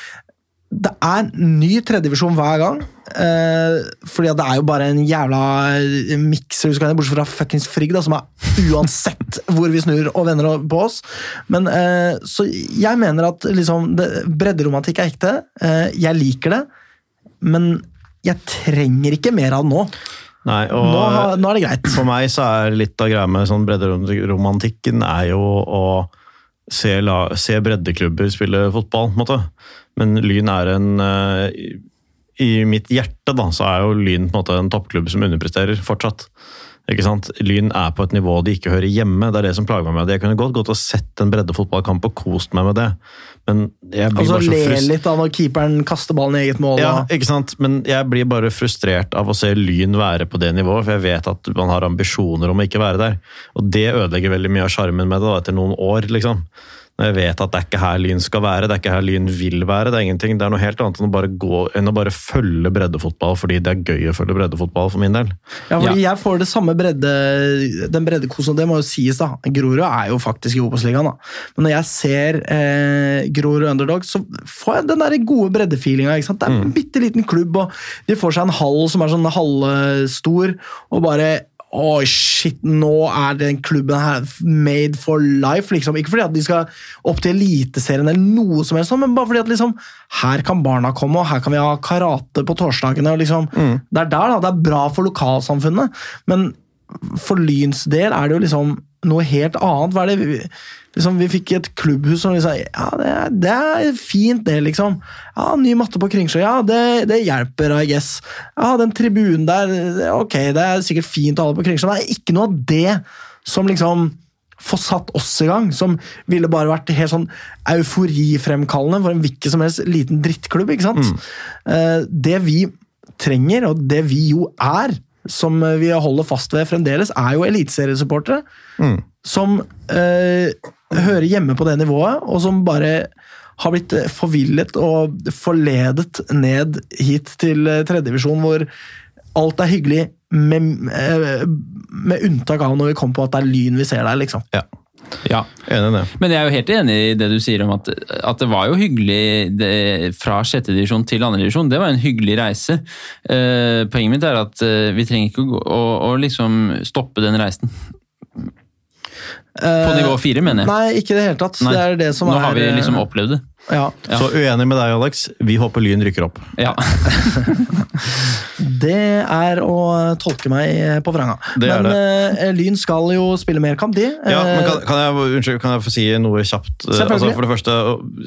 Speaker 1: det er ny tredjevisjon hver gang. Eh, fordi det er jo bare en jævla mikser, bortsett fra fuckings Frigg, da, som er uansett *laughs* hvor vi snur og vender på oss. Men eh, Så jeg mener at liksom, det- bredderomantikk er ekte. Eh, jeg liker det, men jeg trenger ikke mer av den nå.
Speaker 3: Nei, og
Speaker 1: Nå, nå er det greit.
Speaker 3: For meg så er litt av greia med sånn bredderomantikken er jo å se, la, se breddeklubber spille fotball, på en måte. Men Lyn er en eh, i- I mitt hjerte da, så er jo Lyn på en måte en toppklubb som underpresterer fortsatt. Ikke sant? Lyn er på et nivå de ikke hører hjemme. Det er det som plager meg med det. Jeg kunne godt gått og sett en breddefotballkamp og kost meg med det, men jeg blir
Speaker 1: Og så
Speaker 3: bare så
Speaker 1: le litt da når keeperen kaster ballen i eget mål.
Speaker 3: ja,
Speaker 1: da.
Speaker 3: ikke sant? Men jeg blir bare frustrert av å se Lyn være på det nivået, for jeg vet at man har ambisjoner om å ikke være der. Og det ødelegger veldig mye av sjarmen med det da, etter noen år, liksom. Når jeg vet at det er ikke her Lyn skal være, det er ikke her Lyn vil være. Det er ingenting. Det er noe helt annet enn å bare, gå, enn å bare følge breddefotball fordi det er gøy å følge breddefotball, for min del.
Speaker 1: Ja, fordi jeg får det samme bredde, den breddekosen, og det må jo sies da. Grorud er jo faktisk i Obos-ligaen da. Men når jeg ser eh, Grorud Underdog, så får jeg den der gode breddefeelinga? Det er en bitte liten klubb, og de får seg en hall som er sånn halvstor, og bare Oi, shit, nå er den klubben her made for life, liksom. Ikke fordi at de skal opp til Eliteserien eller noe som helst, men bare fordi at liksom, her kan barna komme, og her kan vi ha karate på torsdagene. og liksom, Det er der da, det er bra for lokalsamfunnet, men for Lyns del er det jo liksom noe helt annet. Hva er det vi, liksom, vi fikk et klubbhus som liksom Ja, det er, det er fint, det, liksom. Ja, Ny matte på Kringsjø, ja, det, det hjelper, I guess. Ja, den tribunen der, ok, det er sikkert fint å ha det på Kringsjø, det er ikke noe av det som liksom får satt oss i gang, som ville bare vært helt sånn euforifremkallende for en hvilken som helst liten drittklubb. ikke sant? Mm. Det vi trenger, og det vi jo er, som vi holder fast ved fremdeles, er jo eliteseriesupportere. Som eh, hører hjemme på det nivået, og som bare har blitt eh, forvillet og forledet ned hit til eh, tredjedivisjon, hvor alt er hyggelig, med, eh, med unntak av når vi kommer på at det er Lyn vi ser der, liksom.
Speaker 3: Ja,
Speaker 2: Ja.
Speaker 3: enig i det.
Speaker 2: Men jeg er jo helt enig i det du sier om at, at det var jo hyggelig det, fra sjette divisjon til andre divisjon. Det var en hyggelig reise. Eh, poenget mitt er at eh, vi trenger ikke å, gå, å, å liksom stoppe den reisen. På nivå fire, mener jeg.
Speaker 1: Nei, ikke i det hele tatt.
Speaker 2: Nei.
Speaker 1: Det er det som
Speaker 2: Nå
Speaker 1: er
Speaker 2: har vi liksom
Speaker 1: eh,
Speaker 2: opplevd det.
Speaker 1: ja.
Speaker 2: Ja.
Speaker 3: Så uenig med deg, Alex. Vi håper Lyn rykker opp.
Speaker 2: Ja. *laughs*
Speaker 1: Det er å tolke meg på vranga.
Speaker 3: Det er
Speaker 1: Men eh, Lyn skal jo spille mer kamp, de.
Speaker 3: Ja, men kan,
Speaker 1: Eh,
Speaker 3: kan, jeg, unnskyld, kan jeg få si noe kjapt? Eh, Altså, for det første,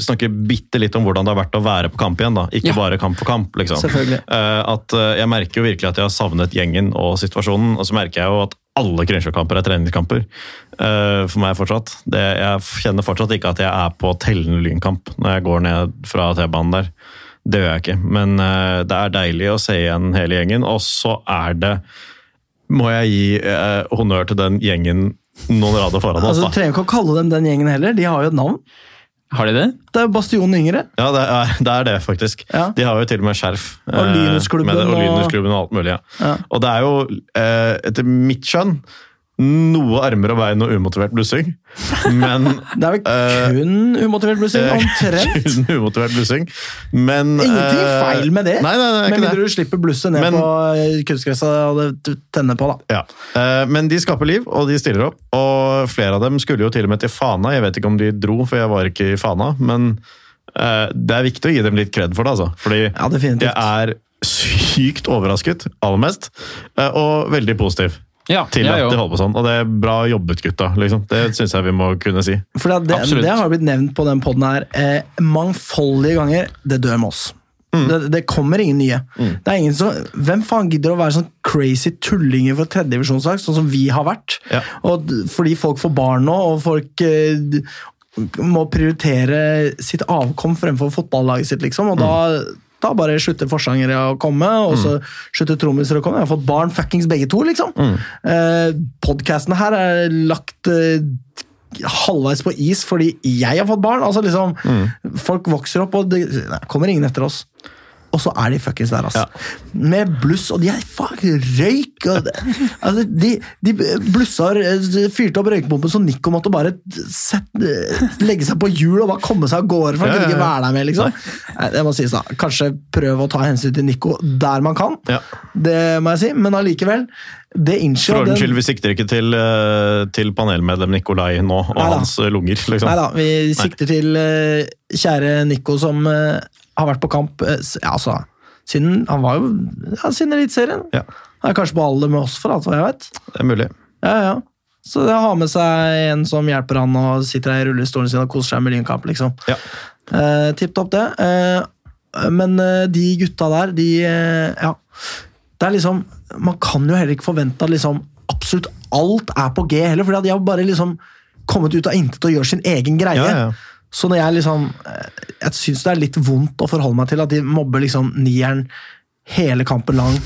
Speaker 3: snakke bitte litt om hvordan det har vært å være på kamp igjen. da. Ikke
Speaker 2: Ja.
Speaker 3: bare kamp for kamp. liksom.
Speaker 1: Selvfølgelig.
Speaker 3: Eh, at eh, Jeg merker jo virkelig at jeg har savnet gjengen og situasjonen. Og så merker jeg jo at alle Kringsjø-kamper er treningskamper eh, for meg fortsatt. Det, jeg kjenner fortsatt ikke at jeg er på tellende lynkamp når jeg går ned fra T-banen der. Det gjør jeg ikke. Men eh, det er deilig å se igjen hele gjengen. Og så er det Må jeg gi eh, honnør til den gjengen noen rader foran oss,
Speaker 1: altså,
Speaker 3: da.
Speaker 1: du trenger ikke å kalle dem den gjengen heller, de har jo et navn.
Speaker 2: Har de det?
Speaker 1: Det er Bastionen Yngre.
Speaker 3: Ja, det er, det er det, faktisk.
Speaker 1: Ja.
Speaker 3: De har jo til og med skjerf.
Speaker 1: Og
Speaker 3: eh,
Speaker 1: Lynusklubben
Speaker 3: og
Speaker 1: og-
Speaker 3: og alt mulig. Ja.
Speaker 1: Ja.
Speaker 3: Og det er jo, eh, etter mitt skjønn, noe armer og bein og umotivert blussing. Men *laughs*
Speaker 1: Det er vel
Speaker 3: kun
Speaker 1: kun umotivert blussing, *laughs* omtrent.
Speaker 3: Kun umotivert blussing. Men
Speaker 1: Ingenting
Speaker 3: eh,
Speaker 1: feil med det,
Speaker 3: Nei, nei, nei,
Speaker 1: med mindre du slipper blusset ned
Speaker 3: Men-
Speaker 1: på eh, kunstgresset og det tenner på. da.
Speaker 3: Ja. Uh, Men de skaper liv, og de stiller opp. Og flere av dem skulle jo til og med til Fana. Jeg vet ikke om de dro, for jeg var ikke i Fana. Men eh, det er viktig å gi dem litt kred for det, altså. Fordi
Speaker 1: Ja,
Speaker 3: jeg er sykt overrasket, aller mest. eh, Og veldig positiv
Speaker 2: Ja,
Speaker 3: til at de holder på sånn. Og det er bra jobbet, gutta. Liksom. Det syns jeg vi må kunne si.
Speaker 1: For det, det, det har blitt nevnt på den poden her eh, mangfoldige ganger. Det dør med oss.
Speaker 3: Mm.
Speaker 1: Det, det kommer ingen nye. Det er ingen som, hvem faen gidder å være sånn crazy tullinger for tredjedivisjonslag, sånn som vi har vært?
Speaker 2: Ja.
Speaker 1: Og fordi folk får barn nå, og folk eh, må prioritere sitt avkom fremfor fotballaget sitt, liksom. Og da, da bare slutter forsangere å komme, og så slutter trommiser å komme. Jeg har fått barn fuckings begge to, liksom. Mm. Podkasten her er lagt eh, halvveis på is fordi jeg har fått barn. Altså liksom,
Speaker 3: Mm.
Speaker 1: Folk vokser opp, og det nei, kommer ingen etter oss. Og så er de fuckings der, altså. Med bluss, og de er fuck røyk. Og altså, de, de blussar eh, fyrte opp røykbomben, så Nico måtte bare sette, legge seg på hjul og bare komme seg av gårde. for han
Speaker 3: Ja,
Speaker 1: kunne ikke
Speaker 3: ja.
Speaker 1: være der med, liksom. Nei, Det må sies da. Kanskje prøve å ta hensyn til Nico der man kan.
Speaker 3: Ja.
Speaker 1: Det må jeg si, men allikevel. Det
Speaker 3: For
Speaker 1: innskjer
Speaker 3: ordens skyld, vi sikter ikke til, eh, til panelmedlem Nikolai nå og
Speaker 1: Neida.
Speaker 3: hans eh, lunger. liksom.
Speaker 1: Nei da, vi sikter til eh, kjære Nico som eh, har vært på kamp eh, ja, altså, siden Han var jo ja, siden Eliteserien.
Speaker 3: Ja,
Speaker 1: Han er kanskje på alder med oss, for alt hva jeg vet.
Speaker 3: det er mulig.
Speaker 1: Ja, ja. Så det å ha med seg en som hjelper han og sitter her i rullestolen sin og koser seg med Lynkamp, liksom.
Speaker 3: Ja.
Speaker 1: Eh, Tipp topp, det. Eh, men eh, de gutta der, de eh, Ja. Det er liksom Man kan jo heller ikke forvente at liksom absolutt alt er på G heller, for de har bare liksom kommet ut av intet og gjør sin egen greie.
Speaker 3: Ja, ja.
Speaker 1: Så når jeg liksom eh, Jeg syns det er litt vondt å forholde meg til at de mobber liksom nieren hele kampen lang,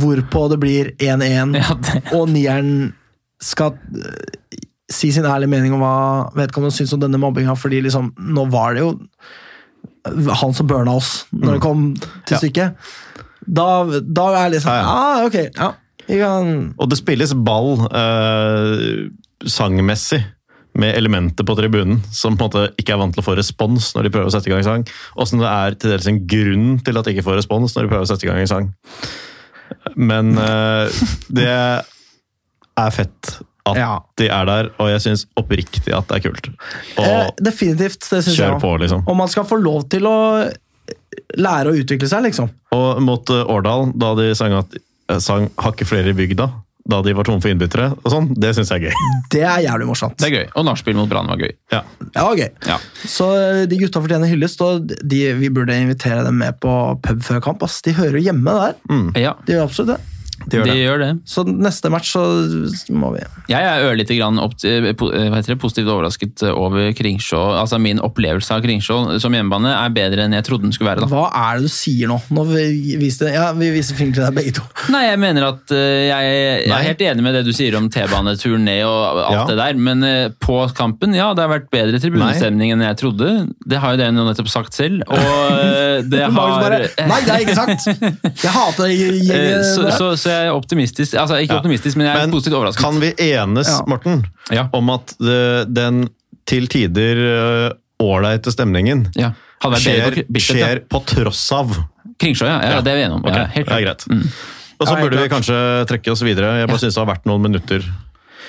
Speaker 1: hvorpå det blir 1-1,
Speaker 2: Ja,
Speaker 1: og nieren skal eh, si sin ærlige mening om hva vedkommende syns om denne mobbinga, fordi liksom, nå var det jo han som burna oss når det kom til
Speaker 3: Ja.
Speaker 1: stykket. Da, da er det liksom
Speaker 3: ja.
Speaker 1: ah, ok, ja.
Speaker 3: Og det spilles ball eh, sangmessig med elementer på tribunen som på en måte ikke er vant til å få respons når de prøver å sette i gang sang. Åssen det er til dels en grunn til at de ikke får respons når de prøver å sette i gang en sang. Men uh, det er fett at
Speaker 1: Ja.
Speaker 3: de er der, og jeg syns oppriktig at det er kult.
Speaker 1: eh, Definitivt. Det syns jeg
Speaker 3: òg. liksom.
Speaker 1: Og man skal få lov til å lære å utvikle seg, liksom.
Speaker 3: Og mot eh, Årdal, da de sang, at, eh, sang ikke flere i bygda', da de var tomme for innbyttere, og sånn, det syns jeg er gøy. *laughs*
Speaker 1: Det er jævlig morsomt.
Speaker 2: Det er gøy. Og nachspiel mot Brann var gøy.
Speaker 3: Ja.
Speaker 1: Ja, gøy.
Speaker 2: Ja.
Speaker 1: Så eh, de gutta fortjener hyllest, og de, vi burde invitere dem med på pub før kamp. Ass. De hører hjemme der.
Speaker 2: ja,
Speaker 1: De gjør absolutt det.
Speaker 3: De gjør
Speaker 2: de
Speaker 3: det.
Speaker 2: gjør det.
Speaker 1: Så neste match så må vi
Speaker 2: Jeg er ørlite grann opp, eh, eh, det, positivt overrasket over Kringsjå. Altså Min opplevelse av Kringsjå som hjemmebane er bedre enn jeg trodde den skulle være. da.
Speaker 1: Hva er det du sier nå? Nå vi viser, ja, vi viser film til deg begge to.
Speaker 2: Nei, jeg mener at eh, jeg, jeg er helt enig med det du sier om T-baneturen ned og alt
Speaker 3: Ja.
Speaker 2: det der, men eh, på kampen, ja, det har vært bedre tribunestemning enn jeg trodde. Det har jo det nå nettopp sagt selv, og eh, *laughs* det har
Speaker 1: bare, Nei, det har jeg ikke sagt! *laughs* Jeg hater det.
Speaker 2: så, så, så er optimistisk, altså ikke
Speaker 3: Ja.
Speaker 2: optimistisk, men jeg er
Speaker 3: Men
Speaker 2: positivt overrasket.
Speaker 3: kan vi enes,
Speaker 1: Ja.
Speaker 3: Morten,
Speaker 2: Ja.
Speaker 3: om at det, den til tider øh, ålreite stemningen
Speaker 2: Ja.
Speaker 3: Skjer,
Speaker 2: ja.
Speaker 3: skjer på tross av?
Speaker 2: Kringsjå, ja. ja, Det er vi enige om.
Speaker 3: Okay.
Speaker 2: Ja, helt klart. Mm.
Speaker 3: Og så
Speaker 1: Ja,
Speaker 3: burde vi kanskje trekke oss videre. Jeg bare synes det har vært noen minutter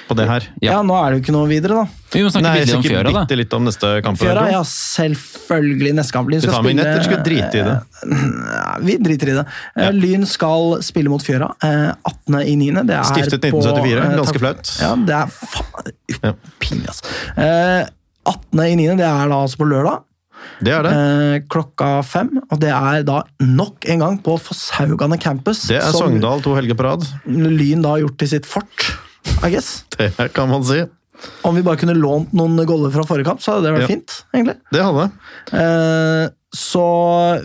Speaker 3: på det her.
Speaker 1: Ja, nå er det jo ikke noe videre, da.
Speaker 2: Vi må snakke
Speaker 3: Nei,
Speaker 2: litt om Fjøra, da.
Speaker 3: bitte litt om neste kamp.
Speaker 1: Fjøra, ja, selvfølgelig. Neste kamp. Lyn
Speaker 3: Skal en vignett, eller skal drite i det? *laughs*
Speaker 1: Ja, vi driter i det. Ja. Lyn skal spille mot Fjøra eh, 18. i 9. Det er
Speaker 3: Stiftet 1974,
Speaker 1: På,
Speaker 3: ganske flaut.
Speaker 1: Ja, det er faen
Speaker 3: Ja.
Speaker 1: Pinlig, altså. Eh, 18. i 9. det er da altså på lørdag.
Speaker 3: Det er det.
Speaker 1: Eh, klokka fem. Og det er da nok en gang på Fosshaugane campus.
Speaker 3: Det er Sogndal to helger på rad.
Speaker 1: Lyn da har gjort til sitt fort, I guess.
Speaker 3: Det kan man si.
Speaker 1: Om vi bare kunne lånt noen goller fra forrige kamp, så hadde det vært
Speaker 3: Ja.
Speaker 1: fint. egentlig.
Speaker 3: Det hadde.
Speaker 1: Eh, så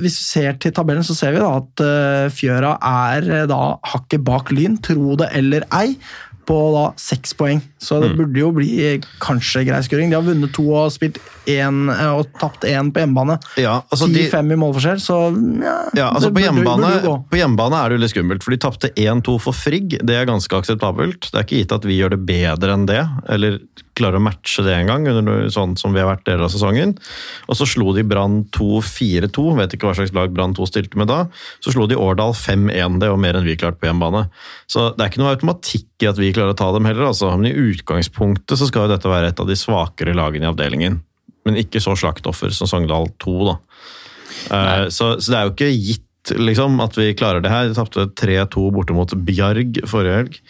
Speaker 1: hvis vi ser til tabellen, så ser vi da at eh, Fjøra er eh, da hakket bak Lyn, tro det eller ei, på da seks poeng. Så
Speaker 3: Mm.
Speaker 1: det burde jo bli kanskje grei skuring. De har vunnet to og spilt én eh, og tapt én på hjemmebane.
Speaker 3: Ja, altså de,
Speaker 1: 10-5 i målforskjell, så ja,
Speaker 3: ja, altså på, hjemmebane, på hjemmebane er det jo litt skummelt, for de tapte 1-2 for Frigg. Det er ganske akseptabelt. Det er ikke gitt at vi gjør det bedre enn det, eller klarer å matche det engang, sånn som vi har vært deler av sesongen. Og så slo de Brann 2-4-2, vet ikke hva slags lag Brann 2 stilte med da. Så slo de Årdal 5-1, det var mer enn vi klarte på hjemmebane. Så det er ikke noe automatikk i at vi klarer å ta dem heller, altså. Men i utgangspunktet så skal jo dette være et av de svakere lagene i avdelingen. Men ikke så slaktoffer som Sogndal 2, da. Eh, så, så det er jo ikke gitt liksom, at vi klarer det her. De tapte 3-2 borte mot Bjarg forrige helg.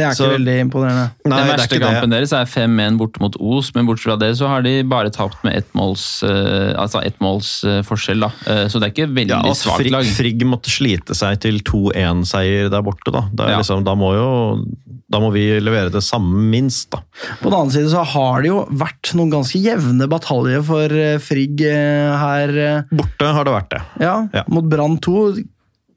Speaker 1: Det er ikke veldig imponerende.
Speaker 3: Nei,
Speaker 2: Den
Speaker 3: er
Speaker 2: verste kampen
Speaker 3: det.
Speaker 2: deres er 5-1 borte mot Os, men bortsett fra det så har de bare tapt med ett måls, uh, altså ett måls uh, forskjell. da. Uh, Så det er ikke veldig
Speaker 3: Ja,
Speaker 2: svakt
Speaker 3: Frigg,
Speaker 2: lag.
Speaker 3: Frigg måtte slite seg til 2-1-seier der borte, da. Det er
Speaker 2: Ja.
Speaker 3: liksom, da, må jo, da må vi levere det samme, minst, da.
Speaker 1: På den annen side så har det jo vært noen ganske jevne bataljer for Frigg her.
Speaker 3: Borte har det vært det.
Speaker 1: Ja,
Speaker 3: Ja.
Speaker 1: mot Brann 2.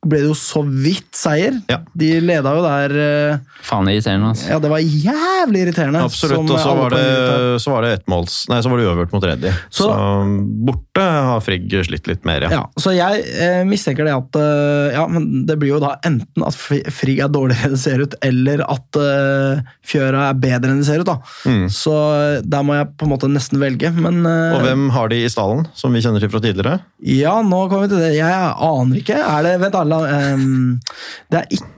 Speaker 1: ble det jo så vidt seier.
Speaker 3: Ja.
Speaker 1: De leda jo der uh,
Speaker 2: Faen irriterende, altså.
Speaker 1: Ja, det var jævlig irriterende.
Speaker 3: Absolutt. Og så var det, så var det ettmåls... Nei, så var det uavgjort mot Reddy. Så,
Speaker 1: Så-
Speaker 3: borte har Frigg slitt litt mer, ja.
Speaker 1: Ja, så jeg eh, mistenker det at eh, Ja, men det blir jo da enten at Frigg er dårligere enn det ser ut, eller at eh, Fjøra er bedre enn det ser ut. da.
Speaker 3: Mm.
Speaker 1: Så der må jeg på en måte nesten velge, men eh,
Speaker 3: Og hvem har de i stallen, som vi kjenner til fra tidligere?
Speaker 1: Ja, nå kommer vi til det. Jeg aner ikke. Er det Vent, alle um, Det er ikke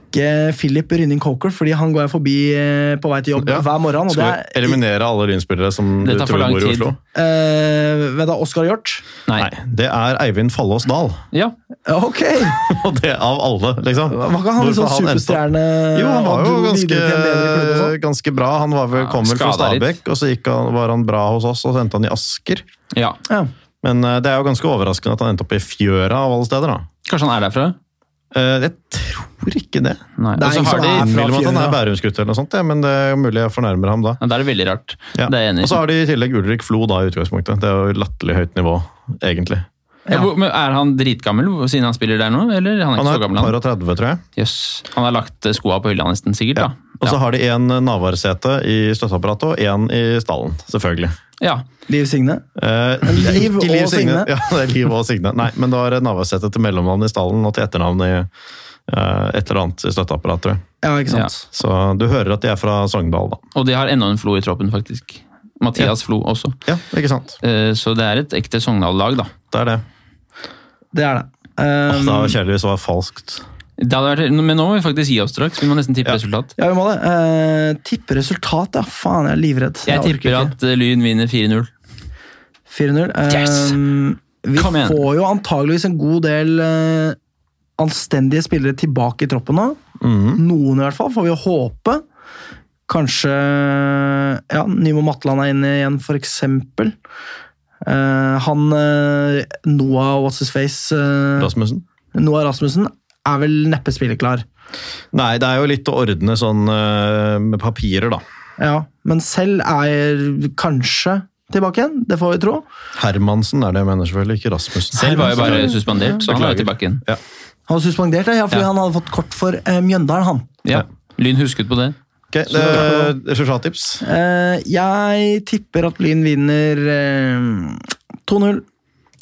Speaker 1: Philip Rynning Coker, fordi han går jeg forbi eh, på vei til jobb
Speaker 3: Ja.
Speaker 1: hver morgen. Og det
Speaker 3: Skal
Speaker 1: er
Speaker 3: vi eliminere alle lynspillere som
Speaker 2: Det
Speaker 3: du tror
Speaker 2: lang
Speaker 3: bor i
Speaker 2: tid.
Speaker 3: Uh,
Speaker 1: vet du hva Oskar Hjort?
Speaker 2: Nei.
Speaker 3: Nei, det er Eivind Fallås Dahl.
Speaker 2: Ja.
Speaker 1: Ok! *laughs*
Speaker 3: Og det av alle, liksom.
Speaker 1: Var ikke han sånn superstjerne?
Speaker 3: Jo, han var jo ganske,
Speaker 1: sånn?
Speaker 3: ganske bra. Han var vel, kom vel fra
Speaker 2: Stabekk.
Speaker 3: Stabæk, og så gikk han, var han bra hos oss, og så endte han i Asker.
Speaker 2: ja.
Speaker 1: Ja.
Speaker 3: Men eh, det er jo ganske overraskende at han endte opp i Fjøra av alle steder, da.
Speaker 2: Kanskje han er derfra?
Speaker 3: Eh, Jeg tror ikke det.
Speaker 2: Nei.
Speaker 1: Det er
Speaker 2: Og så har de
Speaker 1: er
Speaker 3: meg at han er Bærumsgutt eller noe sånt, ja, men det er mulig jeg fornærmer ham da.
Speaker 2: ja, det er veldig rart.
Speaker 3: Ja.
Speaker 2: Det er enig
Speaker 3: Og så har de i tillegg Ulrik Flo da i utgangspunktet. Det er jo latterlig høyt nivå, egentlig.
Speaker 2: Ja, men er han dritgammel siden han spiller der nå, eller han er
Speaker 3: Han er
Speaker 2: så gammel? han?
Speaker 3: par og 30, tror jeg.
Speaker 2: Yes. Han har lagt skoa på hylla nesten, sikkert.
Speaker 3: Ja.
Speaker 2: da.
Speaker 3: Og så
Speaker 2: Ja.
Speaker 3: har de en Navarsete i støtteapparatet og en i stallen, selvfølgelig.
Speaker 2: ja.
Speaker 1: Liv Signe?
Speaker 3: Eh,
Speaker 1: Liv
Speaker 3: ikke
Speaker 1: og Signe.
Speaker 3: Ja, det er Liv og Signe. Nei, men det var Navarsete til mellomnavn i stallen og til etternavn i eh, et eller annet i støtteapparatet.
Speaker 1: Ja, ikke sant?
Speaker 3: Så du hører at de er fra Sogndal, da.
Speaker 2: Og de har enda en Flo i troppen, faktisk. Mathias Flo også.
Speaker 3: Ja, ikke sant?
Speaker 2: Eh, Så det er et ekte Sogndal-lag, da.
Speaker 3: Det er det.
Speaker 1: Det er det.
Speaker 3: Åh,
Speaker 1: Um,
Speaker 3: det var kjedelig hvis det var falskt.
Speaker 2: Det hadde vært, men nå må vi faktisk gi oss straks. Vi må nesten tippe
Speaker 3: Ja.
Speaker 2: resultat.
Speaker 1: ja, vi må det. Uh, tippe resultat, ja. Faen, jeg er livredd.
Speaker 2: Jeg
Speaker 1: jeg
Speaker 2: tipper at eh, Lyn vinner 4-0.
Speaker 1: 4-0.
Speaker 2: Yes!
Speaker 1: Um, vi får jo antageligvis en god del eh, anstendige spillere tilbake i troppen nå.
Speaker 3: Mhm.
Speaker 1: Noen i hvert fall, får vi håpe. Kanskje ja, Nymo Matland er inne igjen, for eksempel. Eh, han eh, Noah What's His Face eh,
Speaker 3: Rasmussen?
Speaker 1: Noah Rasmussen er vel neppe spilleklar.
Speaker 3: Nei, det er jo litt å ordne sånn eh, med papirer, da.
Speaker 1: Ja, men selv er kanskje tilbake igjen. Det får vi tro.
Speaker 3: Hermansen er det jeg mener, selvfølgelig, ikke Rasmussen.
Speaker 2: Selv var jo bare suspendert, så han er tilbake igjen.
Speaker 3: Ja.
Speaker 1: Han var suspendert, ja, fordi
Speaker 2: Ja.
Speaker 1: han hadde fått kort for eh, Mjøndalen, han.
Speaker 2: Ja. Lyn husket på det.
Speaker 3: Ok, det, Resultattips?
Speaker 1: Eh, jeg tipper at Lyn vinner eh, 2-0.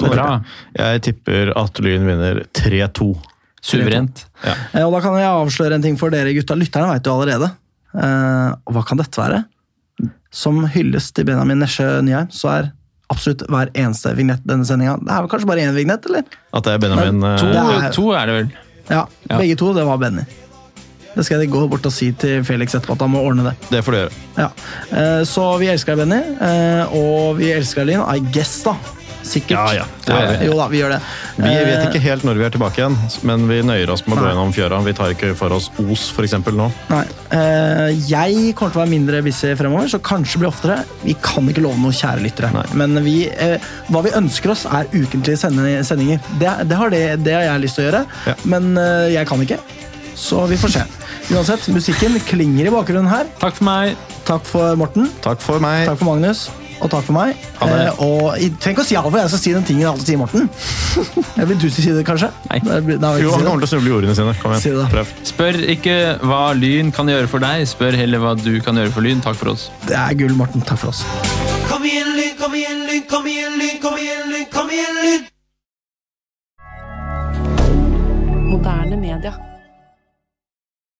Speaker 2: Bra.
Speaker 3: Jeg tipper at Lyn vinner 3-2.
Speaker 2: Suverent.
Speaker 1: Eh, og da kan jeg avsløre en ting for dere gutta. Lytterne vet jo allerede. Eh, og hva kan dette være? Som hylles til Benjamin Nesje Nyheim, så er absolutt hver eneste vignett denne sendinga Det er vel kanskje bare én vignett, eller?
Speaker 3: At det er Benjamin
Speaker 1: Men
Speaker 2: To,
Speaker 3: eh,
Speaker 1: Det er-
Speaker 2: to er det vel.
Speaker 1: Ja,
Speaker 2: Ja.
Speaker 1: begge to. Det var Benny. Det skal jeg gå bort og si til Felix etterpå, at han må ordne det.
Speaker 3: Det får du gjøre.
Speaker 1: Ja. Eh, så vi elsker deg, Benny. Eh, og vi elsker deg, Linn. I guess, da. Sikkert.
Speaker 3: Ja, ja. Vi.
Speaker 1: Jo da, vi gjør det.
Speaker 3: Vi vet
Speaker 1: Eh,
Speaker 3: ikke helt når vi er tilbake igjen, men vi nøyer oss med å gå gjennom fjøra. Vi tar ikke for oss Os, eksempel, nå.
Speaker 1: Nei. Eh, jeg kommer til å være mindre busy fremover, så kanskje blir oftere. Vi kan ikke love noe, kjære lyttere.
Speaker 3: Nei.
Speaker 1: Men vi, eh, hva vi ønsker oss, er ukentlige sendinger. Det, det, har det, det har jeg lyst til å gjøre,
Speaker 3: Ja.
Speaker 1: men jeg kan ikke. Så vi får se. Uansett, musikken klinger i bakgrunnen her.
Speaker 2: Takk for meg.
Speaker 1: Takk for Morten,
Speaker 3: Takk for meg.
Speaker 1: takk for Magnus, og takk for meg.
Speaker 3: Ha det.
Speaker 1: Eh, og jeg trenger ikke å si alt, for jeg skal si den tingen jeg alltid sier, Morten. *laughs* Eller vil du si det, kanskje?
Speaker 2: Nei.
Speaker 1: Nei, jeg
Speaker 3: Jo, han
Speaker 1: si
Speaker 3: kommer til å snuble i ordene sine. Kom
Speaker 1: Si det
Speaker 3: prøv.
Speaker 2: Spør ikke hva Lyn kan gjøre for deg, spør heller hva du kan gjøre for Lyn. Takk for oss.
Speaker 1: Det er gull, Morten. Takk for oss.
Speaker 5: Kom igjen, Lyn, kom igjen, Lyn, kom igjen, Lyn, kom igjen, Lyn, kom igjen, Lyn!
Speaker 6: Moderne media.